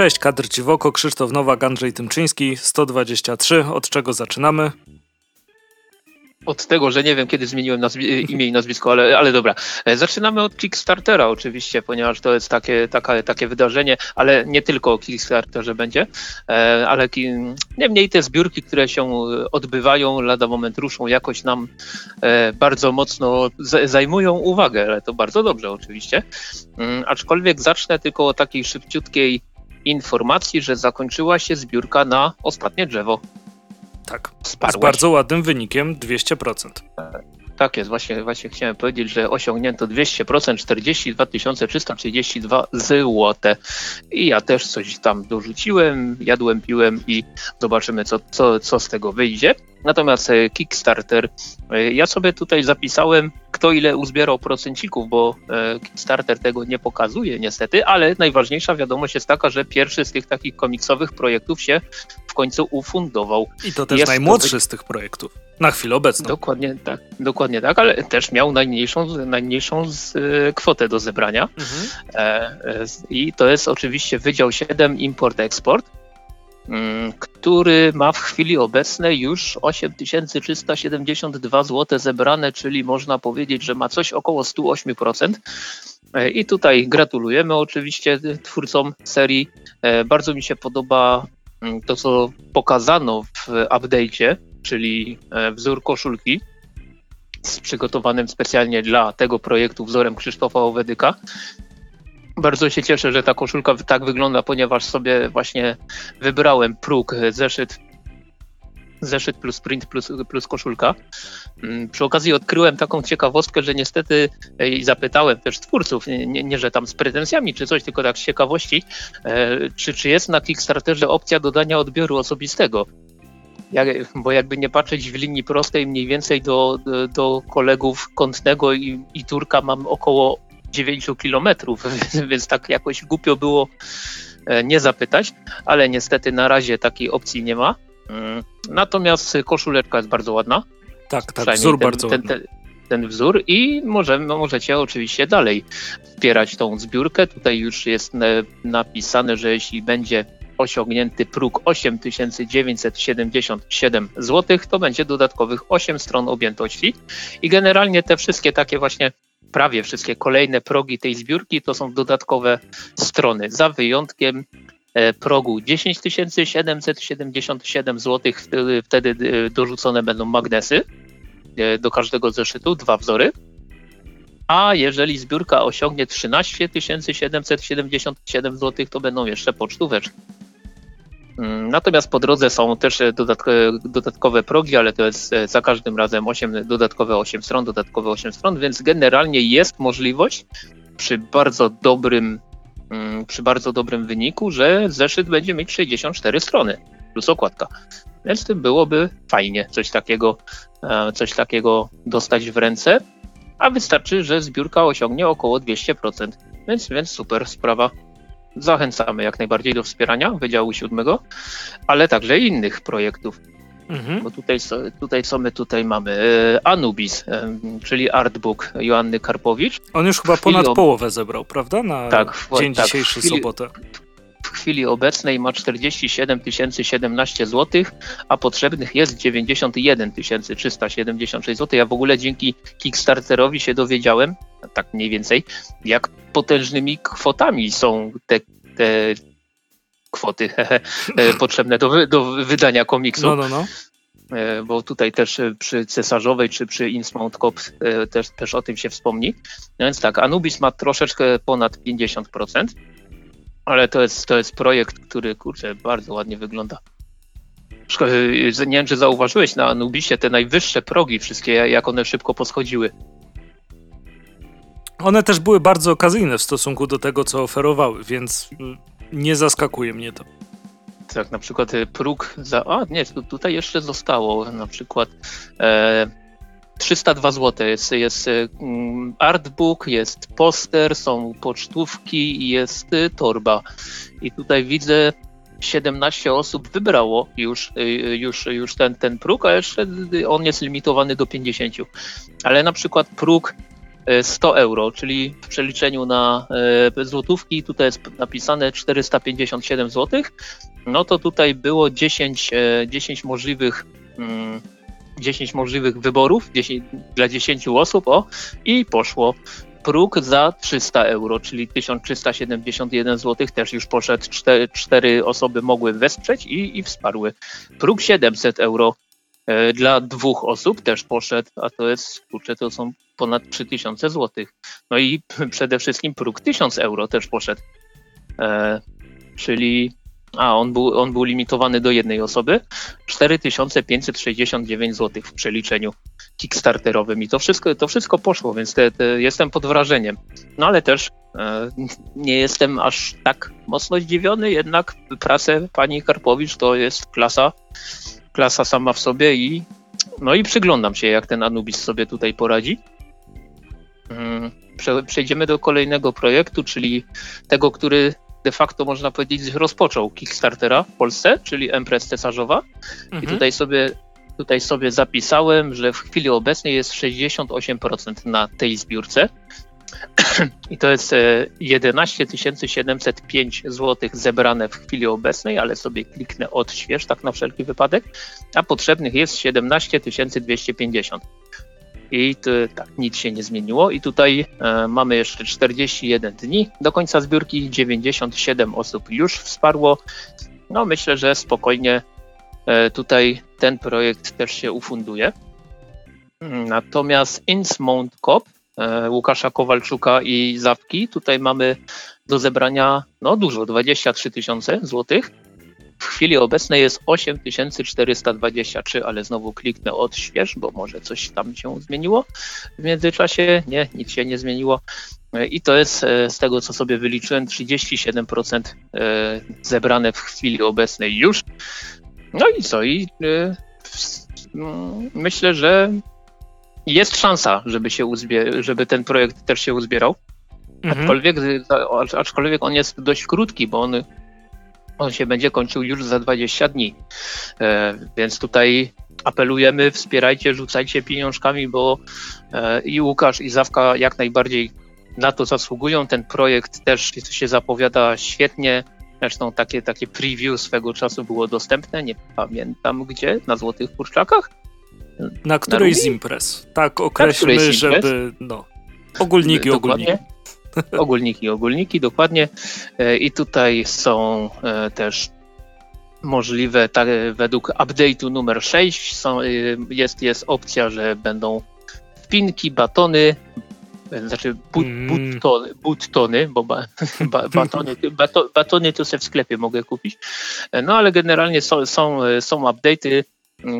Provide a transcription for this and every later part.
Cześć, kadr Ciwoko, Krzysztof Nowak, Andrzej Tymczyński, 123. Od czego zaczynamy? od tego, że nie wiem, kiedy zmieniłem imię i nazwisko, ale, ale dobra. E, zaczynamy od Kickstartera oczywiście, ponieważ to jest takie, taka, takie wydarzenie, ale nie tylko o Kickstarterze będzie, e, ale niemniej te zbiórki, które się odbywają, lada moment ruszą, jakoś nam e, bardzo mocno zajmują uwagę, ale to bardzo dobrze oczywiście. Mm, aczkolwiek zacznę tylko o takiej szybciutkiej informacji, że zakończyła się zbiórka na ostatnie drzewo. Tak, z bardzo ładnym wynikiem 200%. Tak jest, właśnie, właśnie chciałem powiedzieć, że osiągnięto 200%, 42 332 złote. I ja też coś tam dorzuciłem, jadłem, piłem i zobaczymy, co, co, co z tego wyjdzie. Natomiast e, Kickstarter, e, ja sobie tutaj zapisałem, kto ile uzbierał procencików, bo e, Kickstarter tego nie pokazuje niestety, ale najważniejsza wiadomość jest taka, że pierwszy z tych takich komiksowych projektów się w końcu ufundował. I to też jest najmłodszy to... z tych projektów. Na chwilę obecną. Dokładnie tak, dokładnie tak, ale też miał najmniejszą, najmniejszą z, kwotę do zebrania. Mhm. E, I to jest oczywiście Wydział 7 Import-Export. Mm, który ma w chwili obecnej już 8372 zł zebrane, czyli można powiedzieć, że ma coś około 108%. E, I tutaj gratulujemy oczywiście twórcom serii. E, bardzo mi się podoba mm, to, co pokazano w update'cie, czyli e, wzór koszulki z przygotowanym specjalnie dla tego projektu wzorem Krzysztofa Owedyka. Bardzo się cieszę, że ta koszulka tak wygląda, ponieważ sobie właśnie wybrałem próg zeszyt zeszyt plus print plus, plus koszulka. Mm, przy okazji odkryłem taką ciekawostkę, że niestety e, i zapytałem też twórców, nie, nie, że tam z pretensjami czy coś, tylko tak z ciekawości, e, czy, czy jest na Kickstarterze opcja dodania odbioru osobistego. Jak, bo jakby nie patrzeć w linii prostej, mniej więcej do, do, do kolegów Kątnego i, i Turka mam około 9 kilometrów, więc tak jakoś głupio było e, nie zapytać, ale niestety na razie takiej opcji nie ma. Mm, natomiast koszuleczka jest bardzo ładna. Tak, tak, wzór ten, bardzo ten, ten, ten wzór i możemy, możecie oczywiście dalej wspierać tą zbiórkę. Tutaj już jest napisane, że jeśli będzie osiągnięty próg 8977 zł, to będzie dodatkowych 8 stron objętości. I generalnie te wszystkie takie właśnie prawie wszystkie kolejne progi tej zbiórki to są dodatkowe strony, za wyjątkiem e, progu 10 777 zł, wtedy e, dorzucone będą magnesy e, do każdego zeszytu, dwa wzory. A jeżeli zbiórka osiągnie 13 777 zł, to będą jeszcze pocztóweczki. Mm, natomiast po drodze są też e, dodatkowe progi, ale to jest e, za każdym razem 8, dodatkowe 8 stron, dodatkowe 8 stron, więc generalnie jest możliwość przy bardzo dobrym, mm, przy bardzo dobrym wyniku, że zeszyt będzie mieć 64 strony plus okładka. Więc to byłoby fajnie coś takiego, e, coś takiego dostać w ręce, a wystarczy, że zbiórka osiągnie około 200%. Więc, więc super sprawa zachęcamy jak najbardziej do wspierania Wydziału Siódmego, ale także innych projektów. Mhm. Bo tutaj, tutaj co my tutaj mamy? E, Anubis, e, czyli artbook Joanny Karpowicz. On już chyba ponad ob... połowę zebrał, prawda? Na tak, dzień tak, dzisiejszy, chwili, sobotę. W chwili obecnej ma 47 017 zł, a potrzebnych jest 91 376 zł. Ja w ogóle dzięki Kickstarterowi się dowiedziałem, tak mniej więcej, jak potężnymi kwotami są te, te kwoty e, potrzebne do, do wydania komiksu. No, no, no. E, bo tutaj też przy Cesarzowej czy przy Innsmouth Cop e, też, też o tym się wspomni. No więc tak, Anubis ma troszeczkę ponad 50%, ale to jest, to jest projekt, który kurczę, bardzo ładnie wygląda. Nie wiem, czy zauważyłeś na Anubisie te najwyższe progi, wszystkie, jak one szybko poschodziły. One też były bardzo okazyjne w stosunku do tego, co oferowały, więc mm, nie zaskakuje mnie to. Tak, na przykład y, próg za. A, nie, tutaj jeszcze zostało na przykład e, 302 zł. Jest, jest y, mm, artbook, jest poster, są pocztówki i jest y, torba. I tutaj widzę 17 osób wybrało już, już, już ten, ten próg, a jeszcze on jest limitowany do 50. Ale na przykład próg 100 euro, czyli w przeliczeniu na złotówki, tutaj jest napisane 457 zł, no to tutaj było 10, 10 możliwych 10 mm, możliwych wyborów 10, dla 10 osób o, i poszło próg za 300 euro, czyli 1371 zł też już poszedł, 4, 4 osoby mogły wesprzeć i, i wsparły. Próg 700 euro e, dla dwóch osób też poszedł, a to jest, kurczę, to są ponad 3000 zł. No i przede wszystkim próg 1000 euro też poszedł, e, czyli a, on był, on był limitowany do jednej osoby. 4569 zł w przeliczeniu kickstarterowym i to wszystko, to wszystko poszło, więc te, te jestem pod wrażeniem. No ale też e, nie jestem aż tak mocno zdziwiony, jednak pracę pani Karpowicz to jest klasa, klasa sama w sobie i no i przyglądam się, jak ten Anubis sobie tutaj poradzi. Mm, przejdziemy do kolejnego projektu, czyli tego, który de facto można powiedzieć rozpoczął Kickstartera w Polsce, czyli Empress Cesarzowa. Mhm. I tutaj sobie, tutaj sobie zapisałem, że w chwili obecnej jest 68% na tej zbiórce. I to jest 11 e, 705 zł zebrane w chwili obecnej, ale sobie kliknę odśwież, tak na wszelki wypadek, a potrzebnych jest 17 250 i tak, nic się nie zmieniło. I tutaj e, mamy jeszcze 41 dni do końca zbiórki, 97 osób już wsparło. No myślę, że spokojnie e, tutaj ten projekt też się ufunduje. Natomiast Insmount Cop e, Łukasza Kowalczuka i Zawki, tutaj mamy do zebrania no dużo, 23 tysiące złotych. W chwili obecnej jest 8423, ale znowu kliknę odśwież, bo może coś tam się zmieniło w międzyczasie. Nie, nic się nie zmieniło. I to jest e, z tego, co sobie wyliczyłem, 37% e, zebrane w chwili obecnej już. No i co? I e, mm, myślę, że jest szansa, żeby, się uzbie- żeby ten projekt też się uzbierał. Mhm. Aczkolwiek, aczkolwiek on jest dość krótki, bo on on się będzie kończył już za 20 dni. E, więc tutaj apelujemy, wspierajcie, rzucajcie pieniążkami, bo e, i Łukasz, i Zawka jak najbardziej na to zasługują. Ten projekt też się zapowiada świetnie. Zresztą takie, takie preview swego czasu było dostępne, nie pamiętam gdzie, na Złotych Kurczakach? Na którejś z imprez. Tak określmy, żeby no, ogólniki, ogólniki. Ogólniki, ogólniki, dokładnie. E, I tutaj są e, też możliwe, tak, według update'u numer 6 są, e, jest, jest opcja, że będą wpinki, batony, znaczy but, mm. buttony, buttony, bo ba, ba, batony, bato, batony to sobie w sklepie mogę kupić. No ale generalnie są, są, są update'y.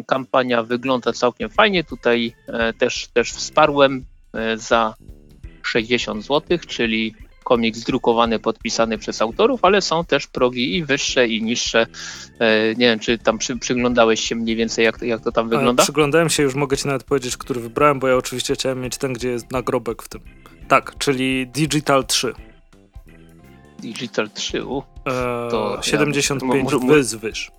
Kampania wygląda całkiem fajnie. Tutaj też, też wsparłem za 60 zł, czyli komiks drukowany, podpisany przez autorów, ale są też progi i wyższe, i niższe. E, nie wiem, czy tam przy, przyglądałeś się mniej więcej, jak, jak to tam wygląda? Przyglądałem się, już mogę ci nawet powiedzieć, który wybrałem, bo ja oczywiście chciałem mieć ten, gdzie jest nagrobek w tym. Tak, czyli Digital 3. Digital 3, u. Eee, to 75 ja, wyz wyż.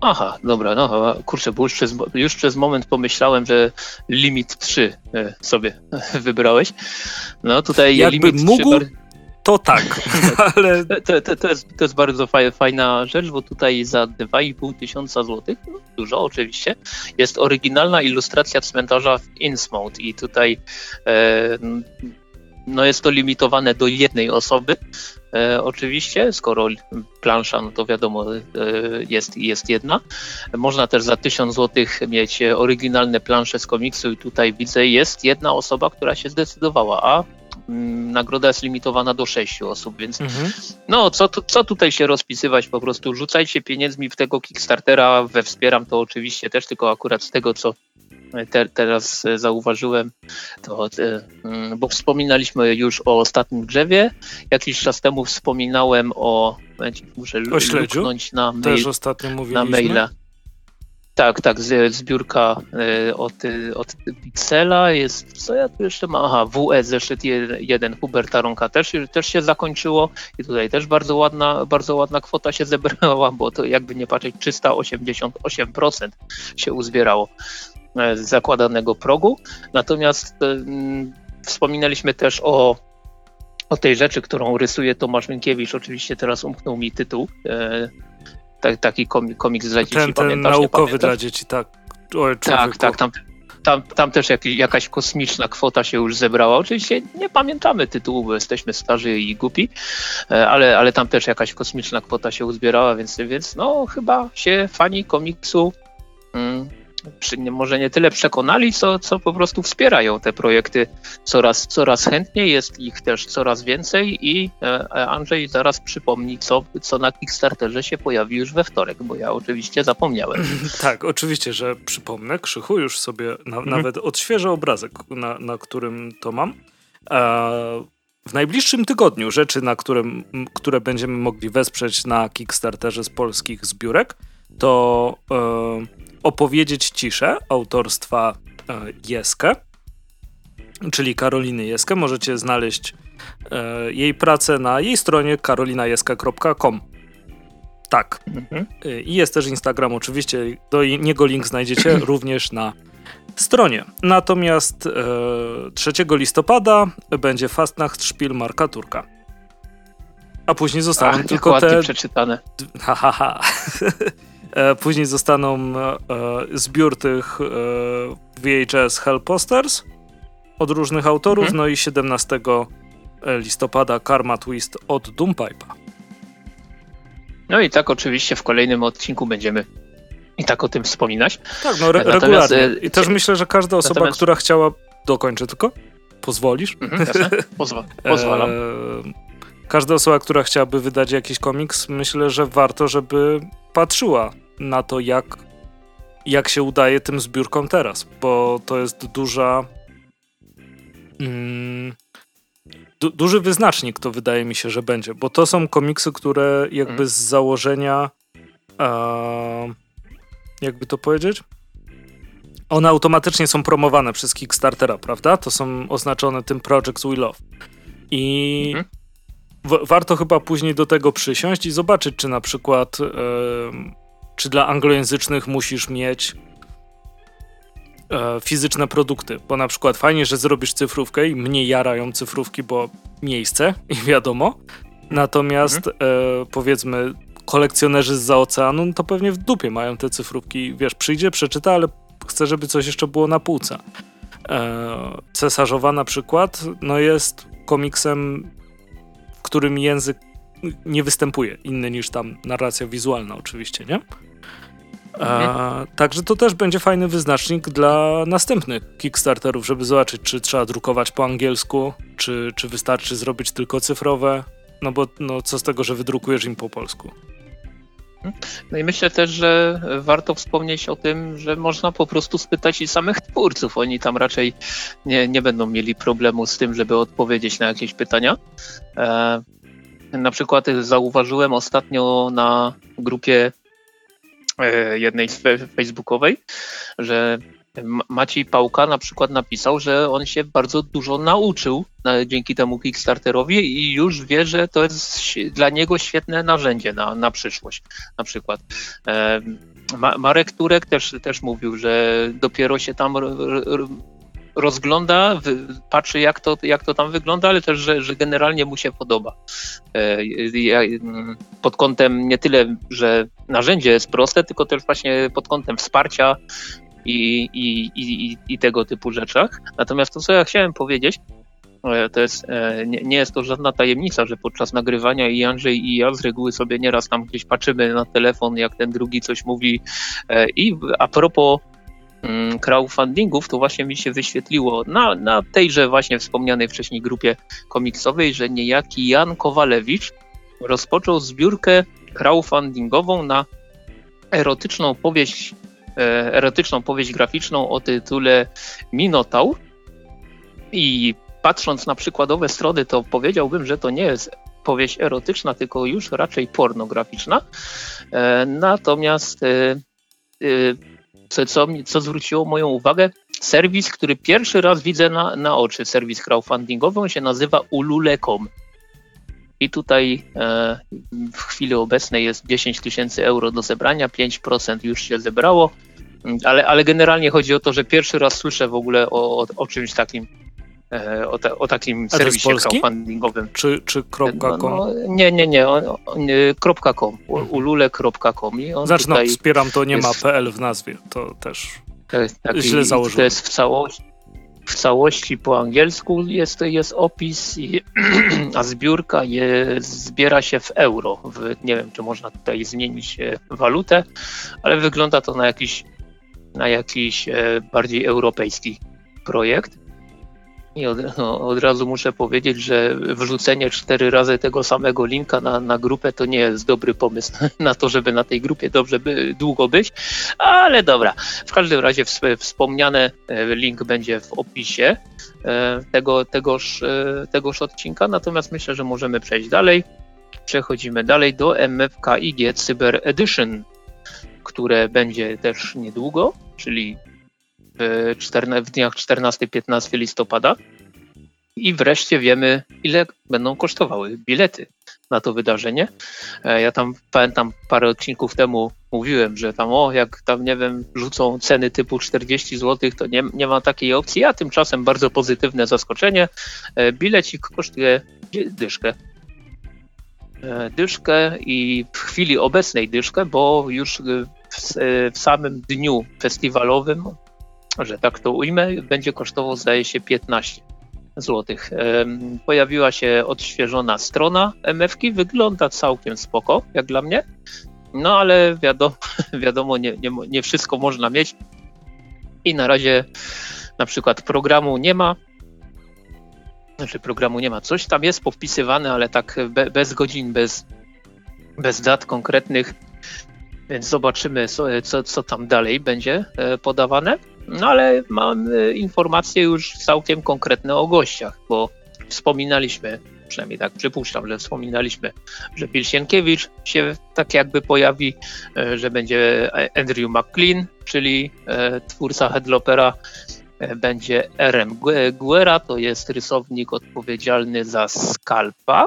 Aha, dobra, no kurczę, bo już przez, już przez moment pomyślałem, że limit 3 e, sobie wybrałeś. No tutaj Jakby limit mógł, 3 to tak, ale... To, to, to, jest, to jest bardzo fajna rzecz, bo tutaj za 2,5 tysiąca złotych, no, dużo oczywiście, jest oryginalna ilustracja cmentarza w Innsmouth i tutaj e, no jest to limitowane do jednej osoby, e, oczywiście, skoro plansza, no to wiadomo, e, jest, jest jedna. Można też za 1000 zł mieć oryginalne plansze z komiksu i tutaj widzę, jest jedna osoba, która się zdecydowała, a mm, nagroda jest limitowana do 6 osób, więc mhm. no co, co tutaj się rozpisywać, po prostu rzucajcie pieniędzmi w tego Kickstartera, we wspieram to oczywiście też, tylko akurat z tego, co te, teraz zauważyłem, to, e, mm, bo wspominaliśmy już o ostatnim drzewie. Jakiś czas temu wspominałem o. Muszę o śledziu? na mail, Też ostatnio mówiliśmy. Na maila. Tak, tak, zbiórka e, od, od Pixela jest, co ja tu jeszcze mam, aha, WE zeszyt 1 Huberta Ronka też, też się zakończyło i tutaj też bardzo ładna, bardzo ładna kwota się zebrała, bo to jakby nie patrzeć 388% się uzbierało. E, zakładanego progu. Natomiast e, wspominaliśmy też o, o tej rzeczy, którą rysuje Tomasz Minkiewicz. Oczywiście teraz umknął mi tytuł. E, taki komiks dla dzieci. Ten, ten naukowy dla dzieci, tak. O, tak, tak, tam, tam, tam też jak, jakaś kosmiczna kwota się już zebrała. Oczywiście nie pamiętamy tytułu, bo jesteśmy starzy i głupi, ale, ale tam też jakaś kosmiczna kwota się uzbierała, więc, więc no chyba się fani komiksu mm, może nie tyle przekonali, co, co po prostu wspierają te projekty coraz, coraz chętniej, jest ich też coraz więcej i e, Andrzej zaraz przypomni, co, co na Kickstarterze się pojawi już we wtorek, bo ja oczywiście zapomniałem. Tak, oczywiście, że przypomnę. Krzychu już sobie na, mhm. nawet odświeżę obrazek, na, na którym to mam. E, w najbliższym tygodniu rzeczy, na którym, które będziemy mogli wesprzeć na Kickstarterze z polskich zbiórek, to e, Opowiedzieć ciszę autorstwa e, Jeskę, czyli Karoliny Jeskę. Możecie znaleźć e, jej pracę na jej stronie karolinajeska.com. Tak. Mhm. E, I jest też Instagram, oczywiście. Do niego link znajdziecie również na stronie. Natomiast e, 3 listopada będzie Fastnacht Szpil Marka Turka. A później zostaną Ach, tylko te. przeczytane. Ha, ha, ha. E, później zostaną e, zbiór tych e, VHS Hell Posters od różnych autorów, mhm. no i 17 listopada Karma Twist od Doompipe'a. No i tak oczywiście w kolejnym odcinku będziemy i tak o tym wspominać. Tak, no re Natomiast, regularnie. I też myślę, że każda osoba, Natomiast... która chciała... Dokończę tylko? Pozwolisz? Mhm, Pozwa pozwalam. Każda osoba, która chciałaby wydać jakiś komiks, myślę, że warto, żeby patrzyła na to, jak, jak się udaje tym zbiórkom teraz, bo to jest duża. Mm, du, duży wyznacznik to wydaje mi się, że będzie, bo to są komiksy, które jakby z założenia. E, jakby to powiedzieć? One automatycznie są promowane przez Kickstartera, prawda? To są oznaczone tym Projects We Love. I mhm. Warto chyba później do tego przysiąść i zobaczyć, czy na przykład czy dla anglojęzycznych musisz mieć e, fizyczne produkty, bo na przykład fajnie, że zrobisz cyfrówkę i mnie jarają cyfrówki, bo miejsce i wiadomo, natomiast mhm. e, powiedzmy kolekcjonerzy z oceanu, no to pewnie w dupie mają te cyfrówki, wiesz, przyjdzie, przeczyta, ale chce, żeby coś jeszcze było na półce. E, Cesarzowa na przykład, no jest komiksem, w którym język nie występuje, inny niż tam narracja wizualna oczywiście, nie? A, także to też będzie fajny wyznacznik dla następnych Kickstarterów, żeby zobaczyć, czy trzeba drukować po angielsku, czy, czy wystarczy zrobić tylko cyfrowe. No bo no, co z tego, że wydrukujesz im po polsku. No i myślę też, że warto wspomnieć o tym, że można po prostu spytać i samych twórców. Oni tam raczej nie, nie będą mieli problemu z tym, żeby odpowiedzieć na jakieś pytania. E, na przykład zauważyłem ostatnio na grupie E, jednej facebookowej, że Maciej Pałka na przykład napisał, że on się bardzo dużo nauczył na, dzięki temu Kickstarterowi i już wie, że to jest dla niego świetne narzędzie na, na przyszłość na przykład. E, Marek Turek też, też mówił, że dopiero się tam rozgląda, patrzy jak to, jak to tam wygląda, ale też, że, że generalnie mu się podoba. E, pod kątem nie tyle, że narzędzie jest proste, tylko też właśnie pod kątem wsparcia i, i, i, i tego typu rzeczach. Natomiast to, co ja chciałem powiedzieć, e, to jest, e, nie, nie, jest to żadna tajemnica, że podczas nagrywania i Andrzej i ja z reguły sobie nieraz tam gdzieś patrzymy na telefon, jak ten drugi coś mówi. I a propos Mm, crowdfundingów, to właśnie mi się wyświetliło na, na tejże właśnie wspomnianej wcześniej grupie komiksowej, że niejaki Jan Kowalewicz rozpoczął zbiórkę crowdfundingową na erotyczną powieść, e, erotyczną powieść graficzną o tytule Minotaur. I patrząc na przykładowe strony, to powiedziałbym, że to nie jest powieść erotyczna, tylko już raczej pornograficzna. E, natomiast e, co, co, co zwróciło moją uwagę, serwis, który pierwszy raz widzę na, na oczy, serwis crowdfundingowy, on się nazywa ulule.com. I tutaj e, w chwili obecnej jest 10 tysięcy euro do zebrania, 5% już się zebrało, ale, ale generalnie chodzi o to, że pierwszy raz słyszę w ogóle o, o, o czymś takim e, o, ta, o takim serwisie crowdfundingowym. Czy, czy .com? No, no, nie, nie, nie, on, on, .com, mhm. ulule.com. No, no, wspieram to nie jest, ma PL w nazwie, to też taki, źle założyłem. To jest w całości, w całości po angielsku jest, jest opis, i, a zbiórka je, zbiera się w euro. W, nie wiem, czy można tutaj zmienić e, walutę, ale wygląda to na jakiś, na jakiś e, bardziej europejski projekt. I od, no, od, razu muszę powiedzieć, że wrzucenie cztery razy tego samego linka na, na grupę to nie jest dobry pomysł na to, żeby na tej grupie dobrze by, długo być, ale dobra. W każdym razie wspomniany e, link będzie w opisie e, tego, tegoż, e, tegoż odcinka, natomiast myślę, że możemy przejść dalej. Przechodzimy dalej do MFKIG Cyber Edition, które będzie też niedługo, czyli w dniach 14-15 listopada. I wreszcie wiemy, ile będą kosztowały bilety na to wydarzenie. E, ja tam pamiętam parę odcinków temu mówiłem, że tam o, jak tam nie wiem, rzucą ceny typu 40 zł, to nie, nie ma takiej opcji, a tymczasem bardzo pozytywne zaskoczenie. E, bilecik kosztuje dyszkę. E, dyszkę i w chwili obecnej dyszkę, bo już w, w samym dniu festiwalowym że tak to ujmę, będzie kosztował zdaje się 15 zł. Pojawiła się odświeżona strona MFki, wygląda całkiem spoko, jak dla mnie. No ale wiadomo, wiadomo nie, nie, nie wszystko można mieć i na razie na przykład programu nie ma, znaczy programu nie ma. Coś tam jest powpisywane, ale tak be, bez godzin, bez, bez dat konkretnych, więc zobaczymy, co, co, co tam dalej będzie e, podawane. No ale mam informacje już całkiem konkretne o gościach, bo wspominaliśmy, przynajmniej tak przypuszczam, że wspominaliśmy, że Bill Sienkiewicz się tak jakby pojawi, e, że będzie Andrew McLean, czyli e, twórca Headlopera, e, będzie RM Guerra, to jest rysownik odpowiedzialny za Skalpa,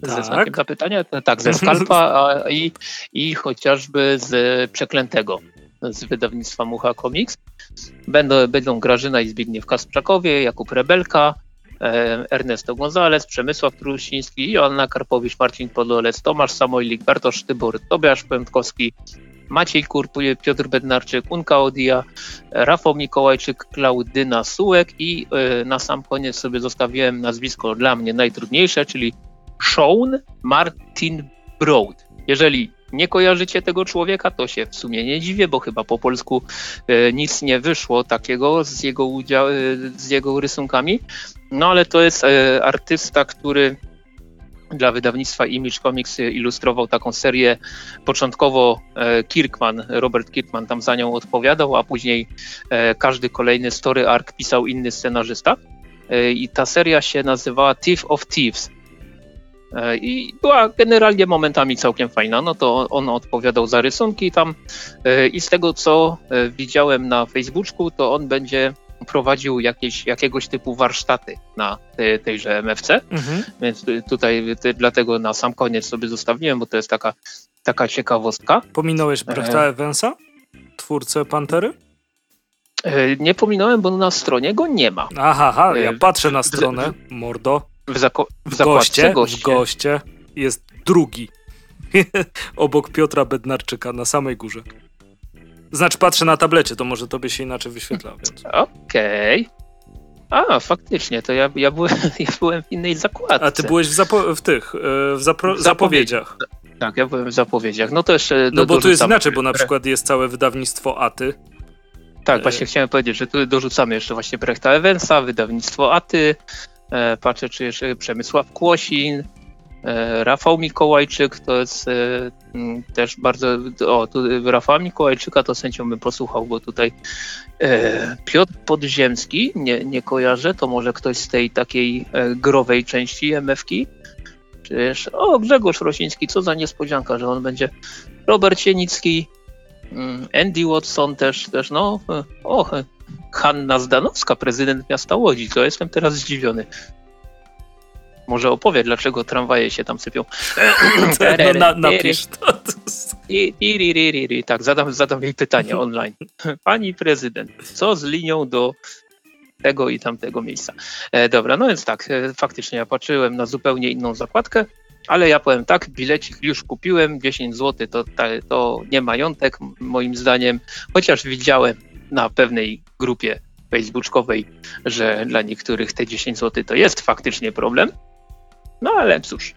tak. ze znakiem zapytania, tak, ze Skalpa i, i chociażby z Przeklętego z wydawnictwa Mucha Comics. Będą, będą Grażyna i Zbigniew Kasprzakowie, Jakub Rebelka, e, Ernesto González, Przemysław Trusiński, Joanna Karpowicz, Marcin Podolec, Tomasz Samojlik, Bartosz Tybor, Tobiasz Pętkowski, Maciej Kurp, Piotr Bednarczyk, Unka Odia, Rafał Mikołajczyk, Klaudyna Sułek i e, na sam koniec sobie zostawiłem nazwisko dla mnie najtrudniejsze, czyli Sean Martin Broad. Jeżeli nie kojarzycie tego człowieka, to się w sumie nie dziwię, bo chyba po polsku e, nic nie wyszło takiego z jego, udział, e, z jego rysunkami. No ale to jest e, artysta, który dla wydawnictwa Image Comics ilustrował taką serię. Początkowo Kirkman, Robert Kirkman tam za nią odpowiadał, a później każdy kolejny story arc pisał inny scenarzysta. I ta seria się nazywała Thief of Thieves. E, i była generalnie momentami całkiem fajna. No to on odpowiadał za rysunki tam e, i z tego co e, widziałem na Facebooku, to on będzie prowadził jakieś, jakiegoś typu warsztaty na te, tejże MFC, mhm. więc tutaj te, dlatego na sam koniec sobie zostawiłem, bo to jest taka, taka ciekawostka. Pominąłeś Brechta Evansa, twórcę Pantery? Nie pominąłem, bo na stronie go nie ma. Aha, aha ja patrzę na stronę, mordo. W, zako- w, w goście, goście. W goście jest drugi. Obok Piotra Bednarczyka na samej górze. Znaczy patrzę na tablecie, to może tobie się inaczej wyświetla. Więc... Okej. Okay. A, faktycznie, to ja, ja, byłem, ja byłem w innej zakładce. A ty byłeś w, zapo- w tych, e, w zapro- zapowiedziach. Tak, ja byłem w zapowiedziach. No to jeszcze No bo tu jest inaczej, bo na przykład jest całe wydawnictwo Aty. Tak, właśnie chciałem powiedzieć, że tu dorzucamy jeszcze właśnie Brechta Evensa, wydawnictwo Aty, E, patrzę, czy jeszcze Przemysław Kłosin, e, Rafał Mikołajczyk to jest e, też bardzo. O, tu Rafał Mikołajczyka to sędzią bym posłuchał, bo tutaj Piotr Podziemski, nie, nie kojarzę, to może ktoś z tej takiej growej części MFki. Czyż, o, Grzegorz Rosiński, co za niespodzianka, że on będzie. Robert Sienicki, Andy Watson też, też no, o, Hanna Zdanowska, prezydent miasta Łodzi, to jestem teraz zdziwiony. Może opowie, dlaczego tramwaje się tam sypią. no, na, napisz to. Tak, zadam, zadam jej pytanie online. Pani prezydent, co z linią do tego i tamtego miejsca. E, dobra, no więc tak, e, faktycznie ja patrzyłem na zupełnie inną zakładkę, ale ja powiem tak, bilecik już kupiłem, 10 zł to, to nie majątek moim zdaniem, chociaż widziałem na pewnej grupie facebookowej, że dla niektórych te 10 zł to jest faktycznie problem. No ale cóż.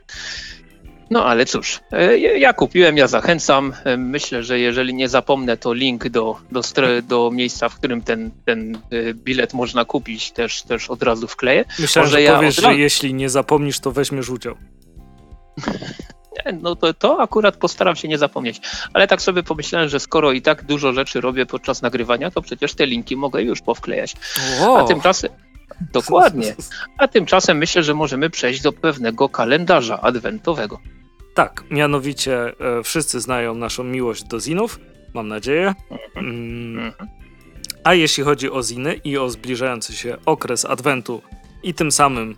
No ale cóż, e, ja kupiłem, ja zachęcam. E, myślę, że jeżeli nie zapomnę, to link do, do, do miejsca, w którym ten, ten e, bilet można kupić, też, też od razu wkleję. Myślałem, Może że ja powiesz, że jeśli nie zapomnisz, to weźmiesz udział. No to, to akurat postaram się nie zapomnieć. Ale tak sobie pomyślałem, że skoro i tak dużo rzeczy robię podczas nagrywania, to przecież te linki mogę już powklejać. A tymczasem. Dokładnie. A tymczasem myślę, że możemy przejść do pewnego kalendarza adwentowego. Tak, mianowicie e, wszyscy znają naszą miłość do zinów, mam nadzieję. Mhm. Mm. Mhm. A jeśli chodzi o ziny i o zbliżający się okres adwentu i tym samym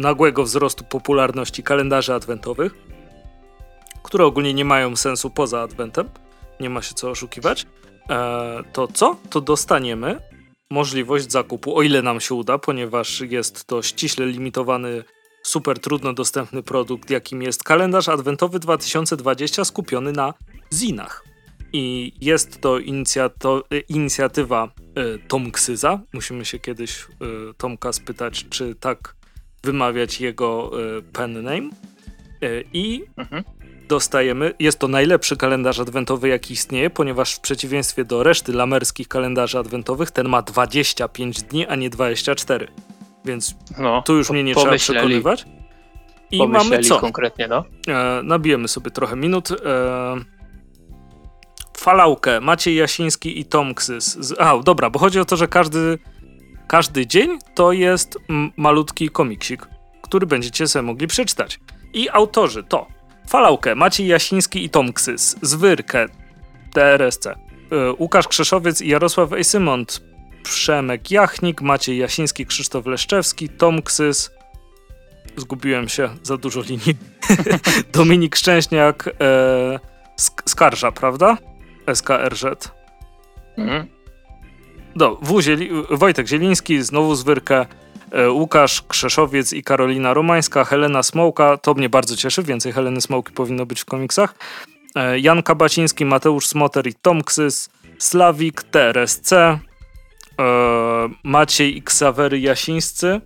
nagłego wzrostu popularności kalendarzy adwentowych, które ogólnie nie mają sensu poza adwentem, nie ma się co oszukiwać, e, to co? To dostaniemy możliwość zakupu, o ile nam się uda, ponieważ jest to ściśle limitowany, super trudno dostępny produkt, jakim jest kalendarz adwentowy 2020 skupiony na zinach. I jest to inicjato, inicjatywa y, Tom Ksyza. Musimy się kiedyś y, Tomka spytać, czy tak wymawiać jego y, pen name. Y, I mhm dostajemy. Jest to najlepszy kalendarz adwentowy, jaki istnieje, ponieważ w przeciwieństwie do reszty lamerskich kalendarzy adwentowych, ten ma 25 dni, a nie 24. Więc no, tu już mnie nie trzeba przekonywać. I mamy co? konkretnie, no. E, nabijemy sobie trochę minut. E, falałkę, Maciej Jasiński i Tomksys. A, dobra, bo chodzi o to, że każdy, każdy dzień to jest malutki komiksik, który będziecie sobie mogli przeczytać. I autorzy to Falałkę, Maciej Jasiński i Tomksys, Zwyrkę, TRSC, y, Łukasz Krzeszowiec i Jarosław Ejsymont, Przemek Jachnik, Maciej Jasiński, Krzysztof Leszczewski, Tomksys, zgubiłem się, za dużo linii, Dominik Szczęśniak, e, Skarża, prawda? SKRZ. Mhm. Do, w Zieli Wojtek Zieliński, znowu Zwyrkę, E, Łukasz Krzeszowiec i Karolina Romańska, Helena Smołka, to mnie bardzo cieszy, więcej Heleny Smołki powinno być w komiksach, e, Jan Kabaciński, Mateusz Smoter i Tomksys, Slawik, TRSC, e, Maciej i Ksawery Jasińscy,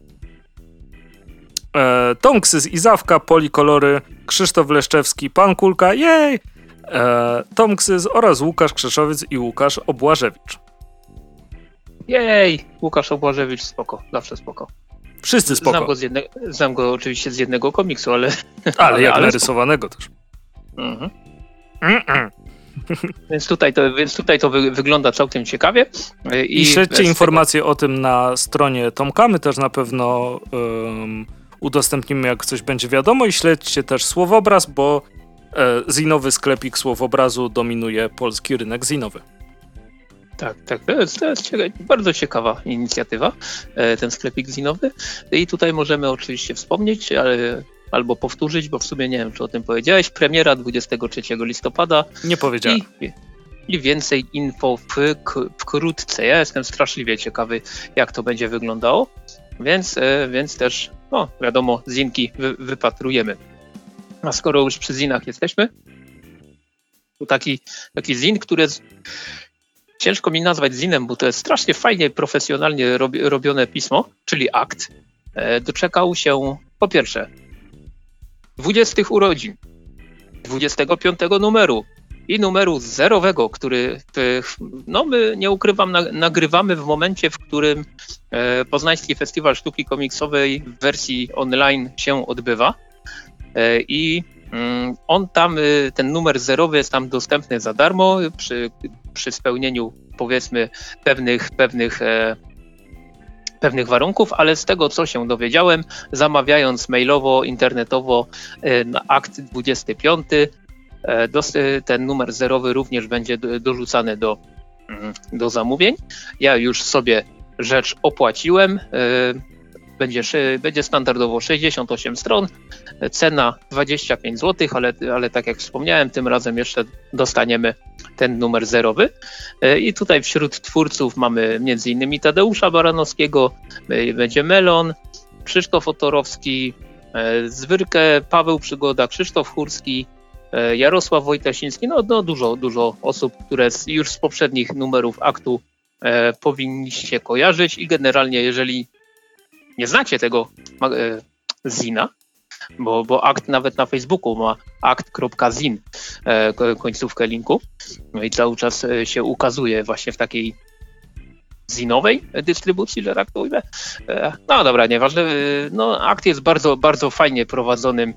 Tomksys i Zawka, Polikolory, Krzysztof Leszczewski, Pan Kulka, jej! Tomksys oraz Łukasz Krzeszowiec i Łukasz Obłażewicz. Jej! Łukasz Obłażewicz, spoko, zawsze spoko. Wszyscy spoko. Znam go, z jedne, znam go oczywiście z jednego komiksu, ale... Ale, jak ale narysowanego spoko. też. Mhm. Więc tutaj to, więc tutaj to wy, wygląda całkiem ciekawie. I, I śledźcie informacje tego... o tym na stronie Tomka. My też na pewno um, udostępnimy, jak coś będzie wiadomo. I śledźcie też słowobraz, bo e, zinowy sklepik słowobrazu dominuje polski rynek zinowy. Tak, tak, to jest, to jest bardzo ciekawa inicjatywa, e, ten sklepik zinowy. I tutaj możemy oczywiście wspomnieć, ale albo powtórzyć, bo w sumie nie wiem, czy o tym powiedziałeś. Premiera 23 listopada. Nie powiedziałem. I, i więcej info wkrótce. Ja jestem straszliwie ciekawy, jak to będzie wyglądało, więc, e, więc też, no wiadomo, zinki wy, wypatrujemy. A skoro już przy zinach jesteśmy, to taki, taki zin, który jest ciężko mi nazwać zinem, bo to jest strasznie fajnie, profesjonalnie robione pismo, czyli akt, e, doczekał się po pierwsze 20 urodzin, 25 numeru i numeru zerowego, który, no my nie ukrywam, nagrywamy w momencie, w którym e, Poznański Festiwal Sztuki Komiksowej w wersji online się odbywa. E, I Mm, on tam, y, ten numer zerowy jest tam dostępny za darmo przy, przy spełnieniu powiedzmy pewnych, pewnych, e, pewnych warunków, ale z tego co się dowiedziałem, zamawiając mailowo, internetowo e, na akt 25, e, ten numer zerowy również będzie dorzucany do, mm, do zamówień. Ja już sobie rzecz opłaciłem. Będzie, będzie standardowo 68 stron, cena 25 zł, ale, ale tak jak wspomniałem, tym razem jeszcze dostaniemy ten numer zerowy. I tutaj wśród twórców mamy m.in. Tadeusza Baranowskiego, będzie Melon, Krzysztof Otorowski, Zwyrkę, Paweł Przygoda, Krzysztof Chórski, Jarosław Wojtasiński, no, no dużo, dużo osób, które już z poprzednich numerów aktu e, powinniście kojarzyć i generalnie jeżeli nie znacie tego e, zina, bo, bo akt nawet na Facebooku ma akt.zin e, końcówkę linku no i cały czas e, się ukazuje właśnie w takiej zinowej dystrybucji, że tak to ujmę. E, no dobra, nieważne. No, akt jest bardzo, bardzo fajnie prowadzonym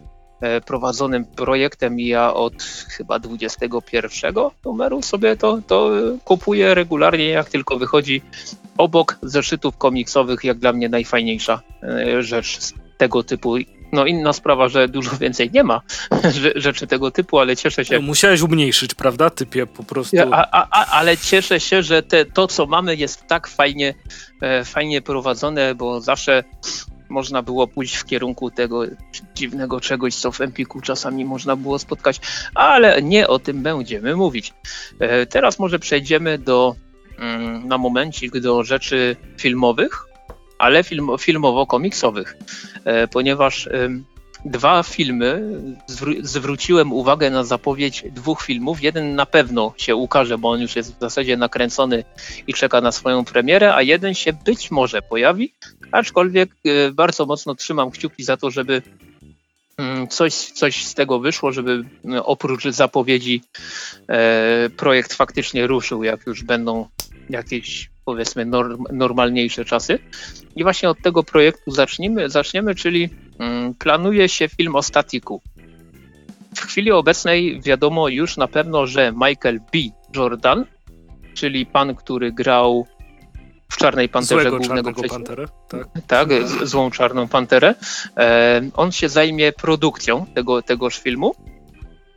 prowadzonym projektem i ja od chyba 21 numeru sobie to, to kupuję regularnie, jak tylko wychodzi obok zeszytów komiksowych, jak dla mnie najfajniejsza rzecz z tego typu. No inna sprawa, że dużo więcej nie ma rzeczy tego typu, ale cieszę się. No, musiałeś umniejszyć, prawda, typie po prostu. A, a, a, ale cieszę się, że te, to, co mamy, jest tak fajnie, e, fajnie prowadzone, bo zawsze można było pójść w kierunku tego dziwnego czegoś, co w Empiku czasami można było spotkać, ale nie o tym będziemy mówić. E, teraz może przejdziemy do, mm, na momencik do rzeczy filmowych, ale film, filmowo-komiksowych, e, ponieważ dwa filmy. zwróciłem uwagę na zapowiedź dwóch filmów. Jeden na pewno się ukaże, bo on już jest w zasadzie nakręcony i czeka na swoją premierę, a jeden się być może pojawi, aczkolwiek e, bardzo mocno trzymam kciuki za to, żeby mm, coś, coś z tego wyszło, żeby oprócz zapowiedzi e, projekt faktycznie ruszył, jak już będą jakieś powiedzmy norm, normalniejsze czasy. I właśnie od tego projektu zaczniemy, zaczniemy, czyli mm, planuje się film o statiku. W chwili obecnej wiadomo już na pewno, że Michael B. Jordan, czyli pan, który grał w Czarnej Panterze Złego głównego panterę, tak. tak, złą Czarną Panterę. E, on się zajmie produkcją tego, tegoż filmu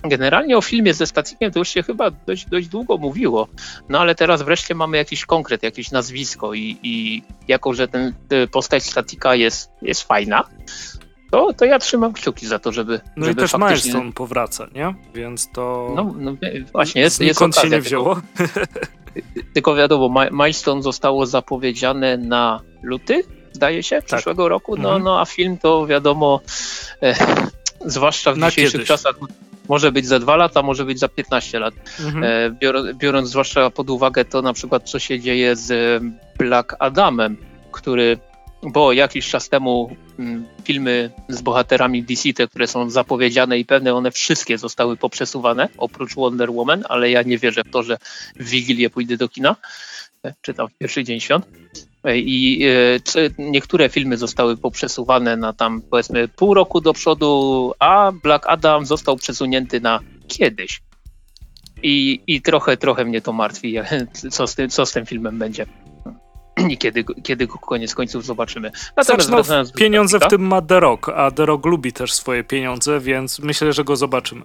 Generalnie o filmie ze Statikiem to już się chyba dość, dość długo mówiło, no ale teraz wreszcie mamy jakiś konkret, jakieś nazwisko i, i jako, że ten postać Statika jest, jest fajna, to, to ja trzymam kciuki za to, żeby. No żeby i też faktycznie... Milestone powraca, nie? Więc to. No, no właśnie, jest, jest okazja, się nie wzięło. Tylko, tylko wiadomo, Milestone zostało zapowiedziane na luty, zdaje się, tak. przyszłego tak. roku. No, mhm. no a film to wiadomo, e, zwłaszcza w na dzisiejszych kiedyś. czasach może być za dwa lata, może być za 15 lat. Mhm. E, biorąc zwłaszcza pod uwagę to na przykład, co się dzieje z Black Adamem, który bo jakiś czas temu mm, filmy z bohaterami DC, te, które są zapowiedziane i pewne, one wszystkie zostały poprzesuwane, oprócz Wonder Woman, ale ja nie wierzę w to, że w Wigilię pójdę do kina, e, czy tam w pierwszy dzień świąt. I e, niektóre filmy zostały poprzesuwane na tam powiedzmy pół roku do przodu, a Black Adam został przesunięty na kiedyś. I, i trochę, trochę mnie to martwi, co z tym, co z tym filmem będzie. I kiedy, kiedy go koniec końców zobaczymy. Natomiast pieniądze w tym ma The Rock, a The Rock lubi też swoje pieniądze, więc myślę, że go zobaczymy.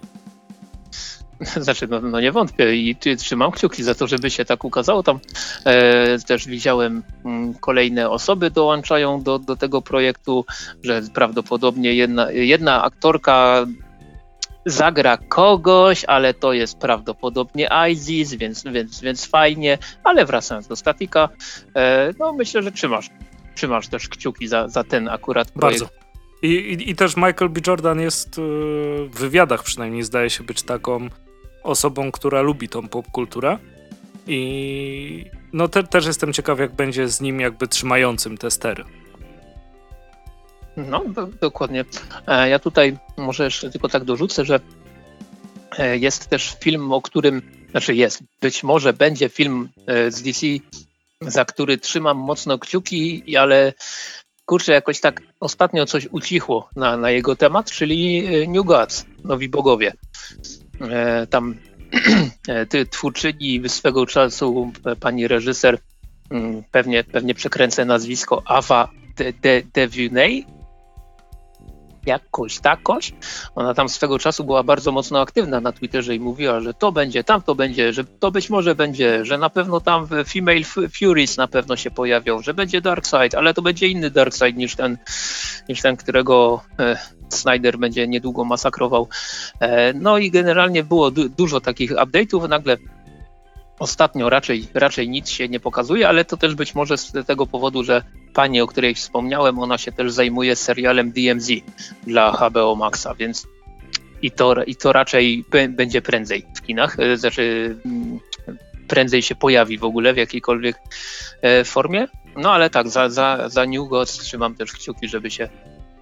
Znaczy, no, no nie wątpię i trzymam kciuki za to, żeby się tak ukazało. Tam e, też widziałem m, mm, kolejne osoby dołączają do, do tego projektu, że prawdopodobnie jedna, jedna aktorka zagra kogoś, ale to jest prawdopodobnie ISIS, więc, więc, więc fajnie, ale wracając do statika, e, no myślę, że trzymasz, trzymasz też kciuki za, za ten akurat projekt. Bardzo. I, i, I, też Michael B. Jordan jest e, w wywiadach przynajmniej zdaje się być taką osobą, która lubi tą popkulturę. I no te, też jestem ciekaw, jak będzie z nim jakby trzymającym te stery. No, do, dokładnie. E, ja tutaj może jeszcze tylko tak dorzucę, że e, jest też film, o którym, znaczy jest, być może będzie film e, z DC, za który trzymam mocno kciuki, ale kurczę, jakoś tak ostatnio coś ucichło na, na jego temat, czyli New Gods, Nowi Bogowie. E, tam e, twórczyni swego czasu e, pani reżyser, mm, pewnie, pewnie przekręcę nazwisko, Ava de, de, DeVunay, jakoś takoś. Ona tam swego czasu była bardzo mocno aktywna na Twitterze i mówiła, że to będzie, tam to będzie, że to być może będzie, że na pewno tam Female Furies na pewno się pojawią, że będzie Darkseid, ale to będzie inny Darkseid niż ten, niż ten którego e, Snyder będzie niedługo masakrował. E, no i generalnie było du dużo takich update'ów, nagle Ostatnio raczej, raczej nic się nie pokazuje, ale to też być może z tego powodu, że pani, o której wspomniałem, ona się też zajmuje serialem DMZ dla HBO Maxa, więc i to, i to raczej będzie prędzej w kinach, e, znaczy mm, prędzej się pojawi w ogóle w jakiejkolwiek e, formie. No ale tak, za, za, za New Gods trzymam też kciuki, żeby się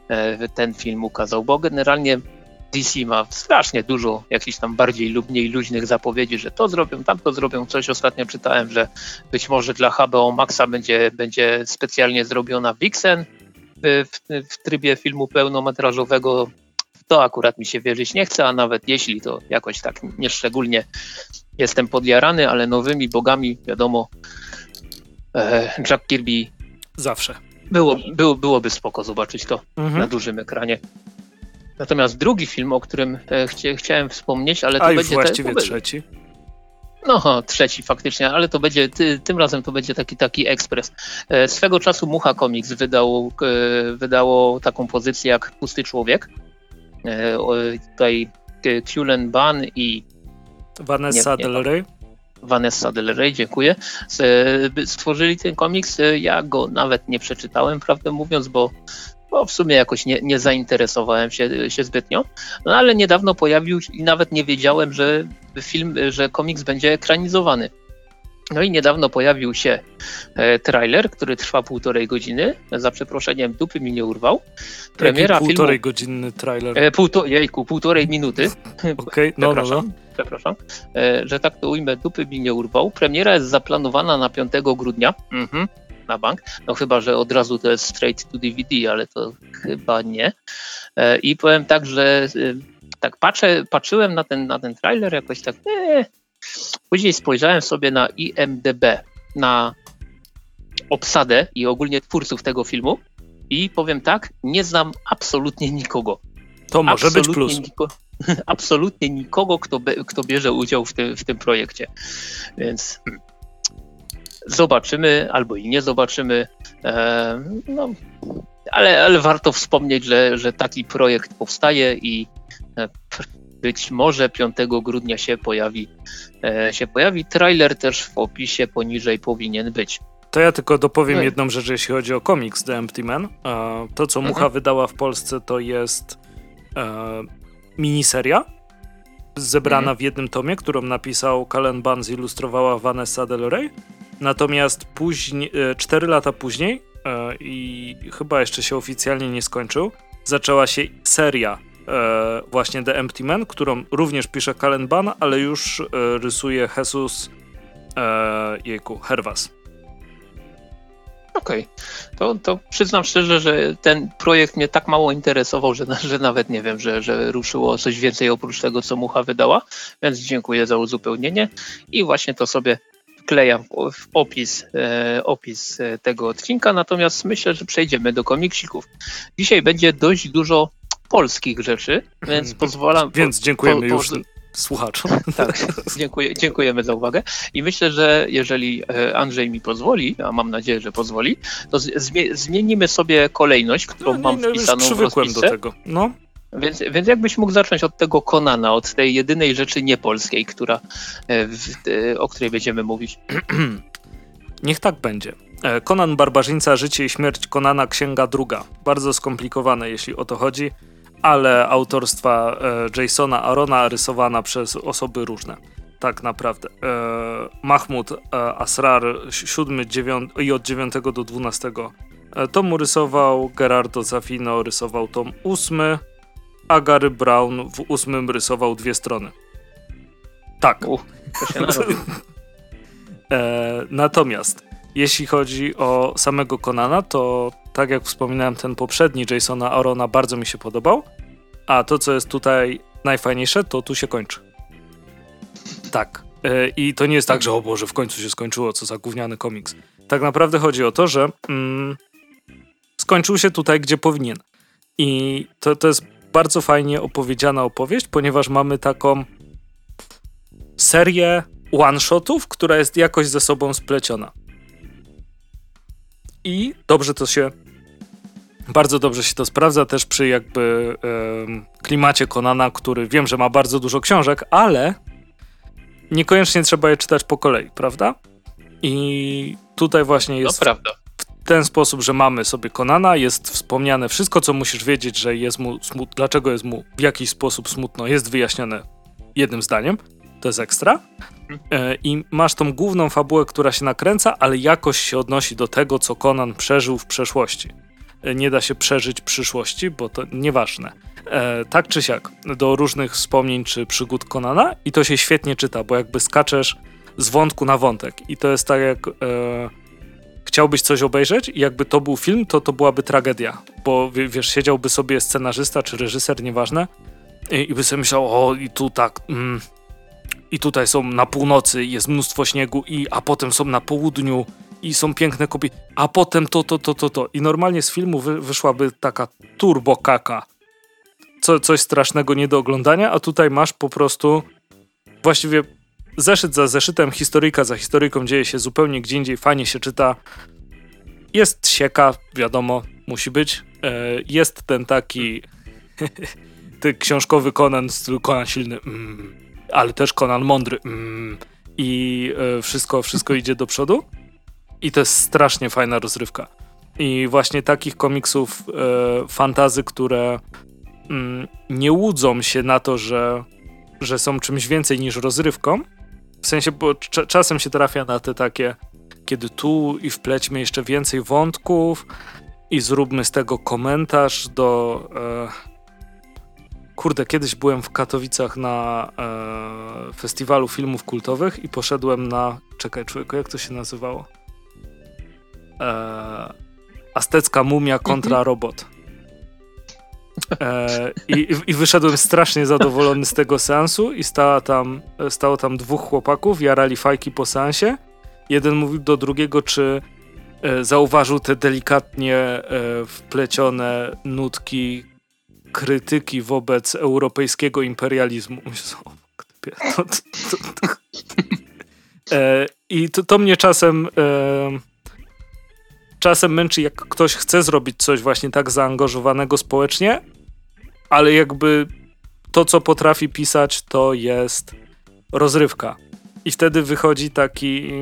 e, ten film ukazał, bo generalnie DC ma strasznie dużo jakichś tam bardziej lub mniej luźnych zapowiedzi, że to zrobią, tamto zrobią. Coś ostatnio czytałem, że być może dla HBO Maxa będzie, będzie specjalnie zrobiona Vixen w, w, trybie filmu pełnometrażowego. To akurat mi się wierzyć nie chce, a nawet jeśli to jakoś tak nieszczególnie jestem podjarany, ale nowymi bogami, wiadomo, e, Jack Kirby. Zawsze. Było, było, byłoby spoko zobaczyć to mhm. na dużym ekranie. Natomiast drugi film, o którym e, chcia, chciałem wspomnieć, ale to A będzie. właściwie te, trzeci. No, trzeci faktycznie, ale to będzie, ty, tym razem to będzie taki taki ekspres. E, swego czasu Mucha Comics wydało, e, wydało taką pozycję jak Pusty Człowiek. E, tutaj Kulen Ban i Vanessa Del Rey. Vanessa Del Rey, dziękuję. Stworzyli ten komiks. Ja go nawet nie przeczytałem, prawdę mówiąc, bo bo w sumie jakoś nie, nie zainteresowałem się, się zbytnio. No ale niedawno pojawił się i nawet nie wiedziałem, że film, że komiks będzie ekranizowany. No i niedawno pojawił się e, trailer, który trwa półtorej godziny. Za przeproszeniem, dupy mi nie urwał. Premiera Jaki półtorej filmu, godzinny trailer. E, półto, jejku, półtorej minuty. Okej, okay, no, przepraszam, no, no. Przepraszam, e, że tak to ujmę, dupy mi nie urwał. Premiera jest zaplanowana na 5 grudnia. Mhm na bank. No chyba, że od razu to jest straight to DVD, ale to chyba nie. E, I powiem tak, że e, tak patrzę, patrzyłem na ten, na ten trailer jakoś tak. Ee. Później spojrzałem sobie na IMDB, na obsadę i ogólnie twórców tego filmu i powiem tak, nie znam absolutnie nikogo. To może absolutnie być plus. Niko, absolutnie nikogo, kto, be, kto bierze udział w tym, w tym projekcie. Więc hmm zobaczymy albo i nie zobaczymy. E, no, ale, ale warto wspomnieć, że, że taki projekt powstaje i e, być może 5 grudnia się pojawi, e, się pojawi. Trailer też w opisie poniżej powinien być. To ja tylko dopowiem no jedną rzecz, jeśli chodzi o komiks The Empty Man. To, co Mucha mhm. wydała w Polsce, to jest miniseria zebrana mhm. w jednym tomie, którą napisał Kalen Ban, zilustrowała Vanessa Del Rey. Natomiast później, 4 lata później, e, i chyba jeszcze się oficjalnie nie skończył, zaczęła się seria e, właśnie The Empty Man, którą również pisze Kalen Ban, ale już e, rysuje Jesus jejku, Herwas. Okej, okay. to, to przyznam szczerze, że ten projekt mnie tak mało interesował, że, że nawet nie wiem, że, że ruszyło coś więcej oprócz tego, co Mucha wydała, więc dziękuję za uzupełnienie i właśnie to sobie wklejam w opis, e, opis e, tego odcinka, natomiast myślę, że przejdziemy do komiksików. Dzisiaj będzie dość dużo polskich rzeczy, więc mhm. pozwalam... Więc dziękujemy po, po, już słuchaczom. Tak, dziękuję, dziękujemy za uwagę i myślę, że jeżeli e, Andrzej mi pozwoli, a mam nadzieję, że pozwoli, to zmienimy sobie kolejność, którą no, mam no, wpisaną w rozpisce. do tego. No. Więc, więc jakbyś mógł zacząć od tego Konana, od tej jedynej rzeczy niepolskiej, która, e, e, o której będziemy mówić. Niech tak będzie. Konan Barbarzyńca, Życie i Śmierć Konana, Księga Druga. Bardzo skomplikowane, jeśli o to chodzi ale autorstwa e, Jasona Arona rysowana przez osoby różne. Tak naprawdę. E, Mahmud e, Asrar 7 9, i od 9 do 12 tomu rysował, Gerardo Zafino rysował tom 8, a Gary Brown w ósmym rysował dwie strony. Tak. E, natomiast jeśli chodzi o samego Konana, to tak jak wspominałem, ten poprzedni Jasona Arona bardzo mi się podobał, a to, co jest tutaj najfajniejsze, to tu się kończy. Tak. E, I to nie jest tak, że o Boże, w końcu się skończyło, co za gówniany komiks. Tak naprawdę chodzi o to, że mm, skończył się tutaj, gdzie powinien. I to, to jest bardzo fajnie opowiedziana opowieść, ponieważ mamy taką serię one-shotów, która jest jakoś ze sobą spleciona. I dobrze to się bardzo dobrze się to sprawdza też przy jakby klimacie Konana, który wiem, że ma bardzo dużo książek, ale niekoniecznie trzeba je czytać po kolei, prawda? I tutaj właśnie jest no, prawda. Ten sposób, że mamy sobie Konana, jest wspomniane wszystko, co musisz wiedzieć, że jest mu smut, dlaczego jest mu w jakiś sposób smutno, jest wyjaśnione jednym zdaniem. To jest ekstra. E, I masz tą główną fabułę, która się nakręca, ale jakoś się odnosi do tego, co Conan przeżył w przeszłości. E, nie da się przeżyć przyszłości, bo to nieważne. E, tak czy siak, do różnych wspomnień czy przygód Konana i to się świetnie czyta, bo jakby skaczesz z wątku na wątek i to jest tak jak e, chciałbyś coś obejrzeć i jakby to był film, to to byłaby tragedia, bo wiesz, siedziałby sobie scenarzysta czy reżyser, nieważne i, i by sobie myślał, o i tu tak... Mm, i tutaj są na północy, jest mnóstwo śniegu, i a potem są na południu i są piękne kobiety, a potem to, to, to, to, to. I normalnie z filmu wy, wyszłaby taka turbo kaka. Co, coś strasznego nie do oglądania, a tutaj masz po prostu właściwie zeszyt za zeszytem, historyjka za historyjką dzieje się zupełnie gdzie indziej, fajnie się czyta. Jest sieka, wiadomo, musi być. E, jest ten taki ty książkowy Conan, Conan silny. Mm ale też Conan mądry. Mm, I y, wszystko, wszystko idzie do przodu. I to jest strasznie fajna rozrywka. I właśnie takich komiksów y, fantazy, które y, nie łudzą się na to, że, że są czymś więcej niż rozrywką. W sensie, bo czasem się trafia na te takie, kiedy tu i wplećmy jeszcze więcej wątków i zróbmy z tego komentarz do Kurde, kiedyś byłem w Katowicach na e, festiwalu filmów kultowych i poszedłem na. Czekaj, człowieku, jak to się nazywało? E, Aztecka mumia kontra mhm. robot. E, i, I wyszedłem strasznie zadowolony z tego seansu i stała tam, stało tam dwóch chłopaków, jarali fajki po seansie. Jeden mówił do drugiego, czy e, zauważył te delikatnie e, wplecione nutki krytyki wobec europejskiego imperializmu. E, I to, to mnie czasem e, czasem męczy, jak ktoś chce zrobić coś właśnie tak zaangażowanego społecznie, ale jakby to, co potrafi pisać, to jest rozrywka. I wtedy wychodzi taki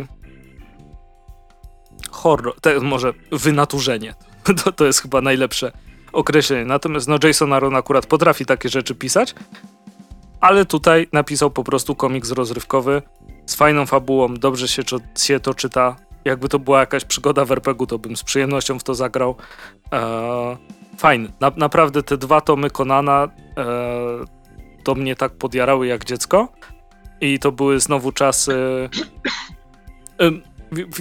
horror, te, może wynaturzenie. To, to jest chyba najlepsze określenie. Natomiast no, Jason Aaron akurat potrafi takie rzeczy pisać, ale tutaj napisał po prostu komiks rozrywkowy z fajną fabułą, dobrze się, się to czyta. Jakby to była jakaś przygoda w RPG-u, to bym z przyjemnością w to zagrał. Eee, fajny. Na, naprawdę te dwa tomy Konana eee, to mnie tak podjarały jak dziecko. I to były znowu czasy... Eee,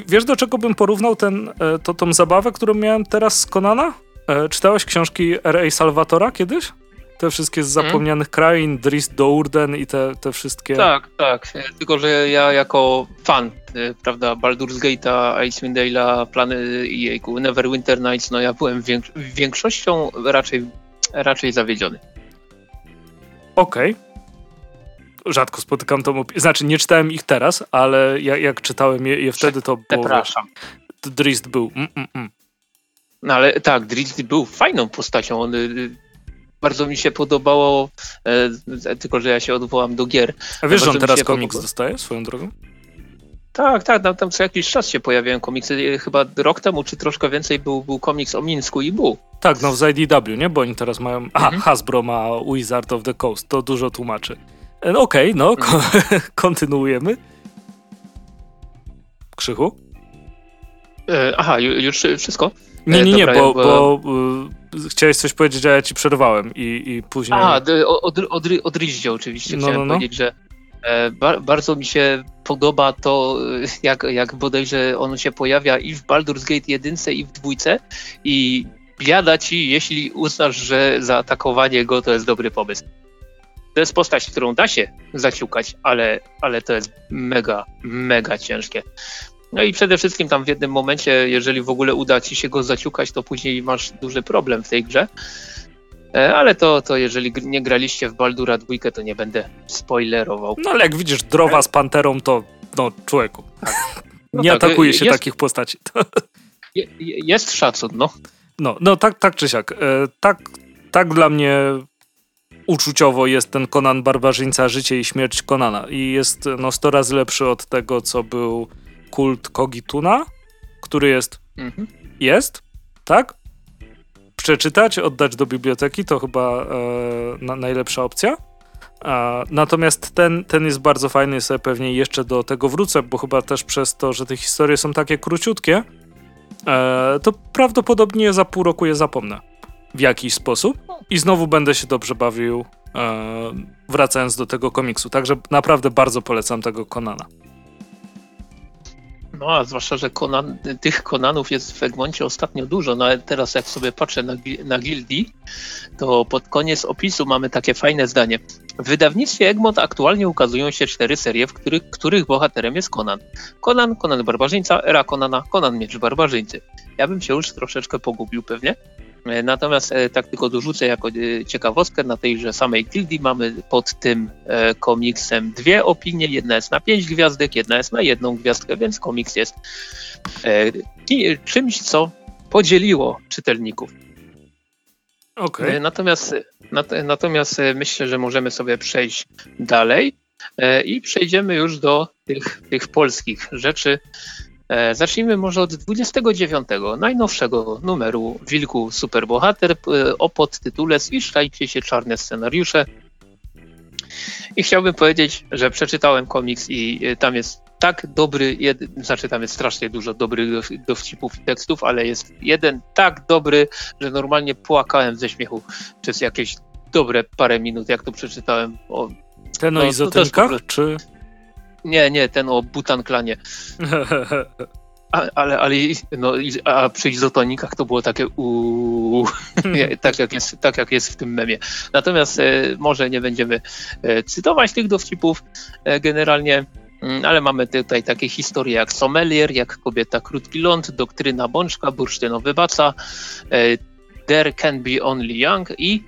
wiesz, do czego bym porównał ten, e, to, tą zabawę, którą miałem teraz z Konana? E, czytałeś książki R.A. Salvatora kiedyś? Te wszystkie z mhm. zapomnianych hmm. krain, Drizzt Dourden i te, te wszystkie... Tak, tak. Tylko, że ja jako fan, e, prawda, Baldur's Gate'a, Icewind Dale'a, plany i Neverwinter Nights, no ja byłem więks większością raczej, raczej zawiedziony. Okej. Okay rzadko spotykam tą opinię. Znaczy, nie czytałem ich teraz, ale jak, jak czytałem je, je, wtedy, to było... Przepraszam. Drist był. Mm, mm, mm. No ale tak, Drizzy był fajną postacią. On, y, bardzo mi się podobało, e, tylko że ja się odwołam do gier. A wiesz, że on teraz komiks dostaje swoją drogą? Tak, tak, tam, tam co jakiś czas się pojawiają komiksy. Chyba rok temu, czy troszkę więcej, był, był komiks o Mińsku i był. Tak, no w IDW, nie? Bo oni teraz mają... Mhm. Hasbro ma Wizard of the Coast, to dużo tłumaczy. E, no, Okej, okay, no, mhm. kontynuujemy. Krzychu? E, aha, już wszystko? Nie, nie, nie, Dobra, bo, bo, bo y, chciałeś coś powiedzieć, a ja ci przerwałem i, i później... A, od, od, oczywiście no, chciałem no, no. powiedzieć, że e, bardzo mi się podoba to, jak, jak bodajże on się pojawia i w Baldur's Gate 1 i w dwójce i biada ci, jeśli uznasz, że zaatakowanie go to jest dobry pomysł. To jest postać, którą da się zaciukać, ale, ale to jest mega, mega ciężkie. No i przede wszystkim tam w jednym momencie, jeżeli w ogóle uda ci się go zaciukać, to później masz duży problem w tej grze. E, ale to, to jeżeli nie graliście w Baldura dwójkę, to nie będę spoilerował. No ale jak widzisz drowa z panterą, to no człowieku. Tak. No nie tak, atakuje się jest, takich postaci. Je, jest szacun, no. No, no tak, tak czy siak. E, tak, tak dla mnie uczuciowo jest ten Conan Barbarzyńca, życie i śmierć Konana. I jest no 100 razy lepszy od tego, co był kult Kogituna, który jest. Mhm. Jest, tak? Przeczytać, oddać do biblioteki to chyba e, na, najlepsza opcja. E, natomiast ten, ten jest bardzo fajny, sobie pewnie jeszcze do tego wrócę, bo chyba też przez to, że te historie są takie króciutkie, e, to prawdopodobnie za pół roku je zapomnę w jakiś sposób i znowu będę się dobrze bawił e, wracając do tego komiksu. Także naprawdę bardzo polecam tego Konana. No, a zwłaszcza, że Conan, tych Konanów jest w Egmoncie ostatnio dużo. No, ale teraz jak sobie patrzę na, na gildii, to pod koniec opisu mamy takie fajne zdanie. W wydawnictwie Egmont aktualnie ukazują się cztery serie, w których, których bohaterem jest Conan. Conan, Conan Barbarzyńca, Era Conana, Conan Miecz Barbarzyńcy. Ja bym się już troszeczkę pogubił pewnie, natomiast e, tak tylko dorzucę jako e, ciekawostkę, na tejże samej gildii mamy pod tym komiksem dwie opinie. Jedna jest na pięć gwiazdek, jedna jest na jedną gwiazdkę, więc komiks jest czymś, co podzieliło czytelników. Okay. Natomiast, natomiast myślę, że możemy sobie przejść dalej i przejdziemy już do tych, tych polskich rzeczy. E, zacznijmy może od 29, najnowszego numeru Wilku Superbohater e, o podtytule Zwiszczajcie się czarne scenariusze. I chciałbym powiedzieć, że przeczytałem komiks i e, tam jest tak dobry, jed... znaczy tam jest strasznie dużo dobrych dowcipów i tekstów, ale jest jeden tak dobry, że normalnie płakałem ze śmiechu przez jakieś dobre parę minut, jak to przeczytałem. O, Ten o no, izotenkach, czy... Nie, nie, ten o Butanklanie. A, ale, ale no, a przy izotonikach to było takie uuu, tak, jak jest, tak jak jest w tym memie. Natomiast e, może nie będziemy e, cytować tych dowcipów e, generalnie, mm, ale mamy tutaj takie historie jak sommelier, jak kobieta krótki ląd, doktryna bączka, bursztynowy baca, e, there can be only young i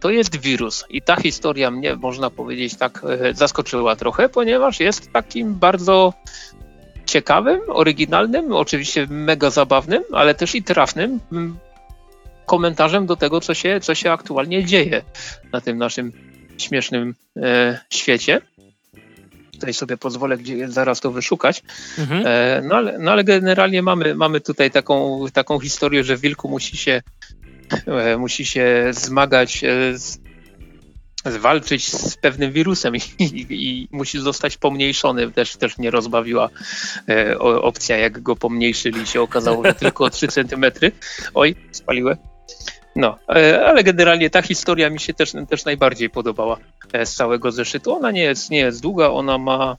to jest wirus. I ta historia mnie, można powiedzieć, tak e, zaskoczyła trochę, ponieważ jest takim bardzo ciekawym, oryginalnym, oczywiście mega zabawnym, ale też i trafnym mm, komentarzem do tego, co się, co się aktualnie dzieje na tym naszym śmiesznym e, świecie. Tutaj sobie pozwolę gdzie, zaraz to wyszukać. Mhm. E, no, ale, no ale generalnie mamy, mamy tutaj taką, taką historię, że wilku musi się E, musi się zmagać e, z, walczyć z pewnym wirusem i, i, i, musi zostać pomniejszony. Też, też nie rozbawiła e, opcja, jak go pomniejszyli. Się okazało, że tylko o 3 centymetry. Oj, spaliłem. No, e, ale generalnie ta historia mi się też, też najbardziej podobała z całego zeszytu. Ona nie jest, nie jest długa, ona ma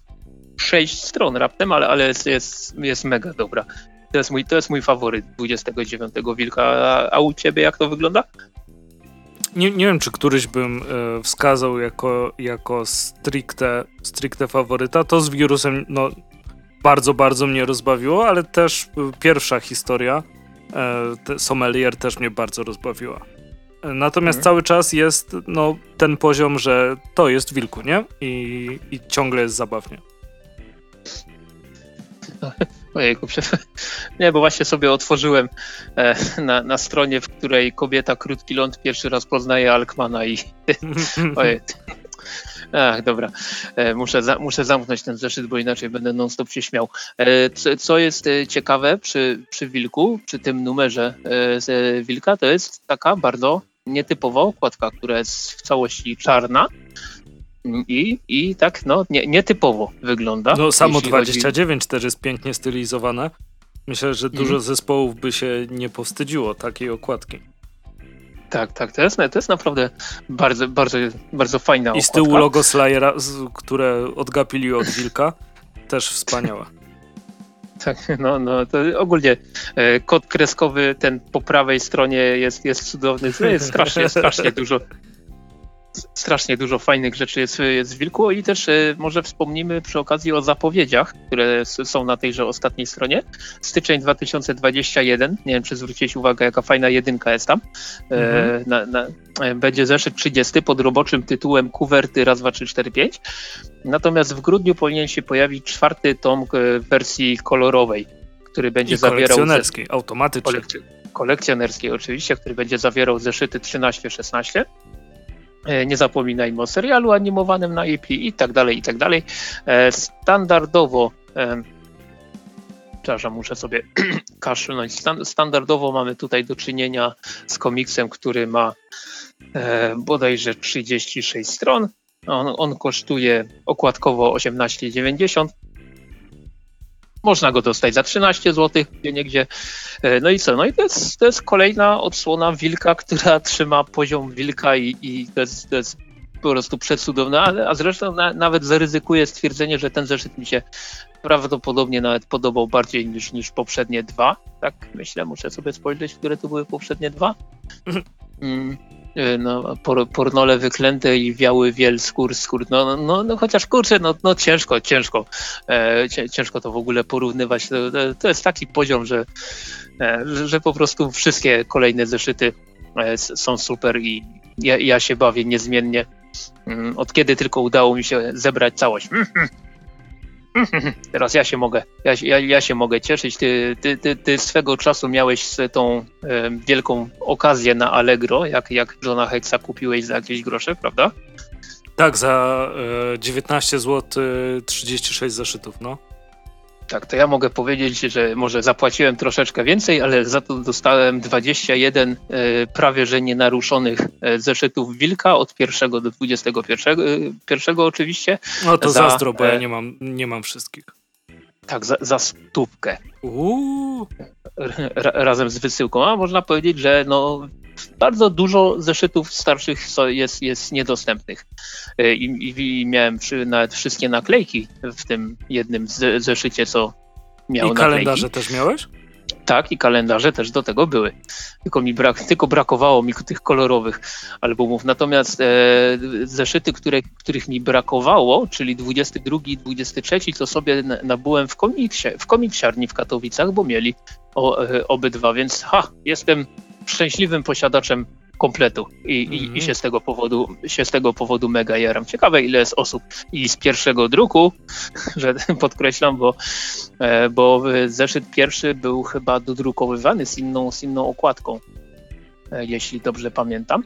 sześć stron raptem, ale, ale jest, jest, jest mega dobra. To jest mój, to jest mój faworyt 29 Wilka. A, a u ciebie jak to wygląda? Nie, nie wiem, czy któryś bym e, wskazał jako, jako stricte, stricte faworyta. To z wirusem no, bardzo, bardzo mnie rozbawiło, ale też e, pierwsza historia, e, Sommelier też mnie bardzo rozbawiła. Natomiast mhm. cały czas jest no, ten poziom, że to jest wilku, nie? I, i ciągle jest zabawnie. Ojejku, nie, bo właśnie sobie otworzyłem e, na, na stronie, w której kobieta krótki ląd pierwszy raz poznaje Alkmana i ojej. Ach, dobra. E, muszę, za, muszę zamknąć ten zeszyt, bo inaczej będę non-stop się śmiał. E, co, co, jest ciekawe przy, przy Wilku, przy tym numerze z Wilka, to jest taka bardzo nietypowa okładka, która jest w całości czarna i, i tak, no, nie, nietypowo wygląda. No, samo 29 chodzi... też jest pięknie stylizowane. Myślę, że dużo mm. zespołów by się nie powstydziło takiej okładki. Tak, tak, to jest, to jest naprawdę bardzo, bardzo, bardzo fajna okładka. I z tyłu logo Slayera, które odgapili od Wilka, też wspaniałe. Tak, no, no to ogólnie e, kod kreskowy ten po prawej stronie jest, jest cudowny. Jest strasznie, strasznie dużo, strasznie dużo fajnych rzeczy jest, jest w Wilku i też y, może wspomnimy przy okazji o zapowiedziach, które są na tejże ostatniej stronie. Styczeń 2021, nie wiem czy zwróciłeś uwagę jaka fajna jedynka jest tam. E, mhm. na, na, e, będzie zeszyt 30 pod roboczym tytułem Kuwerty raz, dwa, trzy, cztery, pięć. Natomiast w grudniu powinien się pojawić czwarty tom w wersji kolorowej, który będzie I zawierał... kolekcjonerskiej, automatycznie. kolekcjonerskiej oczywiście, który będzie zawierał zeszyty 13-16 Nie zapominajmy o serialu animowanym na IP i tak dalej, i tak dalej. Standardowo przepraszam, muszę sobie kaszlnąć. Standardowo mamy tutaj do czynienia z komiksem, który ma e, bodajże 36 stron. On, on kosztuje okładkowo 18,90. Można go dostać za 13 zł, gdzie niegdzie. E, no i co? No i to jest, to jest kolejna odsłona wilka, która trzyma poziom wilka i, i to, jest, to jest po prostu przecudowne, a, a zresztą na, nawet zaryzykuję stwierdzenie, że ten zeszyt mi się prawdopodobnie nawet podobał bardziej niż, niż poprzednie dwa. Tak myślę, muszę sobie spojrzeć, które to były poprzednie dwa. Mm, no, por, pornole wyklęte i wiały wiel, skór, skór. No, no, no chociaż kurczę, no, no ciężko, ciężko. E, ciężko to w ogóle porównywać. To, to jest taki poziom, że, e, że po prostu wszystkie kolejne zeszyty e, są super i ja, ja się bawię niezmiennie. Mm, od kiedy tylko udało mi się zebrać całość. Teraz ja się mogę, ja, ja, ja się mogę cieszyć. Ty, ty, ty, ty swego czasu miałeś tą e, wielką okazję na Allegro, jak, jak Johna Hexa kupiłeś za jakieś grosze, prawda? Tak, za e, 19 zł 36 zeszytów, no. Tak, to ja mogę powiedzieć, że może zapłaciłem troszeczkę więcej, ale za to dostałem 21 e, prawie że nienaruszonych e, zeszytów Wilka od pierwszego do 21 e, pierwszego oczywiście. No to za, zazdro, bo ja nie mam, nie mam wszystkich. Tak, za, za stówkę. Uuu. razem z wysyłką. A można powiedzieć, że no, bardzo dużo zeszytów starszych jest, jest niedostępnych. E, I, i, i miałem przy, nawet wszystkie naklejki w tym jednym z, zeszycie, co miał I naklejki. kalendarze też miałeś? Tak, i kalendarze też do tego były. Tylko mi brak, tylko brakowało mi tych kolorowych albumów. Natomiast e, zeszyty, które, których mi brakowało, czyli 22 i 23, to sobie nabyłem w komiksie, w komiksiarni w Katowicach, bo mieli o, e, obydwa, więc ha, jestem szczęśliwym posiadaczem kompletu I, mm. i, i, mhm. się, z tego powodu, się z tego powodu mega jaram. Ciekawe ile jest osób i z pierwszego druku, że podkreślam, bo, e, bo zeszyt pierwszy był chyba dodrukowywany z inną, z inną okładką, e, jeśli dobrze pamiętam.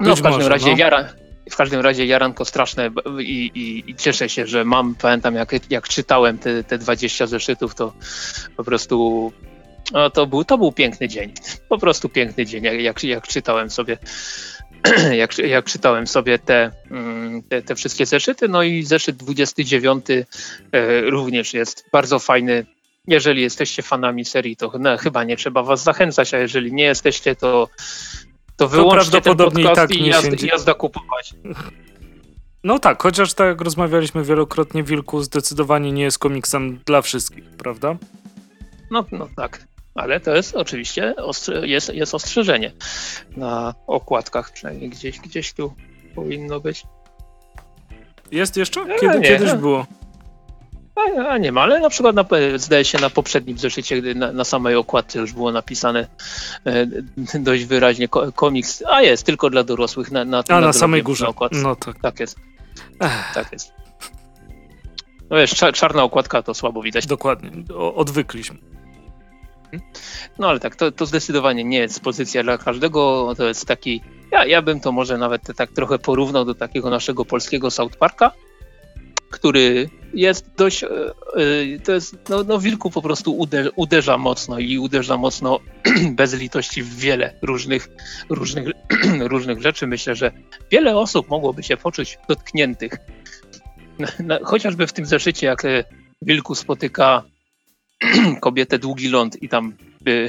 No Być w każdym może, razie no. Jaran, w każdym razie jaranko straszne i, i, i, cieszę się, że mam, pamiętam jak, jak czytałem te, te 20 zeszytów, to po prostu no, to, był, to był piękny dzień. Po prostu piękny dzień, jak, jak, czytałem sobie. Jak, jak czytałem sobie te, mm, te, te, wszystkie zeszyty, no i zeszyt 29 e, również jest bardzo fajny. Jeżeli jesteście fanami serii, to no, chyba nie trzeba was zachęcać, a jeżeli nie jesteście, to, to wyłączcie to prawdopodobnie ten podcast i, tak i jazda, jazda kupować. No tak, chociaż tak jak rozmawialiśmy wielokrotnie, Wilku zdecydowanie nie jest komiksem dla wszystkich, prawda? No, no tak ale to jest oczywiście jest, jest ostrzeżenie na okładkach, przynajmniej gdzieś, gdzieś tu powinno być. Jest jeszcze? E, Kiedy, nie, kiedyś było? A, a, nie ma, ale na przykład na, zdaje się na poprzednim zeszycie, gdy na, na samej okładce już było napisane e, dość wyraźnie komiks, a jest tylko dla dorosłych na, na, a, na, na samej górze. Okładce. No tak. Tak jest. Ech. Tak jest. No wiesz, czarna okładka to słabo widać. Dokładnie, o, odwykliśmy. No ale tak, to, to zdecydowanie nie jest pozycja dla każdego. To jest taki, ja, ja bym to może nawet tak trochę porównał do takiego naszego polskiego South Parka, który jest dość, e, e, to jest, no, no Wilku po prostu uderza, uderza mocno i uderza mocno bez litości w wiele różnych, różnych, różnych rzeczy. Myślę, że wiele osób mogłoby się poczuć dotkniętych. Chociażby w tym zeszycie, jak e, Wilku spotyka kobietę długi ląd i tam y,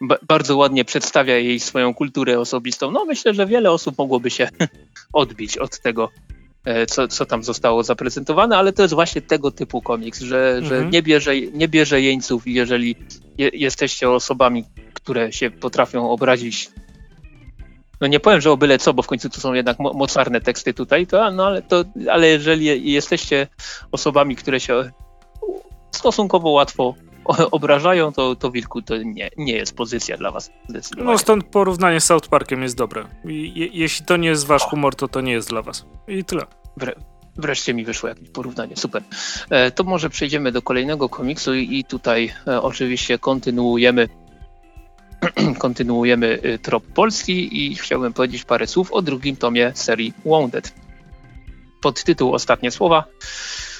bardzo ładnie przedstawia jej swoją kulturę osobistą. No myślę, że wiele osób mogłoby się odbić od tego, e, co, co tam zostało zaprezentowane, ale to jest właśnie tego typu komiks, że, mhm. że nie, bierze, nie bierze jeńców, jeżeli je, jesteście osobami, które się potrafią obrazić no nie powiem, że o byle co, bo w końcu to są jednak mocarne teksty tutaj, to, no ale, to, ale jeżeli jesteście osobami, które się stosunkowo łatwo obrażają, to, to Wilku to nie, nie jest pozycja dla was. No stąd porównanie z South Parkiem jest dobre. Je, jeśli to nie jest wasz humor, to to nie jest dla was. I tyle. Wre, wreszcie mi wyszło jakieś porównanie, super. E, to może przejdziemy do kolejnego komiksu i, i tutaj e, oczywiście kontynuujemy kontynuujemy y, trop polski i chciałbym powiedzieć parę słów o drugim tomie serii Wounded. Podtytuł Ostatnie słowa.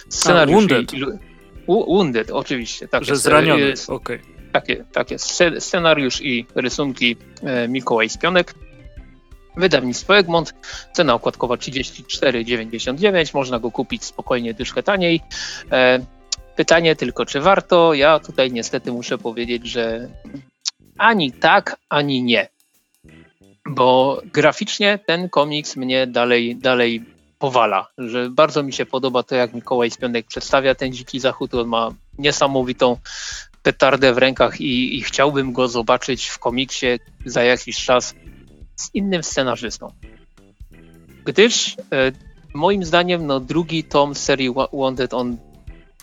Scenariusz A, wounded. I, wounded, oczywiście. Tak Że jest, zraniony, okej. Okay. Takie, takie scenariusz i rysunki e, Mikołaj Spionek. Wydawnictwo Egmont, cena okładkowa 34,99, można go kupić spokojnie, dyszkę taniej. E, pytanie tylko, czy warto? Ja tutaj niestety muszę powiedzieć, że ani tak, ani nie. Bo graficznie ten komiks mnie dalej, dalej powala, że bardzo mi się podoba to, jak Mikołaj Spionek przedstawia ten dziki zachód. On ma niesamowitą petardę w rękach i, i chciałbym go zobaczyć w komiksie za jakiś czas z innym scenarzystą. Gdyż e, moim zdaniem no, drugi tom serii Wounded on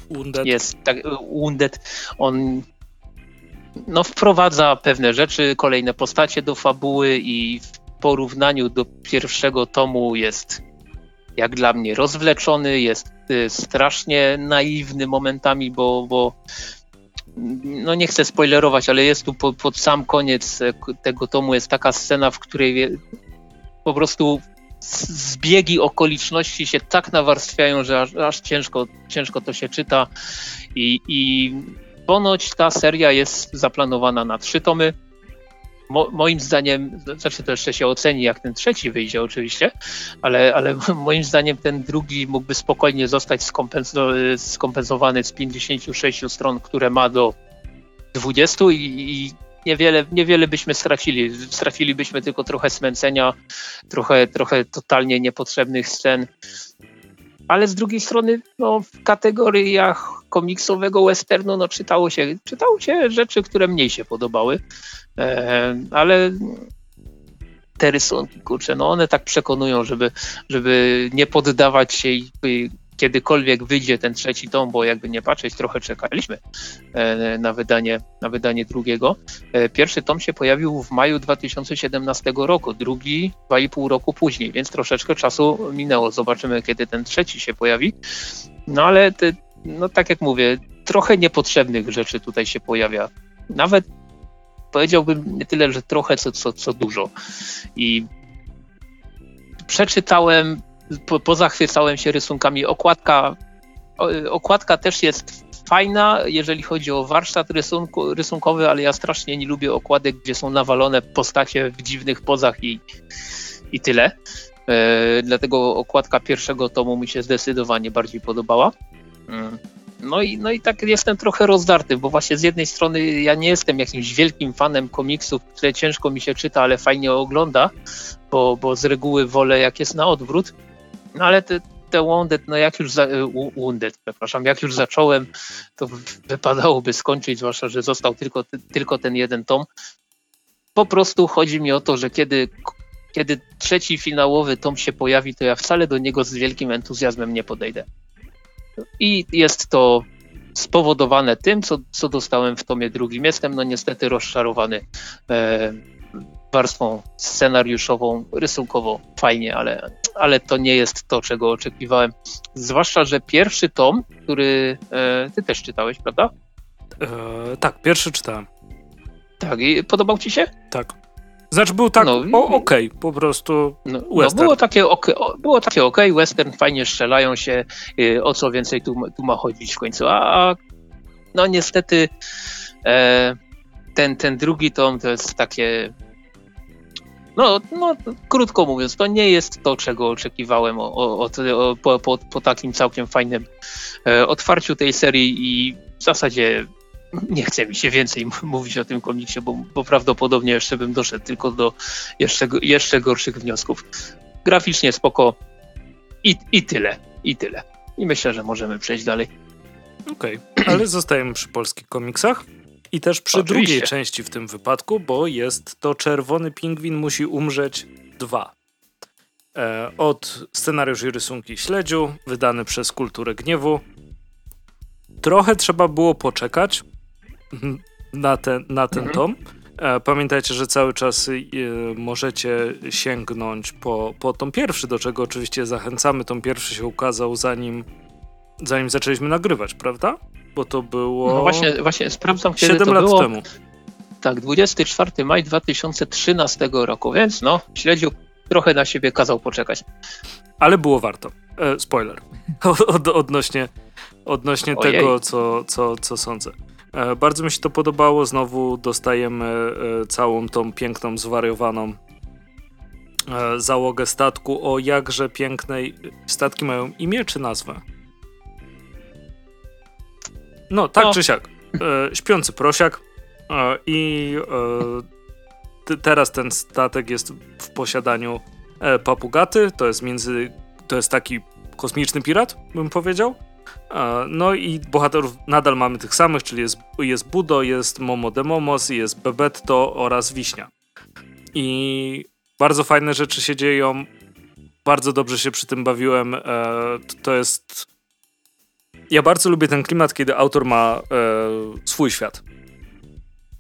Wounded. jest tak, Wounded, on no, wprowadza pewne rzeczy, kolejne postacie do fabuły i w porównaniu do pierwszego tomu jest jak dla mnie rozwleczony, jest y, strasznie naiwny momentami, bo, bo no nie chcę spoilerować, ale jest tu po, pod sam koniec e, tego tomu jest taka scena, w której po prostu zbiegi okoliczności się tak nawarstwiają, że aż, aż ciężko, ciężko to się czyta i, i ponoć ta seria jest zaplanowana na trzy tomy. Mo, moim zdaniem, znaczy to jeszcze się oceni, jak ten trzeci wyjdzie oczywiście, ale, ale moim zdaniem ten drugi mógłby spokojnie zostać skompensowany z 56 stron, które ma do 20 i, i niewiele, niewiele byśmy stracili. Stracilibyśmy tylko trochę smęcenia, trochę, trochę totalnie niepotrzebnych scen. Ale z drugiej strony, no, w kategoriach komiksowego westernu, no, czytało się, czytało się rzeczy, które mniej się podobały. E, ale te rysunki, kurczę, no one tak przekonują, żeby, żeby nie poddawać się i kiedykolwiek wyjdzie ten trzeci tom, bo jakby nie patrzeć, trochę czekaliśmy e, na wydanie, na wydanie drugiego. E, pierwszy tom się pojawił w maju 2017 roku, drugi dwa i pół roku później, więc troszeczkę czasu minęło. Zobaczymy, kiedy ten trzeci się pojawi. No ale te, no tak jak mówię, trochę niepotrzebnych rzeczy tutaj się pojawia. Nawet powiedziałbym nie tyle, że trochę, co, co, co dużo. I przeczytałem, po, pozachwycałem się rysunkami. Okładka, okładka też jest fajna, jeżeli chodzi o warsztat rysunku, rysunkowy, ale ja strasznie nie lubię okładek, gdzie są nawalone postacie w dziwnych pozach i, i tyle. E, dlatego okładka pierwszego tomu mi się zdecydowanie bardziej podobała. Mm. No i, no i tak jestem trochę rozdarty, bo właśnie z jednej strony ja nie jestem jakimś wielkim fanem komiksów, które ciężko mi się czyta, ale fajnie ogląda, bo, bo z reguły wolę jak jest na odwrót. No ale te, te Wounded, no jak już za, Wounded, przepraszam, jak już zacząłem, to wypadałoby skończyć, zwłaszcza, że został tylko, tylko ten jeden tom. Po prostu chodzi mi o to, że kiedy, kiedy trzeci finałowy tom się pojawi, to ja wcale do niego z wielkim entuzjazmem nie podejdę. I jest to spowodowane tym, co, co dostałem w tomie drugim. Jestem no niestety rozczarowany e, warstwą scenariuszową, rysunkową, fajnie, ale, ale to nie jest to, czego oczekiwałem. Zwłaszcza, że pierwszy tom, który e, ty też czytałeś, prawda? E, tak, pierwszy czytałem. Tak, i podobał ci się? Tak. Znaczy był tak, no, okej, okay, po prostu no, no, było takie okej, było takie okej, okay, western, fajnie strzelają się, y, o co więcej tu, tu ma chodzić w końcu, a, a no niestety e, ten, ten drugi tom to jest takie no, no, krótko mówiąc, to nie jest to, czego oczekiwałem o, o, o, po, po, po, takim całkiem fajnym e, otwarciu tej serii i w zasadzie nie chce mi się więcej mówić o tym komiksie, bo, bo prawdopodobnie jeszcze bym doszedł tylko do jeszcze, jeszcze gorszych wniosków. Graficznie spoko i, i tyle, i tyle. I myślę, że możemy przejść dalej. Okej, okay. ale zostajemy przy polskich komiksach. I też przy Oczywiście. drugiej części w tym wypadku, bo jest to Czerwony Pingwin musi umrzeć 2. E, od scenariusz i rysunki Śledziu, wydany przez Kulturę Gniewu. Trochę trzeba było poczekać, na ten, na ten mhm. tom. E, pamiętajcie, że cały czas e, możecie sięgnąć po, po tom pierwszy, do czego oczywiście zachęcamy. Tom pierwszy się ukazał zanim, zanim zaczęliśmy nagrywać, prawda? Bo to było. No właśnie, właśnie sprawdzam, kiedy 7 to lat było. temu. tak, 24 maj 2013 roku, więc no, śledził trochę na siebie kazał poczekać. Ale było warto. E, spoiler. Od, odnośnie odnośnie tego, co, co, co sądzę. E, bardzo mi się to podobało. Znowu dostajemy e, całą tą piękną, zwariowaną e, załogę statku o jakże pięknej. Statki mają imię czy nazwę? No, tak no. czy siak. Śpiący prosiak. I teraz ten statek jest w posiadaniu papugaty. To jest między. To jest taki kosmiczny pirat, bym powiedział. No i bohaterów nadal mamy tych samych, czyli jest, jest Budo, jest Momo de Momos, jest Bebetto oraz Wiśnia. I bardzo fajne rzeczy się dzieją. Bardzo dobrze się przy tym bawiłem. E, to jest. Ja bardzo lubię ten klimat, kiedy autor ma e, swój świat.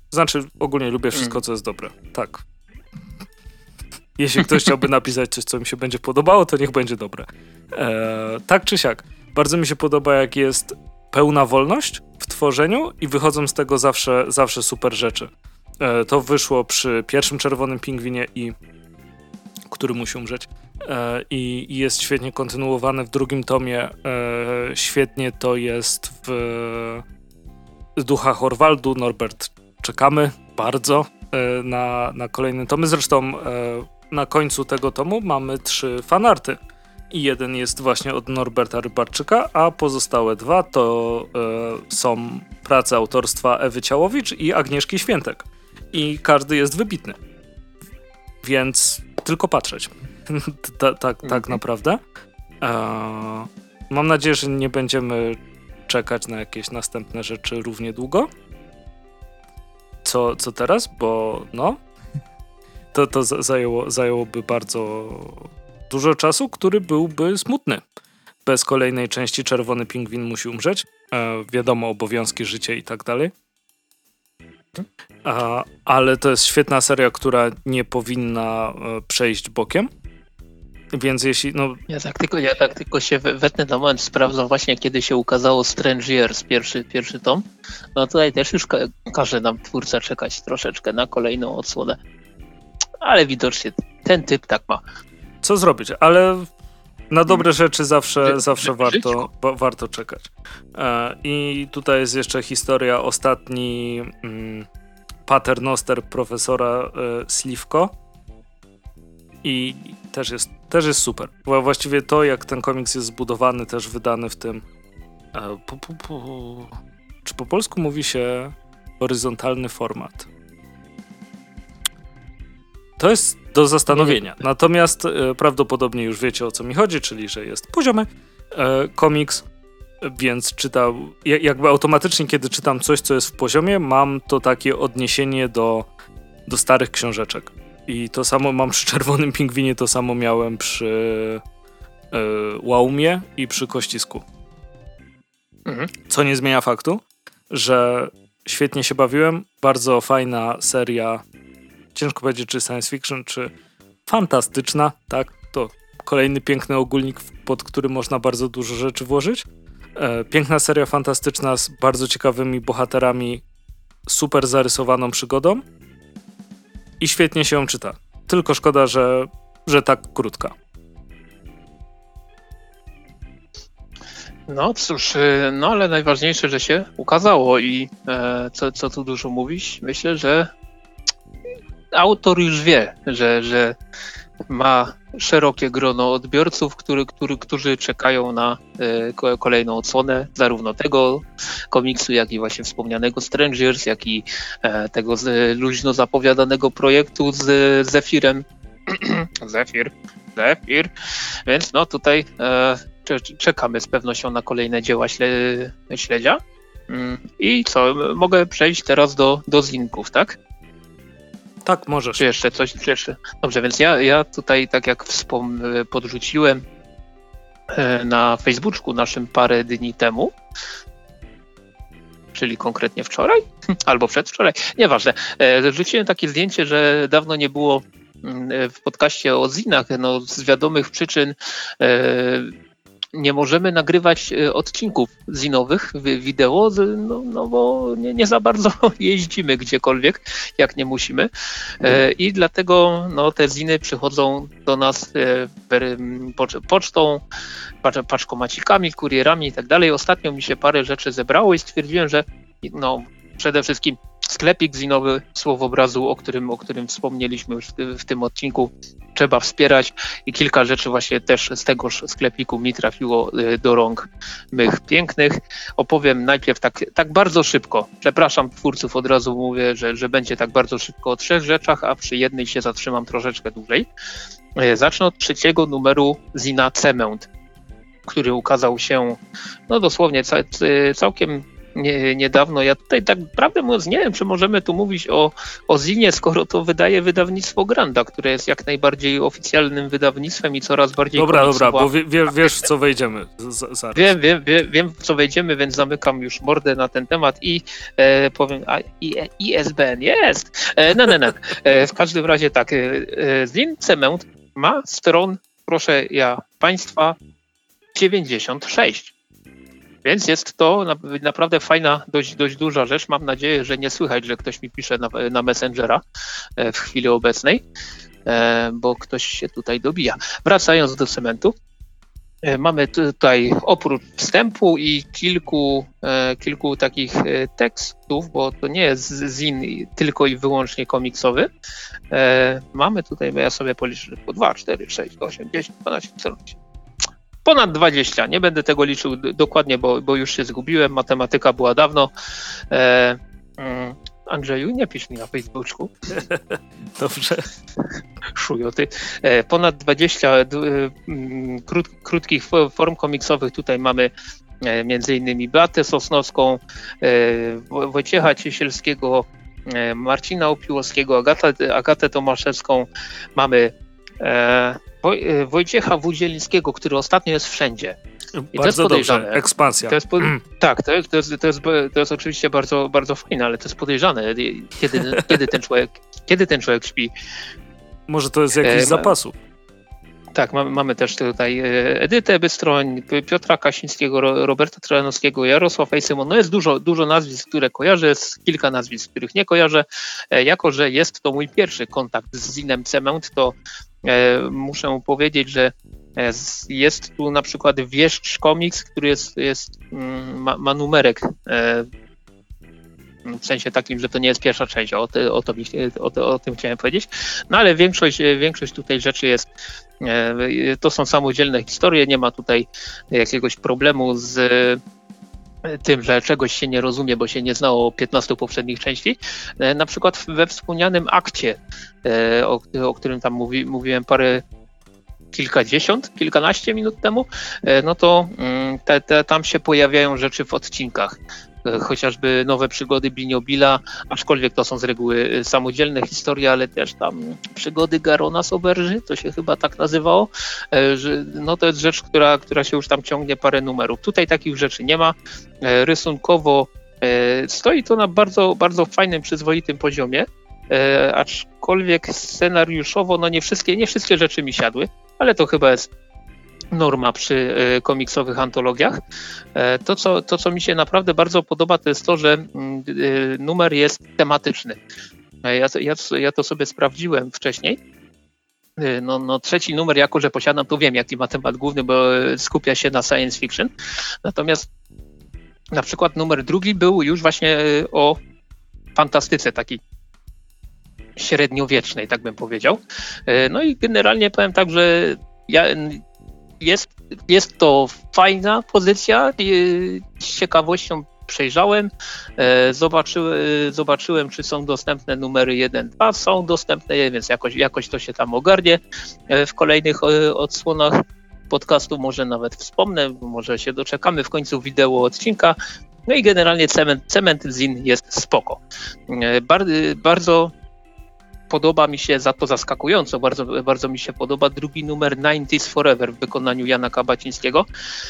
Znaczy, ogólnie lubię wszystko, co jest dobre. Tak. Jeśli ktoś chciałby napisać coś, co mi się będzie podobało, to niech będzie dobre. E, tak czy siak. Bardzo mi się podoba, jak jest pełna wolność w tworzeniu i wychodzą z tego zawsze, zawsze super rzeczy. E, to wyszło przy pierwszym czerwonym pingwinie i który musi umrzeć. E, i, jest świetnie kontynuowane w drugim tomie. E, świetnie to jest w Ducha Horwaldu. Norbert, czekamy bardzo na, na kolejne tomy. Zresztą na końcu tego tomu mamy trzy fanarty i jeden jest właśnie od Norberta Rybarczyka, a pozostałe dwa to e, są prace autorstwa Ewy Ciałowicz i Agnieszki Świętek. I każdy jest wybitny. Więc tylko patrzeć. tak, tak mhm. naprawdę. E, mam nadzieję, że nie będziemy czekać na jakieś następne rzeczy równie długo. Co, co teraz, bo no. To, to zajęło, zajęłoby bardzo dużo czasu, który byłby smutny. Bez kolejnej części Czerwony Pingwin musi umrzeć. E, wiadomo, obowiązki, życie i tak dalej. A, ale to jest świetna seria, która nie powinna e, przejść bokiem. Więc jeśli. No... Ja, tak tylko, ja tak tylko się wetnę na moment, sprawdzam właśnie, kiedy się ukazało Strange Years, pierwszy, pierwszy tom. No tutaj też już ka każe nam twórca czekać troszeczkę na kolejną odsłonę. Ale widocznie ten typ tak ma co zrobić, ale na dobre rzeczy zawsze, zawsze warto, warto czekać. E, I tutaj jest jeszcze historia ostatni mm, paternoster profesora e, Slivko. I też jest, też jest super. Właściwie to, jak ten komiks jest zbudowany, też wydany w tym. E, czy po polsku mówi się horyzontalny format? To jest do zastanowienia. Natomiast e, prawdopodobnie już wiecie o co mi chodzi, czyli że jest poziomy e, komiks, więc czytał, jakby automatycznie, kiedy czytam coś, co jest w poziomie, mam to takie odniesienie do, do starych książeczek. I to samo mam przy Czerwonym Pingwinie, to samo miałem przy e, Łaumie i przy Kościsku. Mhm. Co nie zmienia faktu, że świetnie się bawiłem. Bardzo fajna seria ciężko powiedzieć, czy science fiction, czy fantastyczna, tak? To kolejny piękny ogólnik, pod który można bardzo dużo rzeczy włożyć. E, piękna seria fantastyczna z bardzo ciekawymi bohaterami, super zarysowaną przygodą i świetnie się ją czyta. Tylko szkoda, że, że tak krótka. No cóż, y, no ale najważniejsze, że się ukazało i e, co, co tu dużo mówić, myślę, że autor już wie, że, że ma szerokie grono odbiorców, który, który, którzy czekają na e, kolejną odsłonę zarówno tego komiksu, jak i właśnie wspomnianego Strangers, jak i e, tego z, luźno zapowiadanego projektu z Zefirem. Zefir, Zefir. Więc no tutaj e, czekamy z pewnością na kolejne dzieła śle, śledzia. Mm, I co, mogę przejść teraz do, do zinków, tak? Tak, możesz. Czy jeszcze coś? Czy jeszcze? Dobrze, więc ja, ja tutaj, tak jak wspom podrzuciłem e, na Facebooku naszym parę dni temu, czyli konkretnie wczoraj, albo przedwczoraj, nieważne. E, rzuciłem takie zdjęcie, że dawno nie było mm, w podcaście o zinach, no z wiadomych przyczyn e, nie możemy nagrywać e, odcinków zinowych wideo, no, no bo nie, nie, za bardzo jeździmy gdziekolwiek, jak nie musimy. E, I dlatego no, te ziny przychodzą do nas pocztą, paczkomacikami, kurierami i tak dalej. Ostatnio mi się parę rzeczy zebrało i stwierdziłem, że no, przede wszystkim sklepik zinowy Słowobrazu, o którym, o którym wspomnieliśmy już w, w, tym odcinku, trzeba wspierać i kilka rzeczy właśnie też z tegoż sklepiku mi trafiło y, do rąk mych pięknych. Opowiem najpierw tak, tak bardzo szybko. Przepraszam twórców, od razu mówię, że, że będzie tak bardzo szybko o trzech rzeczach, a przy jednej się zatrzymam troszeczkę dłużej. Y, zacznę od trzeciego numeru Zina Cement, który ukazał się no dosłownie całkiem nie, niedawno. Ja tutaj tak prawdę mówiąc nie wiem, czy możemy tu mówić o, o Zinie, skoro to wydaje wydawnictwo Granda, które jest jak najbardziej oficjalnym wydawnictwem i coraz bardziej Dobra, dobra, bo wie, wie, wiesz w co wejdziemy zaraz. Wiem, wiem, wiem, wiem w co wejdziemy, więc zamykam już mordę na ten temat i e, powiem, a i, ISBN jest! E, no, no, no. E, w każdym razie tak, e, e Zin Cement ma stron, proszę ja Państwa, 96. Więc jest to naprawdę fajna, dość, dość duża rzecz. Mam nadzieję, że nie słychać, że ktoś mi pisze na, na Messengera e, w chwili obecnej, e, bo ktoś się tutaj dobija. Wracając do cementu. E, mamy tutaj oprócz wstępu i kilku, kilku takich tekstów, bo to nie jest zin tylko i wyłącznie komiksowy. Mamy tutaj, ja sobie policzę po 2, 4, 6, 8, 10, 12, 14, ponad 20. Nie będę tego liczył dokładnie, bo, bo już się zgubiłem. Matematyka była dawno. E, mm, Andrzeju, nie pisz mi na Facebooku. Dobrze. Szujoty. E, ponad 20 e, mm, krót, krótkich form komiksowych. Tutaj mamy e, między innymi Beatę Sosnowską, Wojciecha Ciesielskiego, Marcina Opiłowskiego, Agatę, Agatę Tomaszewską. Mamy Wojciecha Wudzielińskiego, który ostatnio jest wszędzie. I bardzo to jest podejrzane. Dobrze. Ekspansja. To jest po... mm. Tak, to jest, to, jest, to, jest, to jest oczywiście bardzo, bardzo fajne, ale to jest podejrzane, kiedy, kiedy, ten, człowiek, kiedy ten człowiek śpi. Może to jest jakiś e, zapasów. Tak, mamy, mamy też tutaj e, Edytę Bystroń, Piotra Kasińskiego, Roberta Trojanowskiego, Jarosław Ejsymon. No jest dużo, dużo nazwisk, które kojarzę, jest kilka nazwisk, których nie kojarzę. Jako, że jest to mój pierwszy kontakt z Zinem Cement, to E, muszę powiedzieć, że e, jest tu na przykład Wieszcz Comics, który jest, jest mm, ma, ma numerek e, w sensie takim, że to nie jest pierwsza część, o, o, to, o, o, tym chciałem powiedzieć. No ale większość, większość tutaj rzeczy jest, to są samodzielne historie, nie ma tutaj jakiegoś problemu z tym, że czegoś się nie rozumie, bo się nie znało 15 poprzednich części. E, na przykład we wspomnianym akcie, e, o, o którym tam mówi, mówiłem parę kilkadziesiąt, kilkanaście minut temu, e, no to mm, te, te, tam się pojawiają rzeczy w odcinkach. E, chociażby nowe przygody Biniobila, aczkolwiek to są z reguły e, samodzielne historie, ale też tam przygody Garona Soberży, to się chyba tak nazywało, e, no to jest rzecz, która, która się już tam ciągnie parę numerów. Tutaj takich rzeczy nie ma. Rysunkowo stoi to na bardzo, bardzo fajnym, przyzwoitym poziomie, aczkolwiek scenariuszowo no nie wszystkie, nie wszystkie rzeczy mi siadły, ale to chyba jest norma przy e, komiksowych antologiach. E, to co, to, co mi się naprawdę bardzo podoba, to jest to, że mm, e, numer jest tematyczny. Ja, ja, ja to sobie sprawdziłem wcześniej. No, no, trzeci numer, jako że posiadam, to wiem, jaki ma temat główny, bo skupia się na science fiction. Natomiast na przykład numer drugi był już właśnie o fantastyce, takiej średniowiecznej, tak bym powiedział. No i generalnie powiem tak, że ja jest, jest to fajna pozycja. Z ciekawością przejrzałem, e, zobaczyłem, zobaczyłem, czy są dostępne numery 1, 2. Są dostępne, więc jakoś, jakoś to się tam ogarnie e, w kolejnych e, odsłonach podcastu. Może nawet wspomnę, może się doczekamy w końcu wideo odcinka. No i generalnie cement, cement Zin jest spoko. Bardzo, bardzo podoba mi się za to zaskakująco, bardzo, bardzo mi się podoba drugi numer 90s Forever w wykonaniu Jana Kabacińskiego.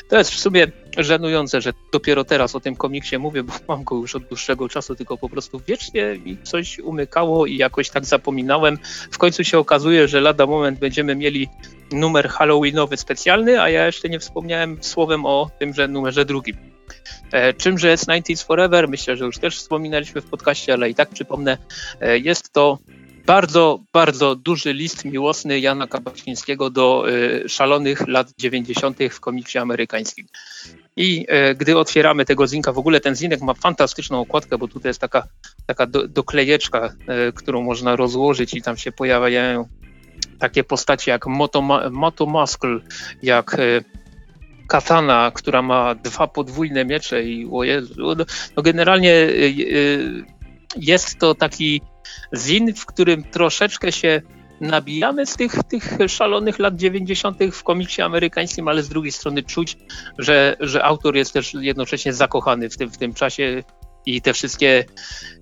To jest w sumie żenujące, że dopiero teraz o tym komiksie mówię, bo mam go już od dłuższego czasu, tylko po prostu wiecznie mi coś umykało i jakoś tak zapominałem. W końcu się okazuje, że lada moment będziemy mieli numer halloweenowy specjalny, a ja jeszcze nie wspomniałem słowem o tymże numerze drugim. E, czymże jest 90s Forever? Myślę, że już też wspominaliśmy w podcaście, ale i tak przypomnę, e, jest to bardzo, bardzo duży list miłosny Jana Kabacińskiego do y, szalonych lat 90. w komiksie amerykańskim. I y, gdy otwieramy tego zinka, w ogóle ten zinek ma fantastyczną okładkę, bo tutaj jest taka, taka do, doklejeczka, y, którą można rozłożyć i tam się pojawiają takie postacie jak Moto, Moto Muscle, jak Katana, która ma dwa podwójne miecze i o Jezu, no, generalnie jest to taki zin, w którym troszeczkę się nabijamy z tych, tych szalonych lat 90. w komiksie amerykańskim, ale z drugiej strony czuć, że, że autor jest też jednocześnie zakochany w tym, w tym czasie i te wszystkie,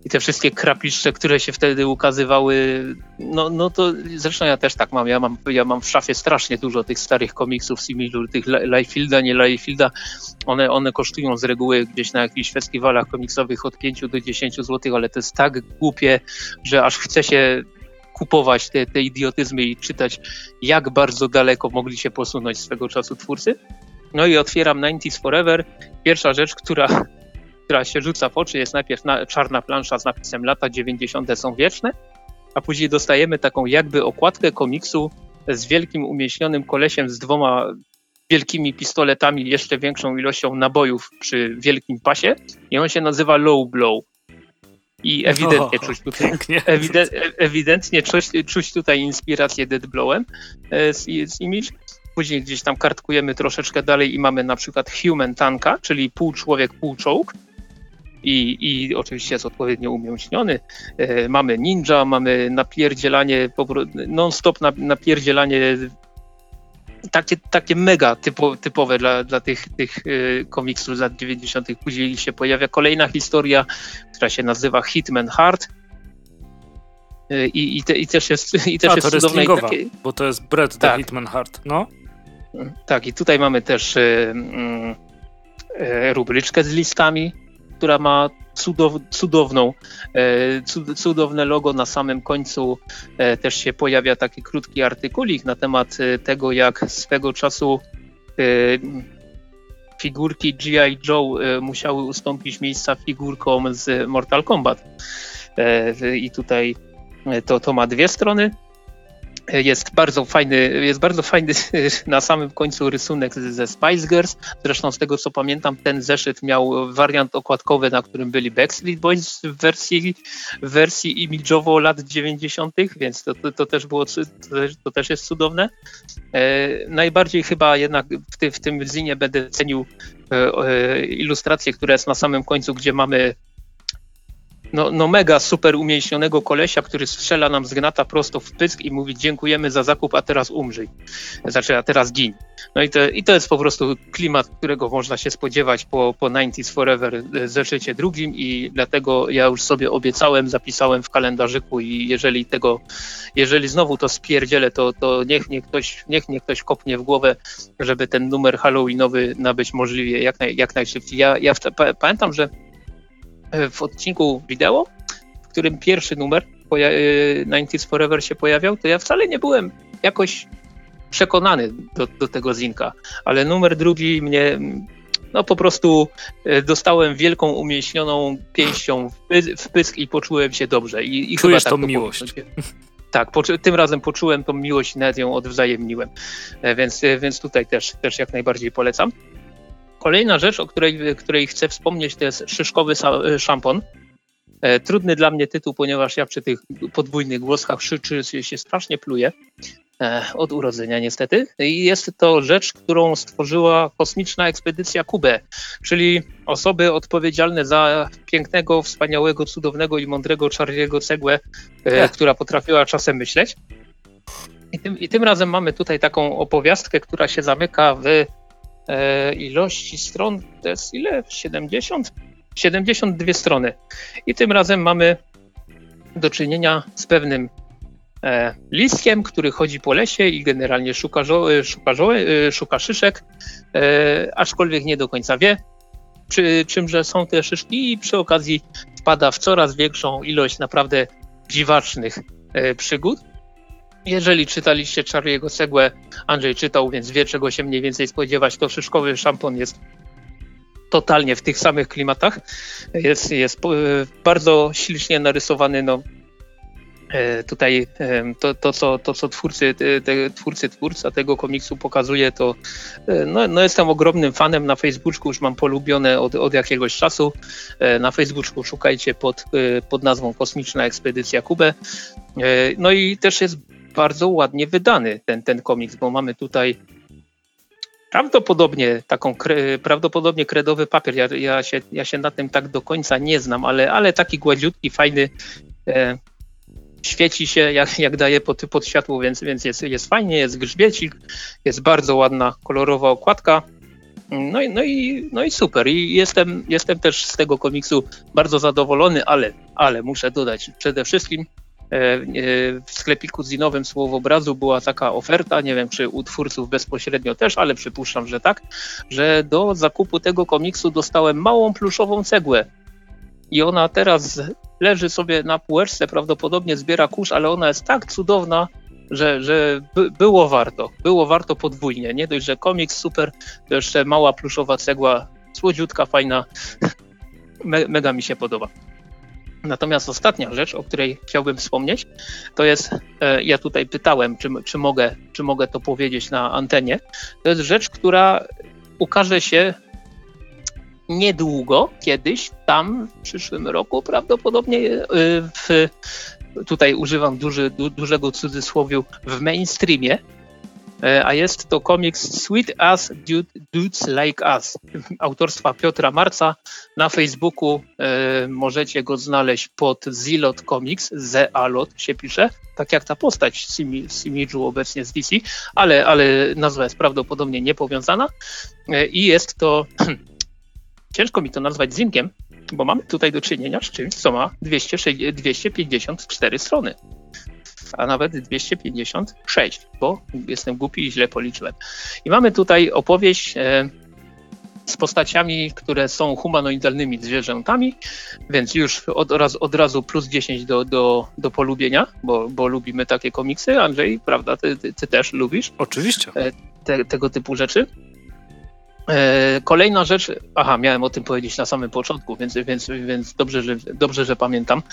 i te wszystkie krapiszcze, które się wtedy ukazywały, no, no to zresztą ja też tak mam. Ja mam, ja mam w szafie strasznie dużo tych starych komiksów Similu, tych Liefilda, nie Liefilda. One, one kosztują z reguły gdzieś na jakichś festiwalach komiksowych od 5 do 10 zł, ale to jest tak głupie, że aż chce się kupować te, te idiotyzmy i czytać, jak bardzo daleko mogli się posunąć swego czasu twórcy. No i otwieram 90s Forever. Pierwsza rzecz, która która się rzuca w oczy, jest najpierw na, czarna plansza z napisem lata 90. są wieczne, a później dostajemy taką jakby okładkę komiksu z wielkim umieśnionym kolesiem z dwoma wielkimi pistoletami, jeszcze większą ilością nabojów przy wielkim pasie i on się nazywa Low Blow. I ewidentnie o, czuć tutaj, ewidentnie czuć, czuć tutaj inspirację Dead Blowem e, z, z Image. Później gdzieś tam kartkujemy troszeczkę dalej i mamy na przykład Human Tanka, czyli pół człowiek, pół czołg i, i oczywiście jest odpowiednio umięśniony. E, mamy ninja, mamy napierdzielanie, non-stop napierdzielanie takie, takie mega typo, typowe dla, dla tych, tych e, komiksów z lat 90. Później się pojawia kolejna historia, która się nazywa Hitman Heart. E, I, i, te, i też jest, i też A, jest to cudowne. Takie... Bo to jest Brett tak. the Hitman Heart, no? Tak, i tutaj mamy też y, y, rubryczkę z listami która ma cudow, cudowną, e, cudowne logo na samym końcu. E, też się pojawia taki krótki artykulik na temat e, tego, jak swego czasu figurki G.I. Joe musiały ustąpić miejsca figurkom z Mortal Kombat. I tutaj to, to ma dwie strony jest bardzo fajny, jest bardzo fajny na samym końcu rysunek ze Spice Girls. Zresztą z tego co pamiętam, ten zeszyt miał wariant okładkowy, na którym byli Backstreet Boys w wersji, wersji imidżowo lat 90., więc to, to, to, też było, to też jest cudowne. E, najbardziej chyba jednak w, ty, w tym zinie będę cenił e, e, ilustrację, która jest na samym końcu, gdzie mamy no, no mega super umięśnionego kolesia, który strzela nam z gnata prosto w pysk i mówi dziękujemy za zakup, a teraz umrzyj. Znaczy, a teraz gin. No i to, i to jest po prostu klimat, którego można się spodziewać po, po 90s Forever zeszycie drugim i dlatego ja już sobie obiecałem, zapisałem w kalendarzyku i jeżeli tego, jeżeli znowu to spierdzielę, to, to niech, niech, ktoś, niech, niech ktoś kopnie w głowę, żeby ten numer halloweenowy nabyć możliwie jak, naj, jak najszybciej. Ja, ja pamiętam, że w odcinku wideo, w którym pierwszy numer 90s y, Forever się pojawiał, to ja wcale nie byłem jakoś przekonany do, do tego zinka, ale numer drugi mnie no po prostu y, dostałem wielką umieśnioną pięścią w, py, w pysk i poczułem się dobrze. I, i Czujesz tak tą miłość. Tak, tym razem poczułem tą miłość i nawet ją odwzajemniłem, e, więc, e, więc tutaj też, też jak najbardziej polecam. Kolejna rzecz, o której, której chcę wspomnieć, to jest szyszkowy e, szampon. E, trudny dla mnie tytuł, ponieważ ja przy tych podwójnych głoskach szyczy się strasznie pluję. E, od urodzenia niestety. I jest to rzecz, którą stworzyła kosmiczna ekspedycja Kubę, czyli osoby odpowiedzialne za pięknego, wspaniałego, cudownego i mądrego Charlie'ego Cegłę, tak. która potrafiła czasem myśleć. I tym, I tym razem mamy tutaj taką opowiastkę, która się zamyka w e, ilości stron, to jest ile? 70? 72 strony. I tym razem mamy do czynienia z pewnym e, listkiem, który chodzi po lesie i generalnie szuka, żo, e, szuka, żo, e, szuka szyszek, e, aczkolwiek nie do końca wie, przy, czymże są te szyszki i przy okazji wpada w coraz większą ilość naprawdę dziwacznych e, przygód. Jeżeli czytaliście Charlie'ego Segłę, Andrzej czytał, więc wie czego się mniej więcej spodziewać, to szyszkowy szampon jest totalnie w tych samych klimatach. Jest, jest e, bardzo ślicznie narysowany, no, e, Tutaj to, to, co, to, co twórcy, te, twórcy, twórca tego komiksu pokazuje, to e, no, no jestem ogromnym fanem na Facebooku, już mam polubione od, od jakiegoś czasu. Na Facebooku szukajcie pod, pod nazwą Kosmiczna Ekspedycja Kubę. No i też jest bardzo ładnie wydany ten, ten komiks, bo mamy tutaj Prawdopodobnie taką, prawdopodobnie kredowy papier. Ja, ja, się, ja się na tym tak do końca nie znam, ale, ale taki gładziutki, fajny. E, świeci się, jak, jak daje pod, pod światło, więc, więc jest, jest fajnie, jest grzbiecik, jest bardzo ładna, kolorowa okładka. No i, no i, no i super. I jestem, jestem też z tego komiksu bardzo zadowolony, ale, ale muszę dodać przede wszystkim w sklepiku zinowym Słowobrazu była taka oferta, nie wiem czy u twórców bezpośrednio też, ale przypuszczam, że tak, że do zakupu tego komiksu dostałem małą pluszową cegłę. I ona teraz leży sobie na półeczce, prawdopodobnie zbiera kurz, ale ona jest tak cudowna, że, że by, było warto. Było warto podwójnie. Nie dość, że komiks super, to jeszcze mała pluszowa cegła, słodziutka, fajna. Me, mega mi się podoba. Natomiast ostatnia rzecz, o której chciałbym wspomnieć, to jest, e, ja tutaj pytałem, czy, czy, mogę, czy mogę to powiedzieć na antenie, to jest rzecz, która ukaże się niedługo, kiedyś, tam w przyszłym roku prawdopodobnie e, w, tutaj używam duży, du, dużego cudzysłowiu, w mainstreamie, a jest to komiks Sweet As Dudes Like Us autorstwa Piotra Marca. Na Facebooku e, możecie go znaleźć pod Zilot Comics, Zealot się pisze, tak jak ta postać z imidżu obecnie z DC, ale, ale nazwa jest prawdopodobnie niepowiązana e, i jest to, ciężko mi to nazwać zinkiem, bo mamy tutaj do czynienia z czymś, co ma 200, 254 strony a nawet 256, bo jestem głupi i źle policzyłem. I mamy tutaj opowieść e, z postaciami, które są humanoidalnymi zwierzętami, więc już od, raz, od razu plus 10 do, do, do polubienia, bo, bo lubimy takie komiksy. Andrzej, prawda, ty, ty, ty też lubisz? Oczywiście. E, te, tego typu rzeczy. E, kolejna rzecz, aha, miałem o tym powiedzieć na samym początku, więc, więc, więc dobrze, że, dobrze, że pamiętam.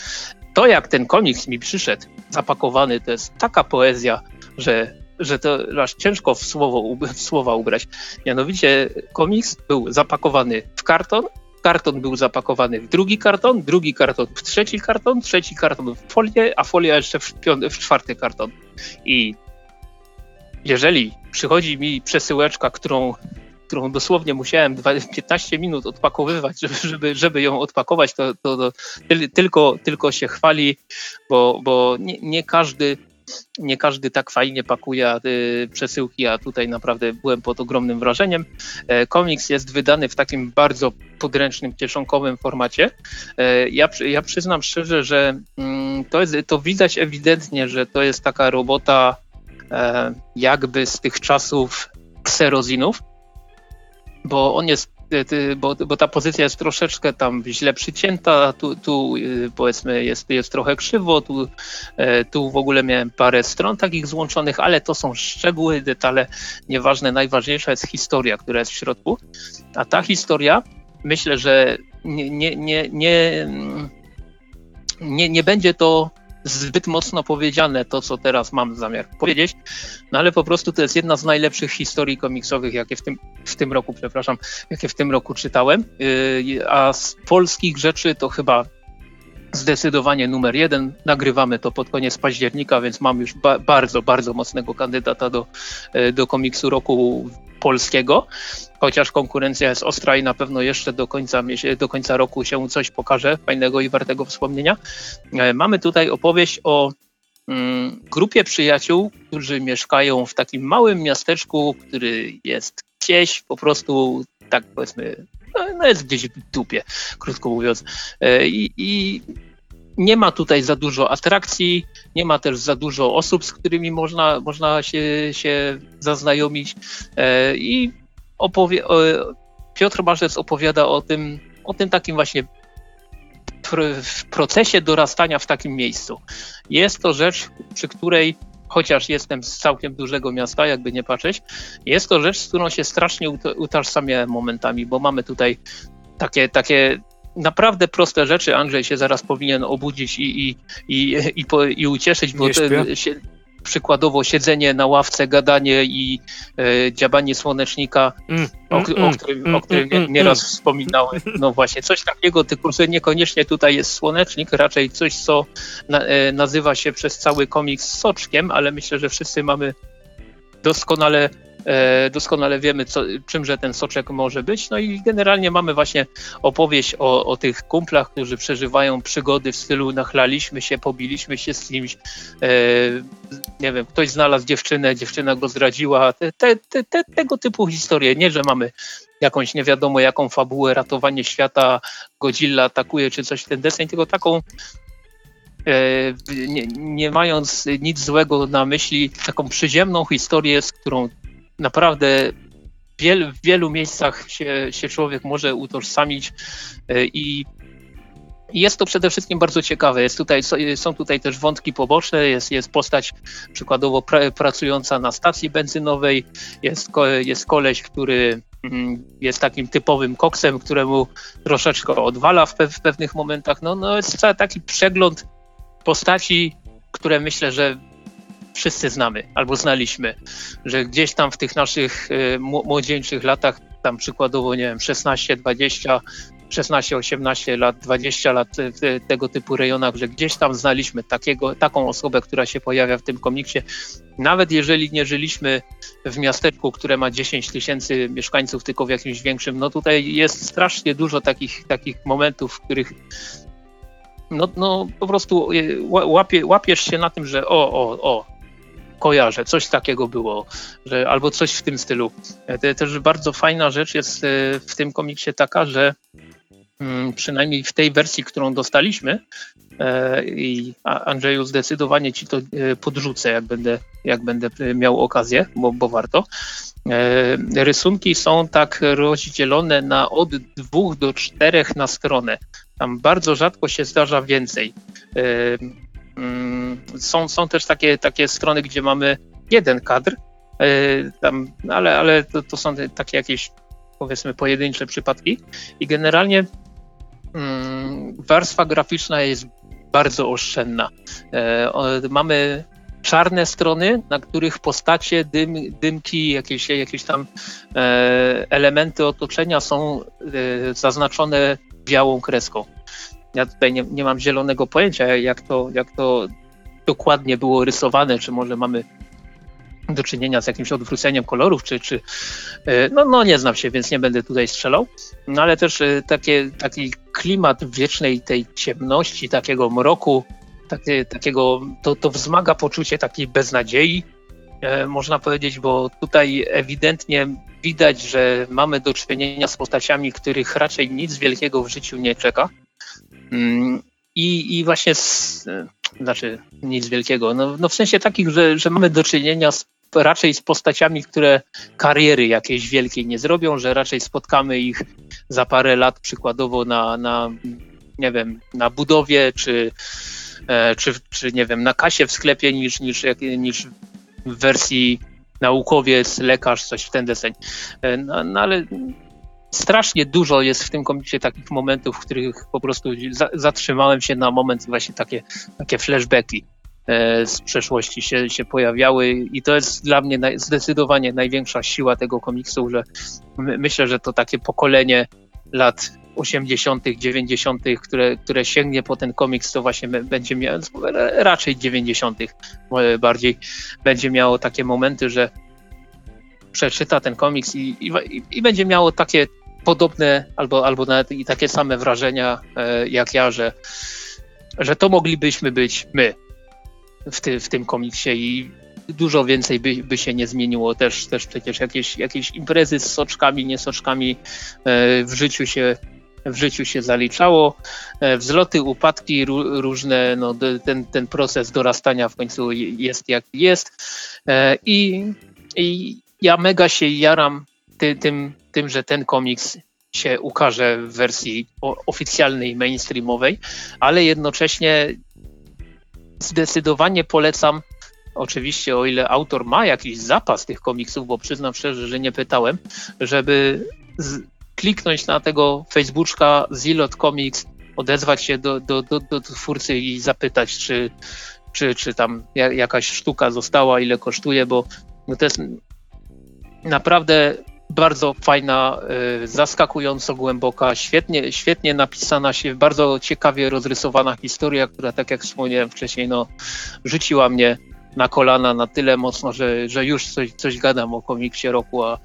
To, jak ten komiks mi przyszedł, zapakowany, to jest taka poezja, że, że to aż ciężko w, słowo, w słowa ubrać. Mianowicie komiks był zapakowany w karton, karton był zapakowany w drugi karton, drugi karton w trzeci karton, trzeci karton w folię, a folia jeszcze w, w czwarty karton. I jeżeli przychodzi mi przesyłeczka, którą którą dosłownie musiałem 15 minut odpakowywać, żeby, żeby, ją odpakować, to, to, to tylko, tylko się chwali, bo, bo nie, nie każdy nie każdy tak fajnie pakuje y, przesyłki, a tutaj naprawdę byłem pod ogromnym wrażeniem. E, komiks jest wydany w takim bardzo podręcznym, kieszonkowym formacie. E, ja, ja przyznam szczerze, że mm, to, jest, to widać ewidentnie, że to jest taka robota e, jakby z tych czasów kserozinów, bo on jest y, bo, bo ta pozycja jest troszeczkę tam źle przycięta, tu, tu y, powiedzmy jest, jest trochę krzywo, tu, e, tu w ogóle miałem parę stron takich złączonych, ale to są szczegóły, detale, nieważne, najważniejsza jest historia, która jest w środku, a ta historia myślę, że nie, nie, nie, nie, nie, nie będzie to zbyt mocno powiedziane to, co teraz mam zamiar powiedzieć, no ale po prostu to jest jedna z najlepszych historii komiksowych, jakie w tym, w tym roku, przepraszam, jakie w tym roku czytałem. Yy, a z polskich rzeczy to chyba zdecydowanie numer jeden. Nagrywamy to pod koniec października, więc mam już ba bardzo, bardzo mocnego kandydata do, yy, do komiksu roku polskiego, chociaż konkurencja jest ostra i na pewno jeszcze do końca, do końca roku się coś pokaże fajnego i wartego wspomnienia. E, mamy tutaj opowieść o mm, grupie przyjaciół, którzy mieszkają w takim małym miasteczku, który jest gdzieś po prostu, tak powiedzmy, no, no jest gdzieś w dupie, krótko mówiąc. E, I, i nie ma tutaj za dużo atrakcji, nie ma też za dużo osób, z którymi można, można się, się zaznajomić. E, I opowie, Piotr Marzec opowiada o tym, o tym takim właśnie w procesie dorastania w takim miejscu. Jest to rzecz, przy której chociaż jestem z całkiem dużego miasta, jakby nie patrzeć, jest to rzecz, z którą się strasznie utożsamiałem momentami, bo mamy tutaj takie, takie naprawdę proste rzeczy. Andrzej się zaraz powinien obudzić i, i, i, i, po, i ucieszyć, bo się, przykładowo siedzenie na ławce, gadanie i e, dziabanie słonecznika, mm, o, mm, o, którym, mm, o którym mm, nieraz mm. wspominałem. No właśnie, coś takiego, tylko że niekoniecznie tutaj jest słonecznik, raczej coś, co na, e, nazywa się przez cały komiks soczkiem, ale myślę, że wszyscy mamy doskonale doskonale wiemy, co, czymże ten soczek może być. No i generalnie mamy właśnie opowieść o, o tych kumplach, którzy przeżywają przygody w stylu nachlaliśmy się, pobiliśmy się z kimś, e, nie wiem, ktoś znalazł dziewczynę, dziewczyna go zdradziła, te, te, te, tego typu historie. Nie, że mamy jakąś nie wiadomo jaką fabułę, ratowanie świata, Godzilla atakuje czy coś w ten deseń, tylko taką e, nie, nie, mając nic złego na myśli, taką przyziemną historię, z którą naprawdę wiel, w wielu miejscach się, się człowiek może utożsamić e, i jest to przede wszystkim bardzo ciekawe. Jest tutaj, są tutaj też wątki poboczne, jest, jest postać przykładowo pra, pracująca na stacji benzynowej, jest, jest koleś, który mm, jest takim typowym koksem, któremu troszeczkę odwala w, pe, w pewnych momentach. No, no jest taki przegląd postaci, które myślę, że wszyscy znamy albo znaliśmy, że gdzieś tam w tych naszych y, młodzieńczych latach, tam przykładowo, nie wiem, 16, 20, 16, 18 lat, 20 lat w tego typu rejonach, że gdzieś tam znaliśmy takiego, taką osobę, która się pojawia w tym komiksie. Nawet jeżeli nie żyliśmy w miasteczku, które ma 10 tysięcy mieszkańców, tylko w jakimś większym, no tutaj jest strasznie dużo takich, takich momentów, w których no, no po prostu y, łapie, łapiesz się na tym, że o, o, o, kojarzę, coś takiego było, że, albo coś w tym stylu. E, też bardzo fajna rzecz jest e, w tym komiksie taka, że mm, przynajmniej w tej wersji, którą dostaliśmy, e, i Andrzeju zdecydowanie ci to podrzucę, jak będę, jak będę miał okazję, bo, bo warto. Rysunki są tak rozdzielone na od dwóch do czterech na stronę. Tam bardzo rzadko się zdarza więcej. Mm, są, są też takie, takie strony, gdzie mamy jeden kadr, e, tam, ale, ale to, to są takie jakieś powiedzmy pojedyncze przypadki i generalnie mm, warstwa graficzna jest bardzo oszczędna. E, mamy czarne strony, na których postacie, dym, dymki, jakieś, jakieś tam e, elementy otoczenia są zaznaczone białą kreską. Ja tutaj nie, nie mam zielonego pojęcia, jak to, jak to dokładnie było rysowane, czy może mamy do czynienia z jakimś odwróceniem kolorów, czy, czy e, no, no nie znam się, więc nie będę tutaj strzelał, no ale też e, takie, taki klimat wiecznej tej ciemności, takiego mroku, takie, takiego, to, to wzmaga poczucie takiej beznadziei, e, można powiedzieć, bo tutaj ewidentnie widać, że mamy do czynienia z postaciami, których raczej nic wielkiego w życiu nie czeka. Mm, I, i właśnie, z, znaczy nic wielkiego, no, no w sensie takich, że, że mamy do czynienia z, raczej z postaciami, które kariery jakiejś wielkiej nie zrobią, że raczej spotkamy ich za parę lat przykładowo na, na nie wiem, na budowie, czy, e, czy, czy nie wiem, na kasie w sklepie niż, niż, niż w wersji naukowiec, lekarz, coś w ten deseń. E, no, no ale strasznie dużo jest w tym komiksie takich momentów, w których po prostu za, zatrzymałem się na moment, właśnie takie, takie flashbacki e, z przeszłości się, się pojawiały i to jest dla mnie zdecydowanie największa siła tego komiksu, że my, myślę, że to takie pokolenie lat 80., 90., które, które sięgnie po ten komiks, to właśnie będzie miało, raczej 90. bardziej, będzie miało takie momenty, że przeczyta ten komiks i, i, i będzie miało takie podobne albo, albo nawet i takie same wrażenia e, jak ja, że, że to moglibyśmy być my w, ty, w tym komiksie i dużo więcej by, by się nie zmieniło. Też, też przecież jakieś, jakieś imprezy z soczkami, nie soczkami e, w życiu się w życiu się zaliczało. E, wzloty, upadki różne, no, ten, ten proces dorastania w końcu jest jak jest. I, i ja mega się jaram ty, tym, tym, że ten komiks się ukaże w wersji oficjalnej, mainstreamowej, ale jednocześnie zdecydowanie polecam oczywiście o ile autor ma jakiś zapas tych komiksów, bo przyznam szczerze, że nie pytałem, żeby z, kliknąć na tego Facebooka Zilot Comics, odezwać się do, do, do, do twórcy i zapytać, czy, czy, czy tam jakaś sztuka została, ile kosztuje, bo to jest naprawdę bardzo fajna, y, zaskakująco głęboka, świetnie, świetnie napisana się, bardzo ciekawie rozrysowana historia, która tak jak wspomniałem wcześniej, no, rzuciła mnie na kolana na tyle mocno, że, że już coś, coś gadam o komiksie roku, a,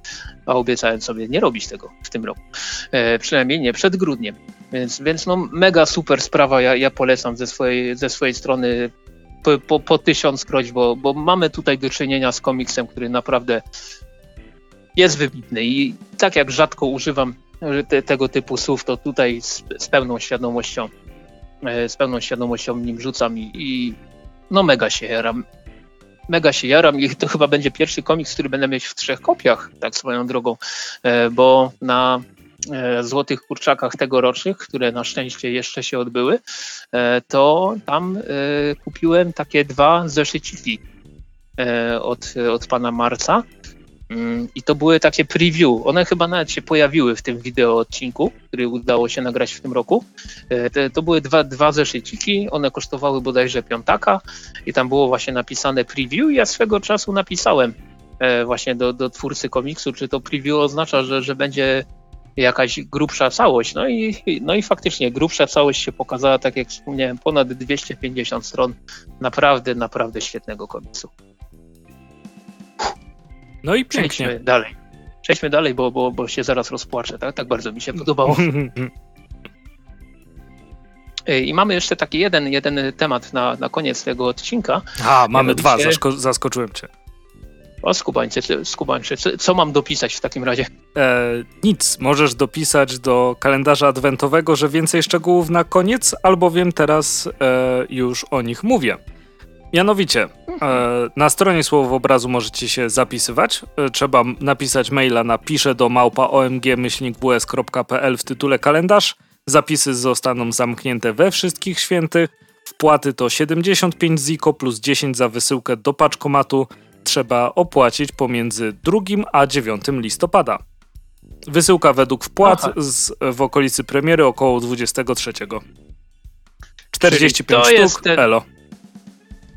a obiecałem sobie nie robić tego w tym roku. E, przynajmniej nie przed grudniem. Więc, więc no mega super sprawa, ja, ja polecam ze swojej, ze swojej strony po, po, po tysiąckroć, bo, bo mamy tutaj do czynienia z komiksem, który naprawdę jest wybitny i tak jak rzadko używam te, tego typu słów, to tutaj z, z, pełną świadomością e, z pełną świadomością nim rzucam i, i no mega się jaram. Mega się jaram i to chyba będzie pierwszy komiks, który będę mieć w trzech kopiach, tak swoją drogą, e, bo na e, złotych kurczakach tegorocznych, które na szczęście jeszcze się odbyły, to tam kupiłem takie dwa zeszyciki od, od pana Marca I to były takie preview. One chyba nawet się pojawiły w tym wideo odcinku, który udało się nagrać w tym roku. E, to były dwa, dwa zeszyciki, one kosztowały bodajże piątaka i tam było właśnie napisane preview ja swego czasu napisałem e, właśnie do, do twórcy komiksu, czy to preview oznacza, że, że będzie jakaś grubsza całość. No i, no i faktycznie grubsza całość się pokazała, tak jak wspomniałem, ponad 250 stron naprawdę, naprawdę świetnego komiksu. No i pięknie. Przejdźmy dalej. Przejdźmy dalej, bo, bo, bo się zaraz rozpłaczę. Tak, tak bardzo mi się podobało. I mamy jeszcze taki jeden, jeden temat na, na koniec tego odcinka. A, mamy dwa, zaskoczyłem cię. O, skubańcie, co, co mam dopisać w takim razie? E, nic, możesz dopisać do kalendarza adwentowego, że więcej szczegółów na koniec, albowiem teraz e, już o nich mówię. Mianowicie, e, na stronie Słowobrazu możecie się zapisywać. E, trzeba napisać maila na pisze do małpa omg-ws.pl w tytule kalendarz. Zapisy zostaną zamknięte we wszystkich świętych. Wpłaty to 75 ziko plus 10 za wysyłkę do paczkomatu. Trzeba opłacić pomiędzy 2 a 9 listopada. Wysyłka według wpłat z, w okolicy premiery około 23. 45 sztuk, ten... elo.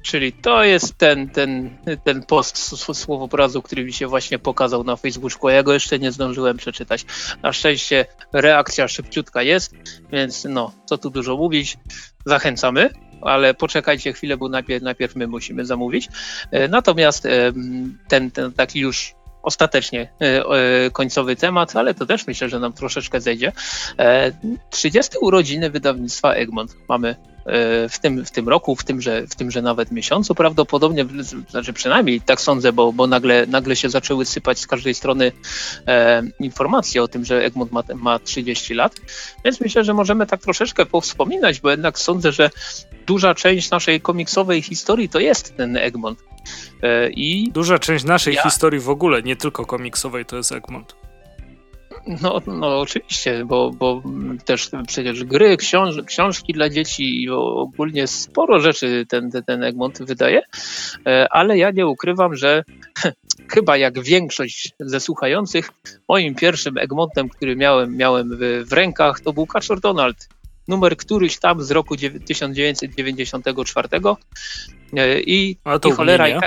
Czyli to jest ten, ten, ten post słowobrazu, który mi się właśnie pokazał na Facebooku. Ja go jeszcze nie zdążyłem przeczytać. Na szczęście reakcja szybciutka jest, więc no, co tu dużo mówić. Zachęcamy, ale poczekajcie chwilę, bo najpierw, najpierw my musimy zamówić. E, natomiast ten, ten taki już ostatecznie e, e, końcowy temat, ale to też myślę, że nam troszeczkę zejdzie. 30 urodziny wydawnictwa Egmont mamy E, w tym, w tym roku, w tymże, w tymże nawet miesiącu prawdopodobnie, znaczy przynajmniej tak sądzę, bo, bo nagle, nagle się zaczęły sypać z każdej strony e, informacje o tym, że Egmont ma, ma 30 lat, więc myślę, że możemy tak troszeczkę powspominać, bo jednak sądzę, że duża część naszej komiksowej historii to jest ten Egmont. E, I Duża część naszej ja... historii w ogóle, nie tylko komiksowej, to jest Egmont. No, no oczywiście, bo, bo też przecież gry, książ książki dla dzieci i ogólnie sporo rzeczy ten, ten, Egmont wydaje, e, ale ja nie ukrywam, że chyba jak większość ze słuchających, moim pierwszym Egmontem, który miałem, miałem w, w rękach, to był Kaczor Donald. Numer któryś tam z roku 1994 e, i, i cholera.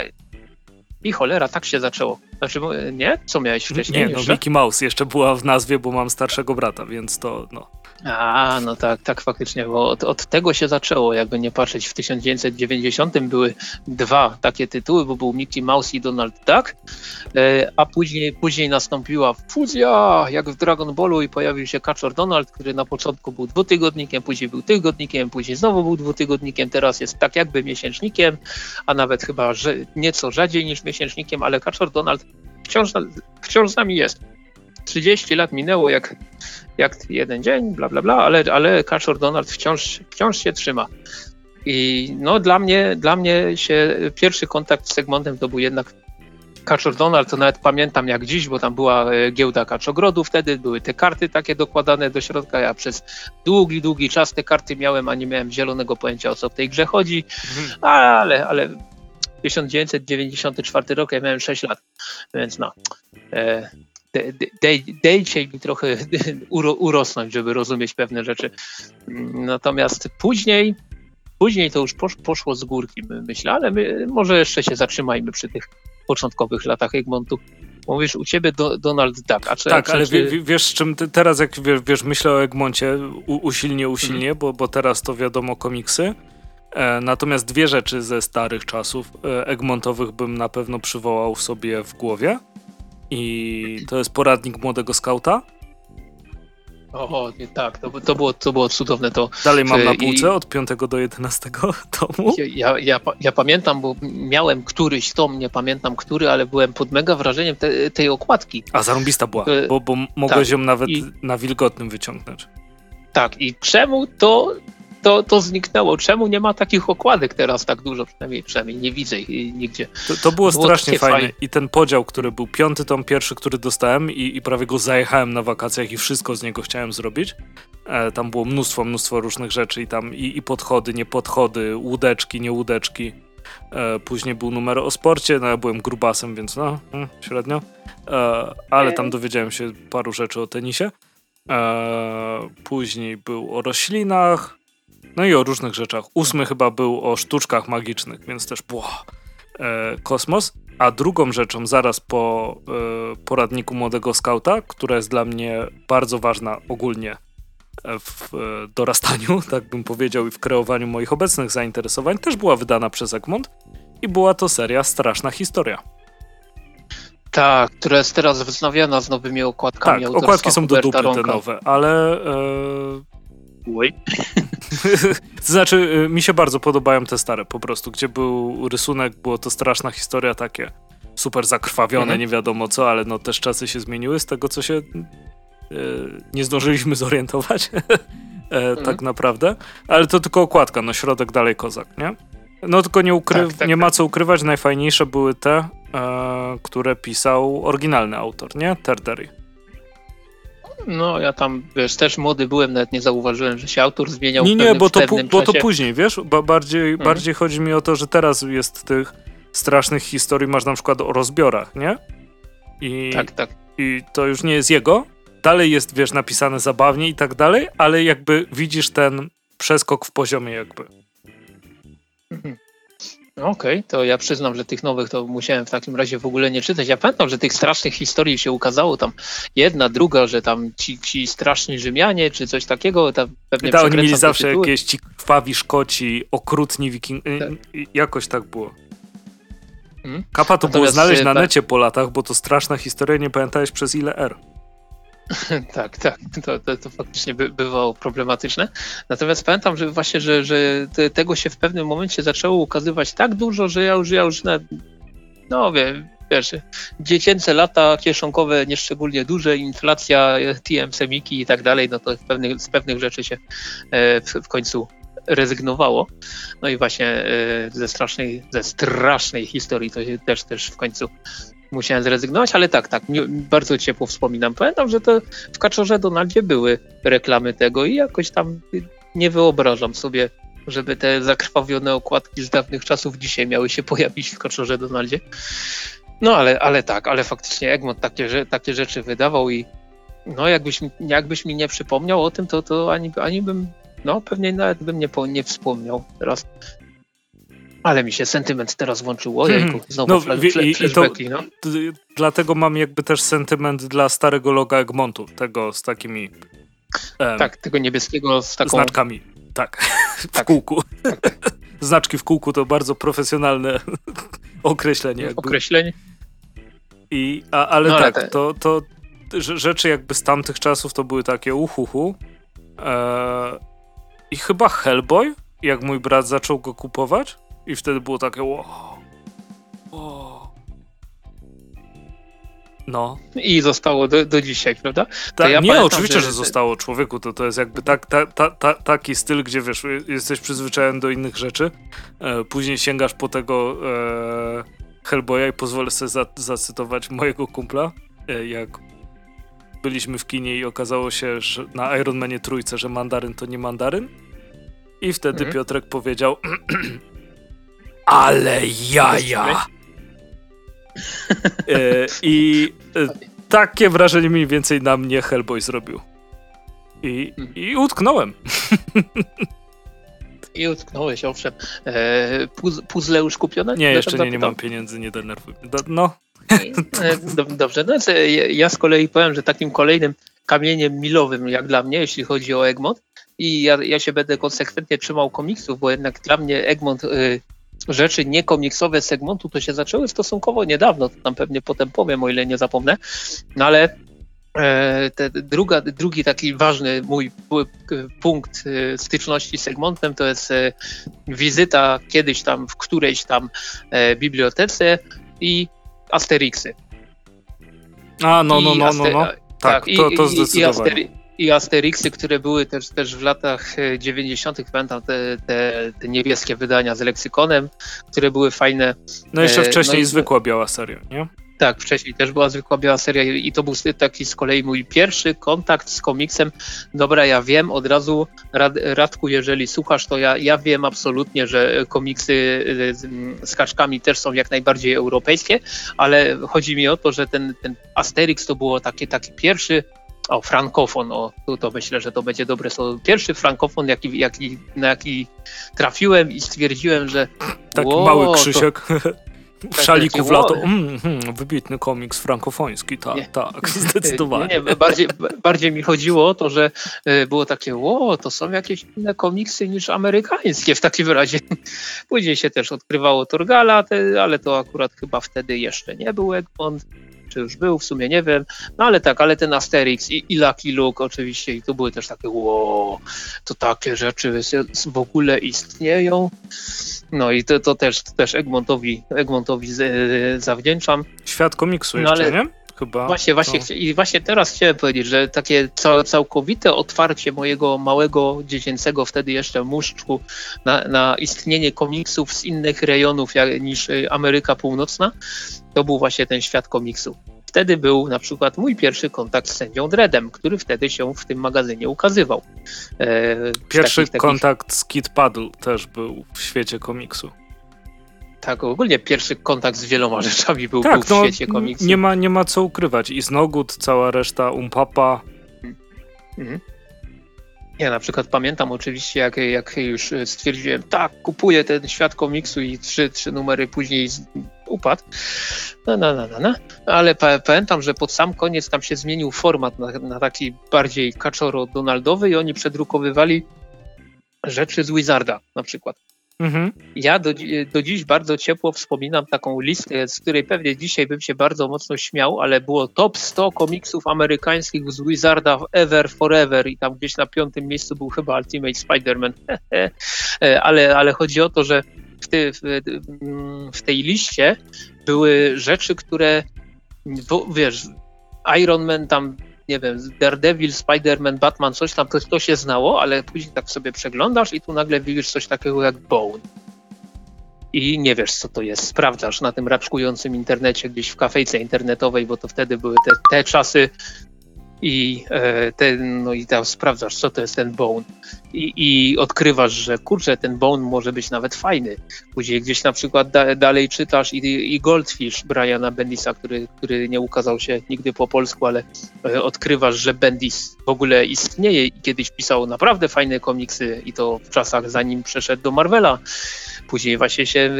I cholera, tak się zaczęło. Znaczy, nie? Co miałeś wcześniej? Nie, no Mickey Mouse jeszcze była w nazwie, bo mam starszego brata, więc to no. A, no tak, tak faktycznie, bo od, od, tego się zaczęło, jakby nie patrzeć. W 1990 były dwa takie tytuły, bo był Mickey Mouse i Donald Duck, e, a później, później nastąpiła fuzja, jak w Dragon Ballu i pojawił się Kaczor Donald, który na początku był dwutygodnikiem, później był tygodnikiem, później znowu był dwutygodnikiem, teraz jest tak jakby miesięcznikiem, a nawet chyba nieco rzadziej niż miesięcznikiem, ale Kaczor Donald wciąż, wciąż z nami jest. 30 lat minęło jak, jak jeden dzień, bla, bla, bla, ale, ale Kaczor Donald wciąż, wciąż się trzyma. I no dla mnie, dla mnie się pierwszy kontakt z Segmontem to był jednak Kaczor Donald, to nawet pamiętam jak dziś, bo tam była e, giełda Kaczogrodu wtedy, były te karty takie dokładane do środka, ja przez długi, długi czas te karty miałem, a nie miałem zielonego pojęcia o co w tej grze chodzi, mhm. ale, ale 1994 rok, ja miałem 6 lat, więc no, e, dejcie mi trochę urosnąć, żeby rozumieć pewne rzeczy. Natomiast później, później to już poszło z górki, myślę, ale my może jeszcze się zatrzymajmy przy tych początkowych latach Egmontu. Mówisz u ciebie do, Donald Duck. A czy, tak, ale wie, wiesz, czym ty, teraz jak wiesz, wiesz, myślę o Egmoncie u, usilnie, usilnie, mhm. bo, bo teraz to wiadomo komiksy. E, natomiast dwie rzeczy ze starych czasów e, Egmontowych bym na pewno przywołał sobie w głowie. I to jest poradnik młodego skauta. O, nie, tak, to, to, było, to było cudowne. To, Dalej mam na półce i, od 5 do 11 tomu. Ja, ja, ja, pamiętam, bo miałem któryś tom, nie pamiętam który, ale byłem pod mega wrażeniem te, tej okładki. A zarąbista była, e, bo, bo mogłeś tak, ją nawet i, na wilgotnym wyciągnąć. Tak, i czemu to to, to zniknęło. Czemu nie ma takich okładek teraz tak dużo? Przynajmniej, przynajmniej nie widzę ich nigdzie. To, to było, było, strasznie fajne. fajne. I ten podział, który był piąty tom, pierwszy, który dostałem i, i prawie go zajechałem na wakacjach i wszystko z niego chciałem zrobić. E, tam było mnóstwo, mnóstwo różnych rzeczy i tam i, i podchody, nie podchody, łódeczki, nie łódeczki. E, później był numer o sporcie, no ja byłem grubasem, więc no, hmm, średnio. E, ale tam dowiedziałem się paru rzeczy o tenisie. E, później był o roślinach, no i o różnych rzeczach. Ósmy chyba był o sztuczkach magicznych, więc też było e, kosmos. A drugą rzeczą, zaraz po e, poradniku młodego skauta, która jest dla mnie bardzo ważna ogólnie e, w e, dorastaniu, tak bym powiedział, i w kreowaniu moich obecnych zainteresowań, też była wydana przez Egmont i była to seria Straszna Historia. Tak, która jest teraz wznawiana z nowymi okładkami. Tak, okładki są do dupy te nowe, ale e, to znaczy, y, mi się bardzo podobają te stare po prostu, gdzie był rysunek, było to straszna historia takie super zakrwawione, mhm. nie wiadomo co, ale no też czasy się zmieniły z tego, co się y, nie zdążyliśmy zorientować e, mhm. tak naprawdę. Ale to tylko okładka, no środek dalej kozak, nie? No tylko nie, ukry... tak, tak, nie ma tak. co ukrywać, najfajniejsze były te, e, które pisał oryginalny autor, nie? Terdery. No, ja tam, wiesz, też młody byłem, nawet nie zauważyłem, że się autor zmieniał Nie, nie, pewnym, bo, to, bo to później, wiesz, ba bardziej, mhm. bardziej chodzi mi o to, że teraz jest tych strasznych historii, masz na przykład o rozbiorach, nie? I, tak, tak. I to już nie jest jego, dalej jest, wiesz, napisane zabawnie i tak dalej, ale jakby widzisz ten przeskok w poziomie jakby. Mhm. Okej, okay, to ja przyznam, że tych nowych to musiałem w takim razie w ogóle nie czytać. Ja pamiętam, że tych strasznych historii się ukazało tam jedna, druga, że tam ci, ci straszni Rzymianie czy coś takiego. Tam pewnie tak, oni mieli zawsze tytuły. jakieś ci krwawi Szkoci, okrutni wiking... Y, tak. Jakoś tak było. Hmm? Kapa to Natomiast było znaleźć na necie po latach, bo to straszna historia, nie pamiętałeś przez ile R. tak, tak, to, to, to faktycznie by, bywało problematyczne. Natomiast pamiętam, że właśnie, że, że te, tego się w pewnym momencie zaczęło ukazywać tak dużo, że ja już, ja już na, no wiem, wiesz, dziecięce lata kieszonkowe nieszczególnie duże, inflacja, TM semiki i tak dalej, no to pewnych, z pewnych rzeczy się e, w, w końcu rezygnowało. No i właśnie e, ze strasznej, ze strasznej historii to się też, też w końcu musiałem zrezygnować, ale tak, tak, bardzo ciepło wspominam. Pamiętam, że to w Kaczorze Donaldzie były reklamy tego i jakoś tam nie wyobrażam sobie, żeby te zakrwawione okładki z dawnych czasów dzisiaj miały się pojawić w Kaczorze Donaldzie. No ale, ale tak, ale faktycznie Egmont takie, takie rzeczy wydawał i no jakbyś, jakbyś mi nie przypomniał o tym, to, to ani, ani bym, no pewnie nawet bym nie, nie wspomniał teraz. Ale mi się sentyment teraz włączył. Ojejku, mhm. znowu no, flash, i, flashbacki, i to, no. Dlatego mam jakby też sentyment dla starego loga Egmontu, tego z takimi... Um, tak, tego niebieskiego z taką... Znaczkami, tak, w tak. kółku. Tak, tak. Znaczki w kółku to bardzo profesjonalne określenie. Jakby. Określenie. I, a, ale no, tak, ale te... to, to rzeczy jakby z tamtych czasów to były takie uhuhu. Eee, I chyba Hellboy, jak mój brat zaczął go kupować, i wtedy było takie wow. wow. No. I zostało do, do dzisiaj, prawda? Ta, ja nie, pamiętam, oczywiście, że, że zostało człowieku. To, to jest jakby tak, ta, ta, ta, taki styl, gdzie wiesz, jesteś przyzwyczajony do innych rzeczy. E, później sięgasz po tego e, Hellboya i pozwolę sobie za, zacytować mojego kumpla. E, jak byliśmy w kinie i okazało się, że na Iron Manie trójce, że mandaryn to nie mandaryn. I wtedy mhm. Piotrek powiedział Ale jaja! E, I e, takie wrażenie mniej więcej na mnie Hellboy zrobił. I, i utknąłem. I utknąłeś, owszem. E, puz, puzzle już kupione? Nie, jeszcze nie, nie mam pieniędzy, nie denerwuj. No. E, dobrze, no ja z kolei powiem, że takim kolejnym kamieniem milowym jak dla mnie, jeśli chodzi o Egmont i ja, ja się będę konsekwentnie trzymał komiksów, bo jednak dla mnie Egmont y, rzeczy niekomiksowe z Egmontu to się zaczęły stosunkowo niedawno, to tam pewnie potem powiem, o ile nie zapomnę, no ale e, druga, drugi taki ważny mój punkt e, styczności z Egmontem to jest e, wizyta kiedyś tam w którejś tam bibliotece i Asterixy. A, no, no, no, no, no. Tak, tak to, to zdecydowanie. I, i Asterixy, które były też, też w latach 90., e, pamiętam te, te, te, niebieskie wydania z leksykonem, które były fajne. No jeszcze e, wcześniej no i, zwykła biała seria, nie? Tak, wcześniej też była zwykła biała seria i to był taki z kolei mój pierwszy kontakt z komiksem. Dobra, ja wiem od razu, Rad, Radku, jeżeli słuchasz, to ja, ja wiem absolutnie, że komiksy e, z kaczkami też są jak najbardziej europejskie, ale chodzi mi o to, że ten, ten Asterix to było taki, taki pierwszy o, frankofon, o, tu to myślę, że to będzie dobre słowo. Pierwszy frankofon, jaki, jaki, na jaki trafiłem i stwierdziłem, że. Taki wow, mały Krzysiek. To... W tak, szaliku w lato. Mm, mm, wybitny komiks frankofoński, tak, nie, tak, zdecydowanie. Nie, nie, bardziej, bardziej mi chodziło o to, że e, było takie, ło, to są jakieś inne komiksy niż amerykańskie w takim razie. Później się też odkrywało Torgala, ale to akurat chyba wtedy jeszcze nie był Egmont czy już był, w sumie nie wiem, no ale tak, ale ten Asterix i, i Lucky Luke oczywiście i to były też takie, wow, to takie rzeczy w ogóle istnieją. No i to, to też, to też Egmontowi, Egmontowi z, zawdzięczam. Świat komiksu no, jeszcze, ale, nie? Chyba. Właśnie, właśnie, to... i właśnie teraz chciałem powiedzieć, że takie całkowite otwarcie mojego małego, dziecięcego wtedy jeszcze muszczku na, na istnienie komiksów z innych rejonów jak, niż y, Ameryka Północna, to był właśnie ten świat komiksu. Wtedy był na przykład mój pierwszy kontakt z sędzią Dreadem, który wtedy się w tym magazynie ukazywał. E, pierwszy takich, kontakt takich... z Kid Paddle też był w świecie komiksu. Tak, ogólnie pierwszy kontakt z wieloma rzeczami był, tak, był w no, świecie komiksu. Nie ma, nie ma co ukrywać. I Znogut, cała reszta Umpapa. Mhm. Ja na przykład pamiętam oczywiście, jak, jak już stwierdziłem, tak, kupuję ten świat komiksu i trzy, trzy numery później upadł. No, no, no, no, no. Ale pa pamiętam, że pod sam koniec tam się zmienił format na, na taki bardziej kaczoro-donaldowy i oni przedrukowywali rzeczy z Wizarda na przykład. Mhm. Ja do, do dziś bardzo ciepło wspominam taką listę, z której pewnie dzisiaj bym się bardzo mocno śmiał, ale było top 100 komiksów amerykańskich z Wizarda ever, forever i tam gdzieś na piątym miejscu był chyba Ultimate Spider-Man. ale, ale chodzi o to, że w, ty, w, w tej liście były rzeczy, które wiesz, Iron Man tam nie wiem, Daredevil, Spider-Man, Batman, coś tam, to, to się znało, ale później tak sobie przeglądasz i tu nagle widzisz coś takiego jak Bone. I nie wiesz, co to jest. Sprawdzasz na tym raczkującym internecie, gdzieś w kafejce internetowej, bo to wtedy były te, te czasy, i, e, ten, no i tam sprawdzasz, co to jest ten bone I, i odkrywasz, że kurczę, ten bone może być nawet fajny. Później gdzieś na przykład da, dalej czytasz i, i Goldfish Briana Bendisa, który, który nie ukazał się nigdy po polsku, ale e, odkrywasz, że Bendis w ogóle istnieje i kiedyś pisał naprawdę fajne komiksy i to w czasach zanim przeszedł do Marvela. Później właśnie się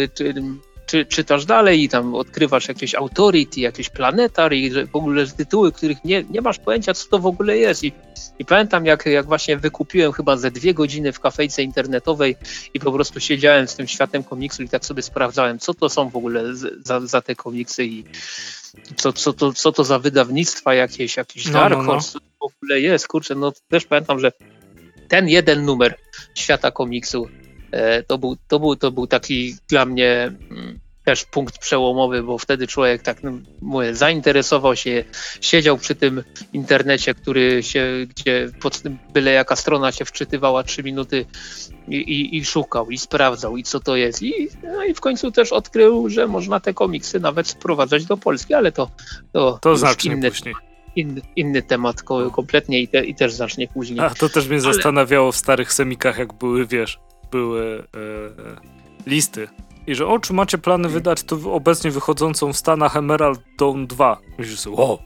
czy, czytasz dalej i tam odkrywasz jakieś authority, jakieś planetary i w ogóle tytuły, których nie, nie masz pojęcia, co to w ogóle jest. I, i pamiętam, jak, jak właśnie wykupiłem chyba ze dwie godziny w kafejce internetowej i po prostu siedziałem z tym światem komiksu i tak sobie sprawdzałem, co to są w ogóle za, za te komiksy i co, co, to, co to za wydawnictwa jakieś, jakiś no, Dark Horse, no, no. co to w ogóle jest. Kurczę, no też pamiętam, że ten jeden numer świata komiksu to był, to był, to był taki dla mnie mm, też punkt przełomowy, bo wtedy człowiek tak no, mówię, zainteresował się, siedział przy tym internecie, który się, gdzie pod tym byle jaka strona się wczytywała trzy minuty i, i, i, szukał i sprawdzał i co to jest. I, no i w końcu też odkrył, że można te komiksy nawet sprowadzać do Polski, ale to to, to znacznie inny, później. Inny, inny temat kompletnie i, te, i też znacznie później. A to też mnie ale... zastanawiało w starych semikach, jak były, wiesz, były e, listy I że o, czy macie plany wydać tu obecnie wychodzącą w Stanach Emerald Dawn 2? Myślisz sobie, o,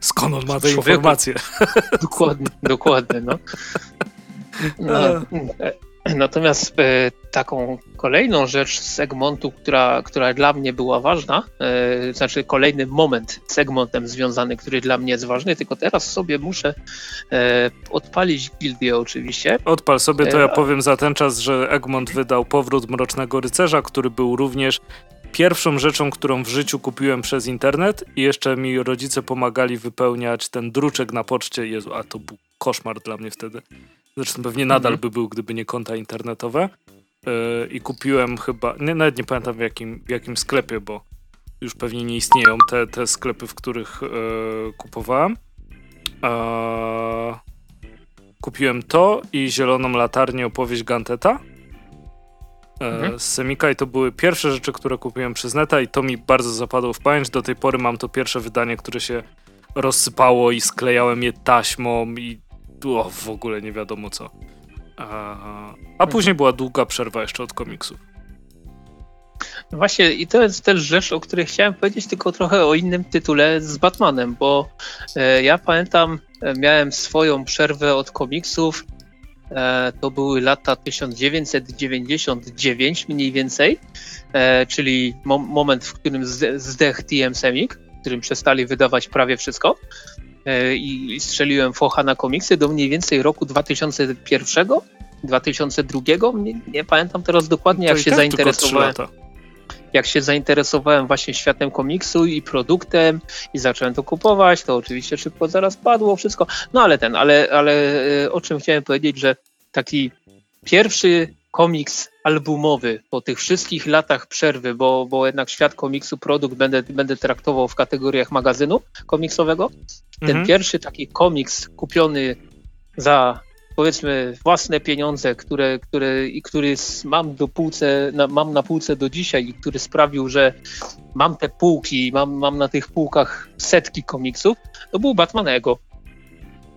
skąd on ma te informacje? Dokładnie, dokładnie, no. no e, natomiast e, taką kolejną rzecz z Egmontu, która, która dla mnie była ważna, e, znaczy kolejny moment z Egmontem związany, który dla mnie jest ważny, tylko teraz sobie muszę e, odpalić gildię oczywiście. Odpal sobie, to E, ja a- powiem za ten czas, że Egmont wydał Powrót Mrocznego Rycerza, który był również pierwszą rzeczą, którą w życiu kupiłem przez internet i jeszcze mi rodzice pomagali wypełniać ten druczek na poczcie. Jezu, a to był koszmar dla mnie wtedy. Zresztą pewnie nadal Mhm. by był, gdyby nie konta internetowe. Yy, I kupiłem chyba, nie, nawet nie pamiętam w jakim, w jakim sklepie, bo już pewnie nie istnieją te, te sklepy, w których yy, kupowałem. Eee, kupiłem to i Zieloną Latarnię opowieść Ganteta e, Mhm. z Semika i to były pierwsze rzeczy, które kupiłem przez neta i to mi bardzo zapadło w pamięć. Do tej pory mam to pierwsze wydanie, które się rozsypało i sklejałem je taśmą i o, w ogóle nie wiadomo co. E, a później była długa przerwa jeszcze od komiksów. Właśnie i to jest też rzecz, o której chciałem powiedzieć, tylko trochę o innym tytule z Batmanem, bo e, ja pamiętam, e, miałem swoją przerwę od komiksów. E, to były lata 1999 mniej więcej, e, czyli mo moment, w którym zde- zdech TM Semik, w którym przestali wydawać prawie wszystko. E, i, strzeliłem focha na komiksy do mniej więcej roku 2001, 2002. Nie, nie pamiętam teraz dokładnie, jak to się tak zainteresowałem jak się zainteresowałem właśnie światem komiksu i produktem i zacząłem to kupować, to oczywiście szybko zaraz padło wszystko. No ale ten, ale, ale e, o czym chciałem powiedzieć, że taki pierwszy komiks albumowy po tych wszystkich latach przerwy, bo, bo jednak świat komiksu, produkt będę, będę traktował w kategoriach magazynu komiksowego. Ten Mhm. pierwszy taki komiks kupiony za powiedzmy własne pieniądze, które, które, i który mam do półce, na, mam na półce do dzisiaj i który sprawił, że mam te półki, mam, mam na tych półkach setki komiksów, to był Batman Ego.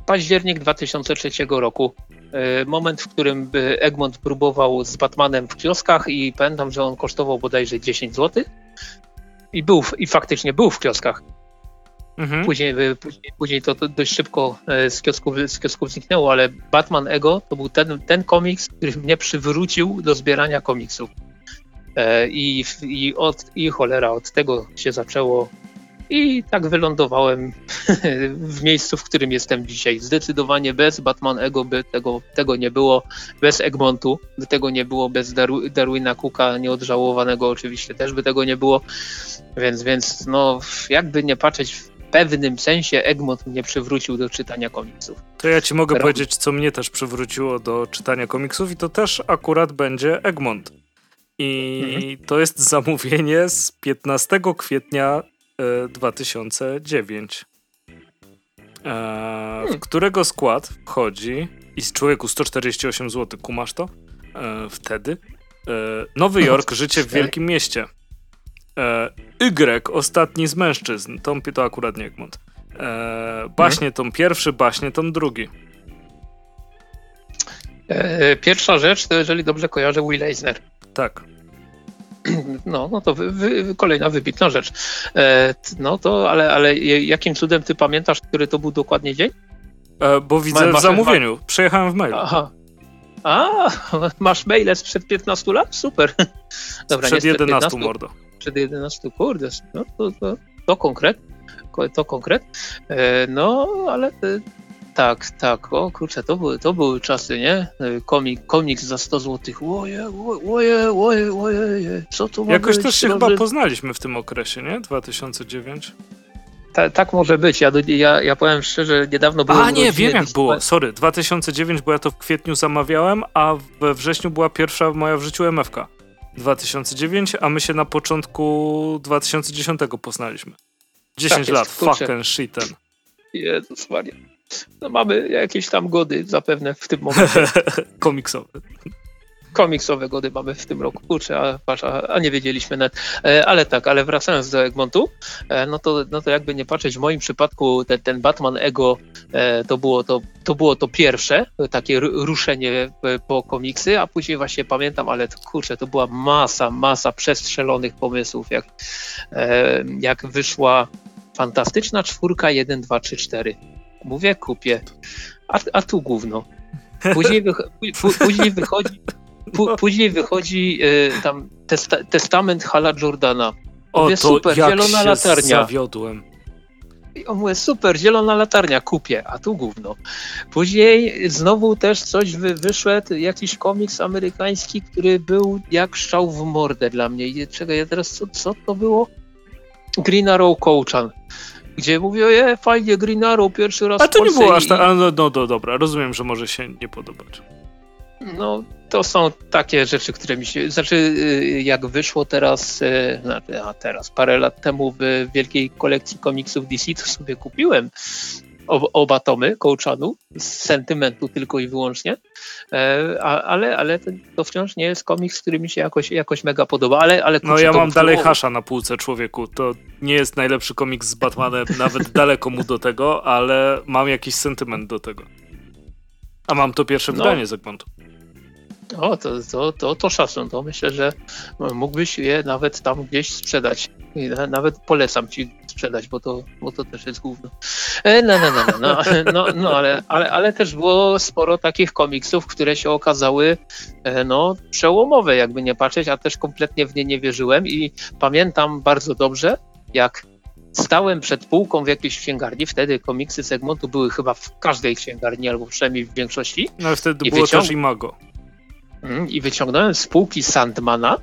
Październik 2003 roku. E, Moment, w którym e, Egmont próbował z Batmanem w kioskach i pamiętam, że on kosztował bodajże 10 zł. I był, i faktycznie był w kioskach. Mhm. Później, y, później, później to, to dość szybko e, z kiosków, z kiosków zniknęło, ale Batman Ego to był ten, ten komiks, który mnie przywrócił do zbierania komiksów. E, I, i, od, I cholera, od tego się zaczęło. I tak wylądowałem w miejscu, w którym jestem dzisiaj. Zdecydowanie bez Batman Ego by tego, tego nie było, bez Egmontu by tego nie było, bez Darw- Darwina Cooka nieodżałowanego oczywiście też by tego nie było. Więc, więc no, jakby nie patrzeć, w pewnym sensie Egmont mnie przywrócił do czytania komiksów. To ja ci mogę Robi. powiedzieć, co mnie też przywróciło do czytania komiksów i to też akurat będzie Egmont. I Mhm. to jest zamówienie z 15 kwietnia 2009, e, w którego skład wchodzi i z człowieku 148 zł, kumasz to? E, wtedy. E, Nowy Jork, życie w wielkim mieście. Y, ostatni z mężczyzn. Tom to akurat nie Egmont. Baśnie tom pierwszy, baśnie tom drugi. Pierwsza rzecz, to jeżeli dobrze kojarzę, Will Eisner. Tak. No, no to wy, wy, kolejna wybitna rzecz. E, No to, ale, ale jakim cudem ty pamiętasz, który to był dokładnie dzień? E, bo widzę Ma- w zamówieniu. Przejechałem w mailu. Aha. A, masz maile sprzed 15 lat? Super. Dobra, Przed nie 11 15, mordo. przed 11, kurde, no to, to, to konkret, ko- to konkret. E, no, ale e, tak, tak, o kurczę, to były, to były czasy, nie? E, Komik, komiks za 100 zł, oje, oje, oje, oje, co to ma Jakoś być? też się Proszę- chyba poznaliśmy w tym okresie, nie? 2009. Ta, tak może być, ja, ja, ja powiem szczerze, niedawno byłem A nie, wiem jak było. Sorry, 2009, bo ja to w kwietniu zamawiałem, a we wrześniu była pierwsza moja w życiu MFK. 2009, a my się na początku 2010 poznaliśmy. 10 jest, lat, kurczę. fucking shiten. Jezus Maria. No mamy jakieś tam gody zapewne w tym momencie. Komiksowy. komiksowego mamy w tym roku. Kurczę, a, patrz, a, a nie wiedzieliśmy nawet. E, ale tak, ale wracając do Egmontu, e, no, to, no to jakby nie patrzeć, w moim przypadku te, ten Batman Ego e, to, było to, to było to pierwsze takie ruszenie po komiksy, a później właśnie pamiętam, ale to, kurczę, to była masa, masa przestrzelonych pomysłów, jak, jak wyszła fantastyczna czwórka 1, 2, 3, 4. Mówię, kupię. A, a tu gówno. Później, później wychodzi później wychodzi y, tam testa testament Hala Jordana. O, Mówię, to super, jak zielona się latarnia. zawiodłem. I on mówi, super, zielona latarnia, kupię, a tu gówno. Później znowu też coś wy, wyszedł, jakiś komiks amerykański, który był jak szczał w mordę dla mnie. I czekaj, ja teraz, co, co to było? Green Arrow Coachan gdzie mówię, je, fajnie, Green Arrow, pierwszy raz A to nie było aż tak, no, no, no dobra, rozumiem, że może się nie podobać. No, to są takie rzeczy, które mi się. Znaczy, y, jak wyszło teraz, y, znaczy, a teraz, parę lat temu w wielkiej kolekcji komiksów DC, to sobie kupiłem oba tomy Kołczanu z sentymentu tylko i wyłącznie, e, ale, ale to wciąż nie jest komiks, który mi się jakoś, jakoś mega podoba, ale, ale No ja mam dalej Hasza na półce człowieku, to nie jest najlepszy komiks z Batmanem, nawet daleko mu do tego, ale mam jakiś sentyment do tego. A mam to pierwsze no. wydanie z Egmontu. O, to, to, to, to szacun. To myślę, że mógłbyś je nawet tam gdzieś sprzedać. Nawet polecam ci sprzedać, bo to, bo to też jest główne. E, no, no, no, no, no, no, no ale, ale, ale też było sporo takich komiksów, które się okazały e, no, przełomowe, jakby nie patrzeć, a też kompletnie w nie nie wierzyłem i pamiętam bardzo dobrze, jak stałem przed półką w jakiejś księgarni, wtedy komiksy segmentu były chyba w każdej księgarni, albo przynajmniej w większości. No ale wtedy I było wyciąg... też Imago. Mm, I wyciągnąłem z półki Sandmana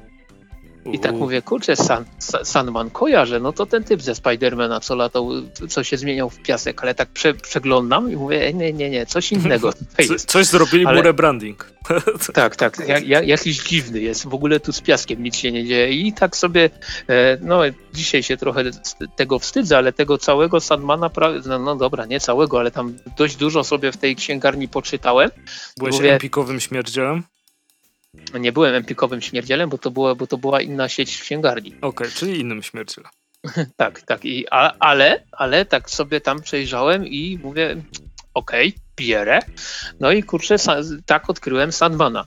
i tak mówię, kurczę, Sand, Sandman kojarzę, no to ten typ ze Spidermana, co latał, co się zmieniał w piasek, ale tak prze, przeglądam i mówię, nie, nie, nie, coś innego Co, coś zrobili ale... mu rebranding. tak, tak, ja, ja, jakiś dziwny jest, w ogóle tu z piaskiem nic się nie dzieje i tak sobie, e, no dzisiaj się trochę tego wstydzę, ale tego całego Sandmana, no, no dobra, nie całego, ale tam dość dużo sobie w tej księgarni poczytałem. Byłeś mówię, empikowym śmierdzielem? Nie byłem empikowym śmierdzielem, bo to, było, bo to była inna sieć księgarni. Okej, okay, czyli innym śmierdzielem. tak, tak. I, a, ale, ale tak sobie tam przejrzałem i mówię, okej, okay, bierę. No i kurczę, tak odkryłem Sandmana.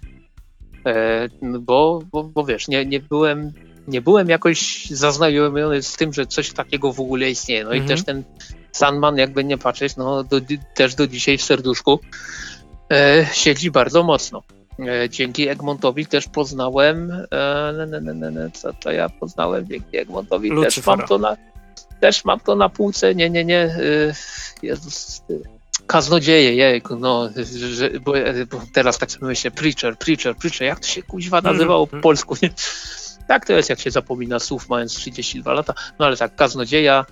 E, bo, bo, bo wiesz, nie, nie byłem nie byłem jakoś zaznajomiony z tym, że coś takiego w ogóle istnieje. No i mhm. też ten Sandman, jakby nie patrzeć, no do, też do dzisiaj w serduszku e, siedzi bardzo mocno. E, dzięki Egmontowi też poznałem, e, co to ja poznałem dzięki Egmontowi, też mam, to na, też mam to na półce, nie, nie, nie, e, Jezus, kaznodzieje, jejku, no, że, bo, bo teraz tak sobie myślę, preacher, preacher, preacher, jak to się kuźwa mhm, nazywało po mhm. polsku, nie? Tak to jest, jak się zapomina słów, mając 32 lata. No ale tak, kaznodzieja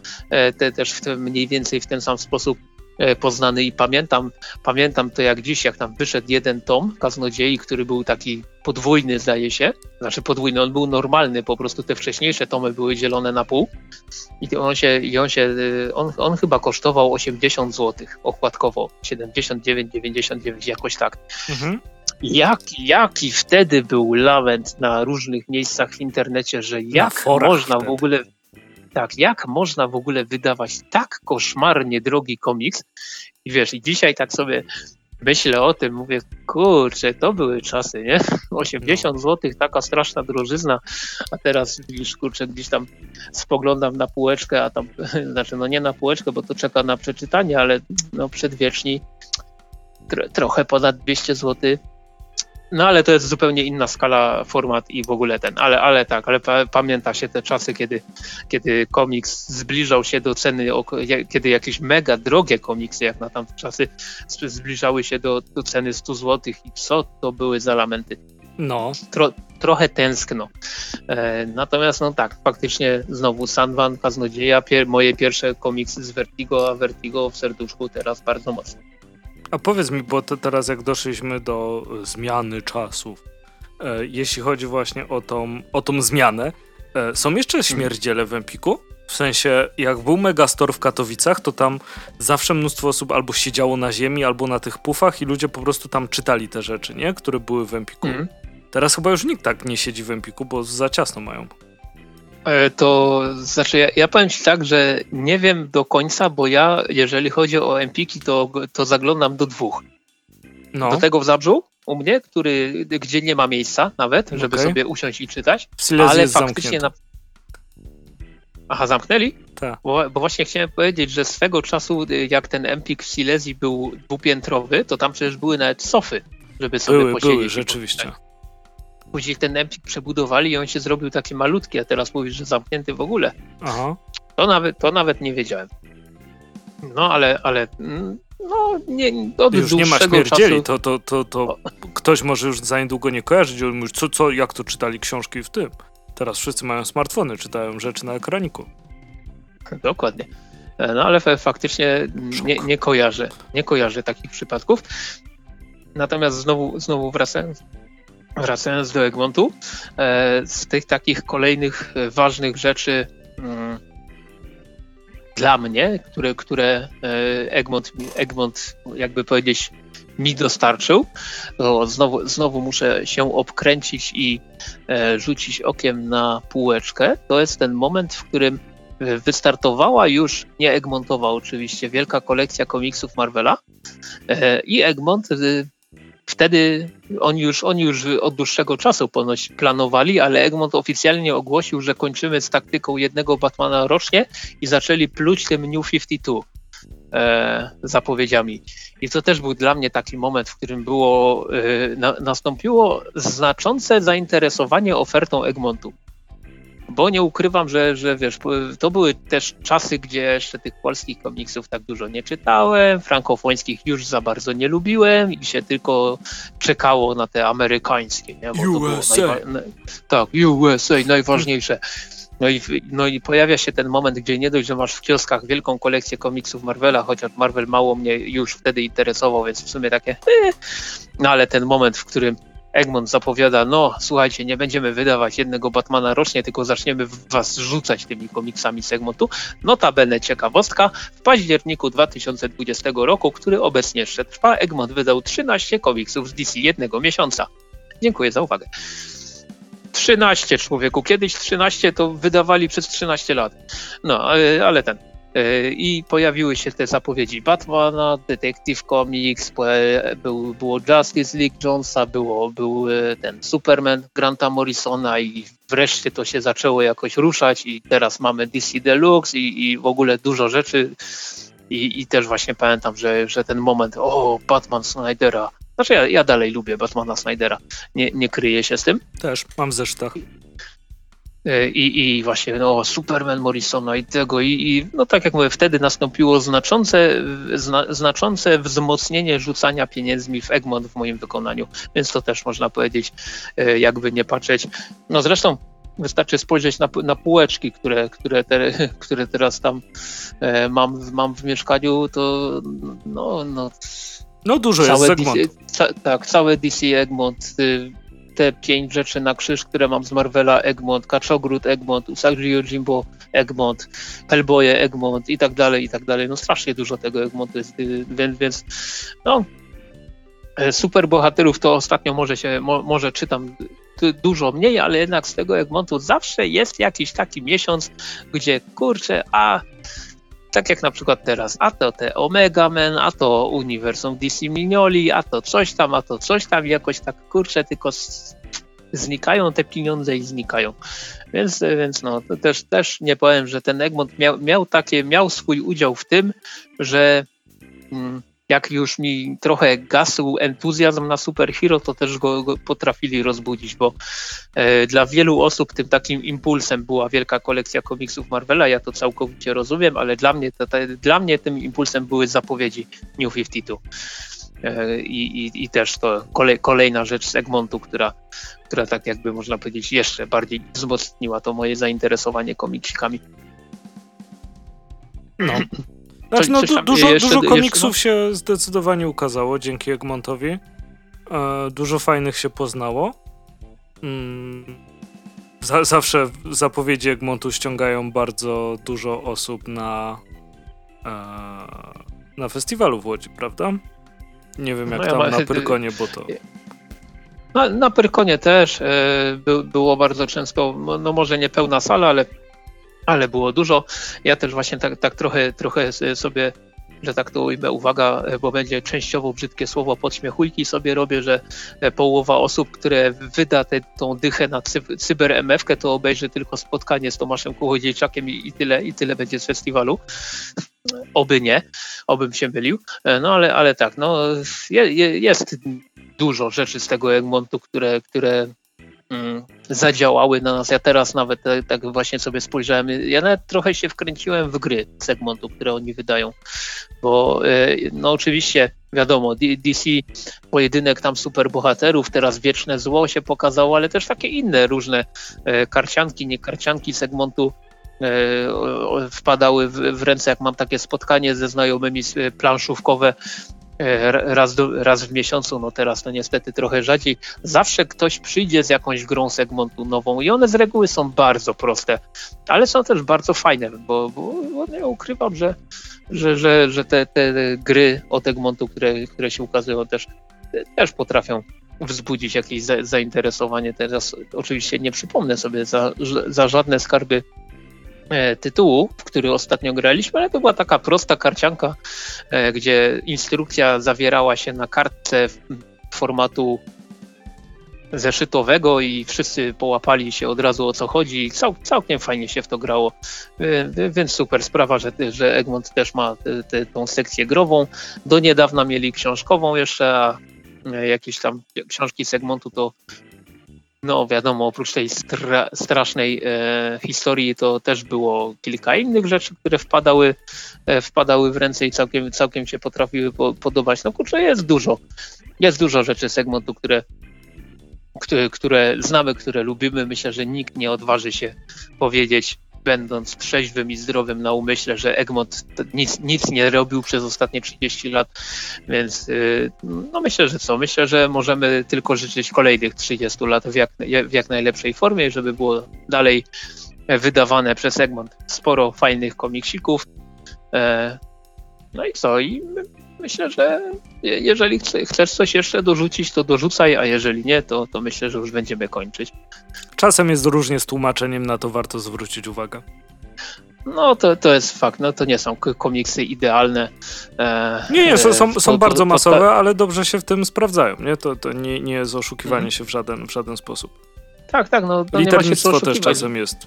te, też w te, mniej więcej w ten sam sposób poznany i pamiętam, pamiętam to jak dziś, jak tam wyszedł jeden tom Kaznodziei, który był taki podwójny zdaje się, znaczy podwójny, on był normalny, po prostu te wcześniejsze tomy były dzielone na pół i on się, i on, się e, on, on chyba kosztował 80 zł okładkowo, 79, 99, jakoś tak. Mhm. Jak, jaki wtedy był lament na różnych miejscach w internecie, że jak można wtedy. w ogóle tak, jak można w ogóle wydawać tak koszmarnie drogi komiks? I wiesz, i dzisiaj tak sobie myślę o tym, mówię, kurczę, to były czasy, nie? 80 no. zł, taka straszna drożyzna, a teraz widzisz, kurczę, gdzieś tam spoglądam na półeczkę, a tam, znaczy no nie na półeczkę, bo to czeka na przeczytanie, ale no przedwieczni trochę ponad 200 zł no ale to jest zupełnie inna skala, format i w ogóle ten, ale, ale tak, ale pa, pamięta się te czasy, kiedy, kiedy komiks zbliżał się do ceny, kiedy jakieś mega drogie komiksy, jak na tamte czasy, zbliżały się do, do ceny 100 zł i co to były za lamenty. No. Tro, trochę tęskno. E, natomiast no tak, faktycznie znowu Sandman, Kaznodzieja, pier, moje pierwsze komiksy z Vertigo, a Vertigo w serduszku teraz bardzo mocno. A powiedz mi, bo teraz jak doszliśmy do e, zmiany czasów, e, jeśli chodzi właśnie o tą, o tą zmianę, e, są jeszcze mhm. śmierdziele w Empiku? W sensie, jak był Megastore w Katowicach, to tam zawsze mnóstwo osób albo siedziało na ziemi, albo na tych pufach i ludzie po prostu tam czytali te rzeczy, nie? Które były w Empiku. Mm. Teraz chyba już nikt tak nie siedzi w Empiku, bo za ciasno mają. E, to znaczy, ja, ja powiem Ci tak, że nie wiem do końca, bo ja, jeżeli chodzi o Empiki, to, to zaglądam do dwóch. No. Do tego w Zabrzu, u mnie, który, gdzie nie ma miejsca nawet, żeby okay. sobie usiąść i czytać. Ale faktycznie na. Aha, zamknęli? Tak. Bo, bo, właśnie chciałem powiedzieć, że swego czasu, jak ten Empik w Silesii był dwupiętrowy, to tam przecież były nawet sofy, żeby sobie były, posiedzieć. Były, rzeczywiście. Później ten Empik przebudowali i on się zrobił taki malutki, a teraz mówisz, że zamknięty w ogóle. Aha. To nawet, to nawet nie wiedziałem. No, ale, ale mm, no, nie, od już nie ma śmierdzieli, czasu... to, to, to, to ktoś może już za niedługo nie kojarzyć, on mówi, co, co, jak to czytali książki w tym. Teraz wszyscy mają smartfony, czytają rzeczy na ekraniku. Dokładnie. E, no ale faktycznie nie, nie kojarzę, nie kojarzę takich przypadków. Natomiast znowu, znowu wracając, wracając do Egmontu, e, z tych takich kolejnych ważnych rzeczy mm, dla mnie, które, które e, Egmont, Egmont, jakby powiedzieć, mi dostarczył, znowu, znowu muszę się obkręcić i e, rzucić okiem na półeczkę. To jest ten moment, w którym wystartowała już, nie Egmontowa oczywiście, wielka kolekcja komiksów Marvela e, i Egmont Wtedy oni już, oni już od dłuższego czasu ponoć planowali, ale Egmont oficjalnie ogłosił, że kończymy z taktyką jednego Batmana rocznie i zaczęli pluć tym New 52 e, zapowiedziami. I to też był dla mnie taki moment, w którym było, e, na, nastąpiło znaczące zainteresowanie ofertą Egmontu bo nie ukrywam, że, że wiesz, to były też czasy, gdzie jeszcze tych polskich komiksów tak dużo nie czytałem, frankofońskich już za bardzo nie lubiłem i się tylko czekało na te amerykańskie. Nie? Bo USA. tak, USA, najważniejsze. No i, no i pojawia się ten moment, gdzie nie dość, że masz w kioskach wielką kolekcję komiksów Marvela, chociaż Marvel mało mnie już wtedy interesował, więc w sumie takie, eh. no ale ten moment, w którym Egmont zapowiada, no słuchajcie, nie będziemy wydawać jednego Batmana rocznie, tylko zaczniemy was rzucać tymi komiksami z Egmontu. Notabene ciekawostka, w październiku 2020 roku, który obecnie jeszcze trwa, Egmont wydał 13 komiksów z DC jednego miesiąca. Dziękuję za uwagę. 13 człowieku, kiedyś 13 to wydawali przez 13 lat. No, ale, ale ten. E, I pojawiły się te zapowiedzi Batmana, Detective Comics, był, było Justice League Jonesa, było, był e, ten Superman Granta Morrisona i wreszcie to się zaczęło jakoś ruszać i teraz mamy DC Deluxe i, i w ogóle dużo rzeczy i, i też właśnie pamiętam, że, że ten moment, o, Batman Snydera, znaczy ja, ja dalej lubię Batmana Snydera, nie, nie kryję się z tym. Też, mam w zeszytach. E, i, i właśnie no, Superman Morrisona i tego i, i no tak jak mówię, wtedy nastąpiło znaczące, zna, znaczące wzmocnienie rzucania pieniędzmi w Egmont w moim wykonaniu, więc to też można powiedzieć, e, jakby nie patrzeć. No zresztą wystarczy spojrzeć na, na półeczki, które, które, te, które teraz tam e, mam, mam w mieszkaniu, to no, no, no dużo jest Egmont. DC, ca, tak, całe DC Egmont y, te pięć rzeczy na krzyż, które mam z Marvela, Egmont, Kaczogród Egmont, Usagi Yojimbo Egmont, Hellboye Egmont i tak dalej, i tak dalej. No strasznie dużo tego Egmontu jest, y, więc, więc no e, super bohaterów to ostatnio może się, mo, może czytam dużo mniej, ale jednak z tego Egmontu zawsze jest jakiś taki miesiąc, gdzie kurczę, a tak jak na przykład teraz, a to te Omega Men, a to Uniwersum DC Mignoli, a to coś tam, a to coś tam, jakoś tak kurczę, tylko znikają te pieniądze i znikają. Więc, więc no, też, też nie powiem, że ten Egmont miał, miał takie, miał swój udział w tym, że mm, jak już mi trochę gasł entuzjazm na superhero, to też go, go potrafili rozbudzić, bo e, dla wielu osób tym takim impulsem była wielka kolekcja komiksów Marvela, ja to całkowicie rozumiem, ale dla mnie, to, dla mnie tym impulsem były zapowiedzi New 52. E, I, i, I też to kolej, kolejna rzecz z Egmontu, która, która tak jakby można powiedzieć jeszcze bardziej wzmocniła to moje zainteresowanie komiksikami. No. Znaczy, no, du dużo, jeszcze, dużo komiksów jeszcze, no? się zdecydowanie ukazało dzięki Egmontowi. E, dużo fajnych się poznało. Mm, za, zawsze zapowiedzi Egmontu ściągają bardzo dużo osób na, e, na festiwalu w Łodzi, prawda? Nie wiem jak no ja tam ma, na Pyrkonie, bo to... Na, na Pyrkonie też e, by, było bardzo często, no może nie pełna sala, ale, ale było dużo. Ja też właśnie tak, tak trochę, trochę sobie że tak to ujmę, uwaga, bo będzie częściowo brzydkie słowo, podśmiechujki sobie robię, że połowa osób, które wyda tę tą dychę na cy, cyber MF, to obejrzy tylko spotkanie z Tomaszem Kuchodziejczakiem i, i tyle, i tyle będzie z festiwalu. Oby nie, obym się mylił. No ale, ale tak, no je, je, jest dużo rzeczy z tego Egmontu, które, które zadziałały na nas. Ja teraz nawet tak, tak właśnie sobie spojrzałem. Ja nawet trochę się wkręciłem w gry segmentu, które oni wydają, bo e, no oczywiście wiadomo, DC pojedynek tam superbohaterów, teraz wieczne zło się pokazało, ale też takie inne różne e, karcianki, nie karcianki segmentu e, wpadały w ręce, jak mam takie spotkanie ze znajomymi planszówkowe, raz, do, raz w miesiącu, no teraz to niestety trochę rzadziej, zawsze ktoś przyjdzie z jakąś grą segmentu nową i one z reguły są bardzo proste, ale są też bardzo fajne, bo, bo, bo nie ukrywam, że, że, że, że te, te gry od Egmontu, które, które się ukazują też, też potrafią wzbudzić jakieś zainteresowanie. Teraz oczywiście nie przypomnę sobie za, za żadne skarby E, tytułu, w który ostatnio graliśmy, ale to była taka prosta karcianka, e, gdzie instrukcja zawierała się na kartce formatu zeszytowego i wszyscy połapali się od razu o co chodzi i cał, całkiem fajnie się w to grało. E, więc super sprawa, że, że Egmont też ma te, te, tą sekcję grową. Do niedawna mieli książkową jeszcze, a jakieś tam książki segmentu to no wiadomo, oprócz tej stra strasznej e, historii, to też było kilka innych rzeczy, które wpadały, e, wpadały w ręce i całkiem, całkiem się potrafiły po podobać. No kurczę, jest dużo. Jest dużo rzeczy segmentu, które, które, które znamy, które lubimy. Myślę, że nikt nie odważy się powiedzieć, będąc trzeźwym i zdrowym na umyśle, że Egmont nic, nic nie robił przez ostatnie 30 lat, więc y, no myślę, że co? Myślę, że możemy tylko życzyć kolejnych 30 lat w jak, w jak najlepszej formie, żeby było dalej wydawane przez Egmont sporo fajnych komiksików. E, no i co? I myślę, że jeżeli chcesz coś jeszcze dorzucić, to dorzucaj, a jeżeli nie, to, to myślę, że już będziemy kończyć. Czasem jest różnie z tłumaczeniem, na to warto zwrócić uwagę. No to, to jest fakt, no to nie są komiksy idealne. E, nie, nie, są, są, są bardzo masowe, ale dobrze się w tym sprawdzają, nie? To, to nie, nie jest oszukiwanie mhm. się w żaden, w żaden sposób. Tak, tak, no, no Liternictwo też czasem jest.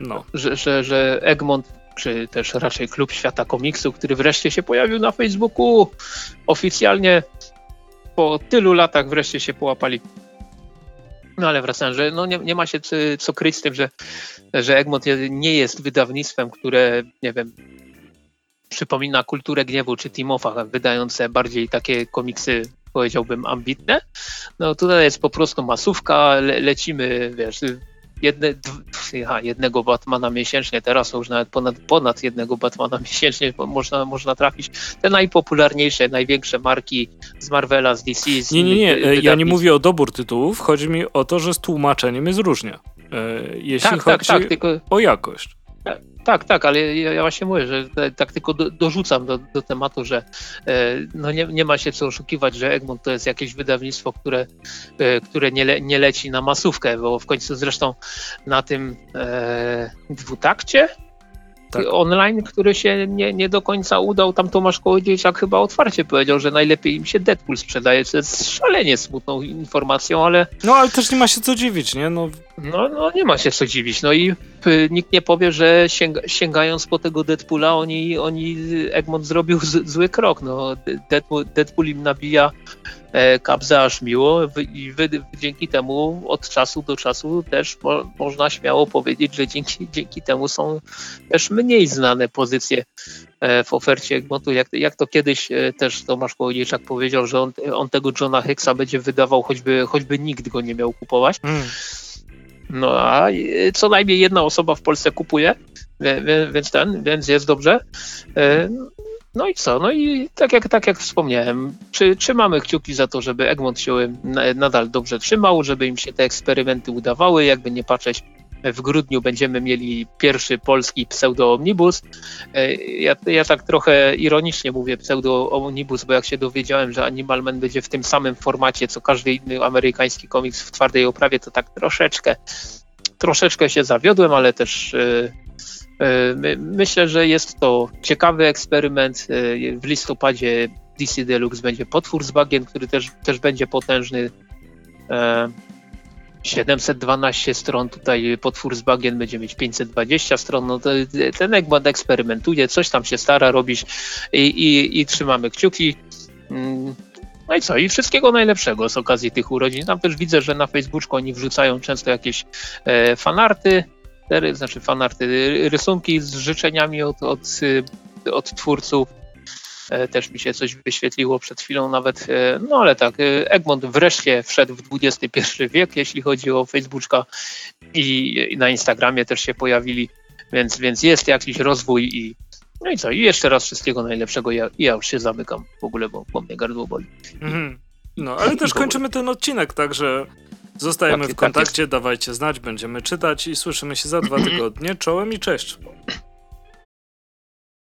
No. Że, że, że Egmont czy też raczej Klub Świata Komiksu, który wreszcie się pojawił na Facebooku oficjalnie po tylu latach wreszcie się połapali. No ale wracając, że no nie, nie ma się co, co kryć z tym, że, że Egmont nie jest wydawnictwem, które, nie wiem, przypomina kulturę gniewu czy Timofa, wydające bardziej takie komiksy, powiedziałbym, ambitne. No tutaj jest po prostu masówka, le, lecimy, wiesz, jedne, aha, jednego Batmana miesięcznie, teraz już nawet ponad, ponad jednego Batmana miesięcznie można, można trafić. Te najpopularniejsze, największe marki z Marvela, z DC. Z nie, nie, nie, ja nie mówię o dobór tytułów, chodzi mi o to, że z tłumaczeniem jest różnie. E, jeśli tak, tak chodzi tak, tak, tylko... o jakość. Tak, tak, ale ja, ja właśnie mówię, że tak tylko do, dorzucam do, do, tematu, że e, no nie, nie, ma się co oszukiwać, że Egmont to jest jakieś wydawnictwo, które, e, które nie, le, nie leci na masówkę, bo w końcu zresztą na tym e, dwutakcie tak. online, który się nie, nie do końca udał. Tam Tomasz Kołodziejczak chyba otwarcie powiedział, że najlepiej im się Deadpool sprzedaje, co jest szalenie smutną informacją, ale... No ale też nie ma się co dziwić, nie? No, no, no nie ma się co dziwić. No i y, nikt nie powie, że sięga, sięgając po tego Deadpoola, oni, oni Egmont zrobił zły krok. No, Deadpool, Deadpool im nabija E, kabza aż miło i wy, dzięki temu od czasu do czasu też mo, można śmiało powiedzieć, że dzięki, dzięki temu są też mniej znane pozycje e, w ofercie Egmontu. Jak, jak to kiedyś e, też Tomasz Kołodziejczak powiedział, że on, on tego Johna Hicksa będzie wydawał, choćby, choćby nikt go nie miał kupować. Mm. No a co najmniej jedna osoba w Polsce kupuje, więc ten, więc jest dobrze. No i co? No i tak jak, tak jak wspomniałem, czy, trzymamy kciuki za to, żeby Egmont się nadal dobrze trzymał, żeby im się te eksperymenty udawały, jakby nie patrzeć, w grudniu będziemy mieli pierwszy polski pseudo-omnibus. E, ja, ja tak trochę ironicznie mówię pseudo-omnibus, bo jak się dowiedziałem, że Animal Man będzie w tym samym formacie, co każdy inny amerykański komiks w twardej oprawie, to tak troszeczkę, troszeczkę się zawiodłem, ale też e, e, myślę, że jest to ciekawy eksperyment. W listopadzie DC Deluxe będzie potwór z bagien, który też, też będzie potężny. 712 stron, tutaj potwór z bagien będzie mieć 520 stron. No ten Egmont eksperymentuje, coś tam się stara robić i, i, i trzymamy kciuki. Mm, no i co? I wszystkiego najlepszego z okazji tych urodzin. Tam też widzę, że na Facebooku oni wrzucają często jakieś e, fanarty, znaczy fanarty, rysunki z życzeniami od, od, od twórców. E, też mi się coś wyświetliło przed chwilą nawet, e, no ale tak, e, Egmont wreszcie wszedł w XXI wiek, jeśli chodzi o Facebooka i na Instagramie też się pojawili, więc, więc jest jakiś rozwój i no i co, i jeszcze raz wszystkiego najlepszego, ja, ja już się zamykam w ogóle, bo, bo mnie gardło boli. Mhm. No, ale też kończymy ten odcinek, także zostajemy tak, w kontakcie, tak dawajcie znać, będziemy czytać i słyszymy się za dwa tygodnie. Czołem i cześć.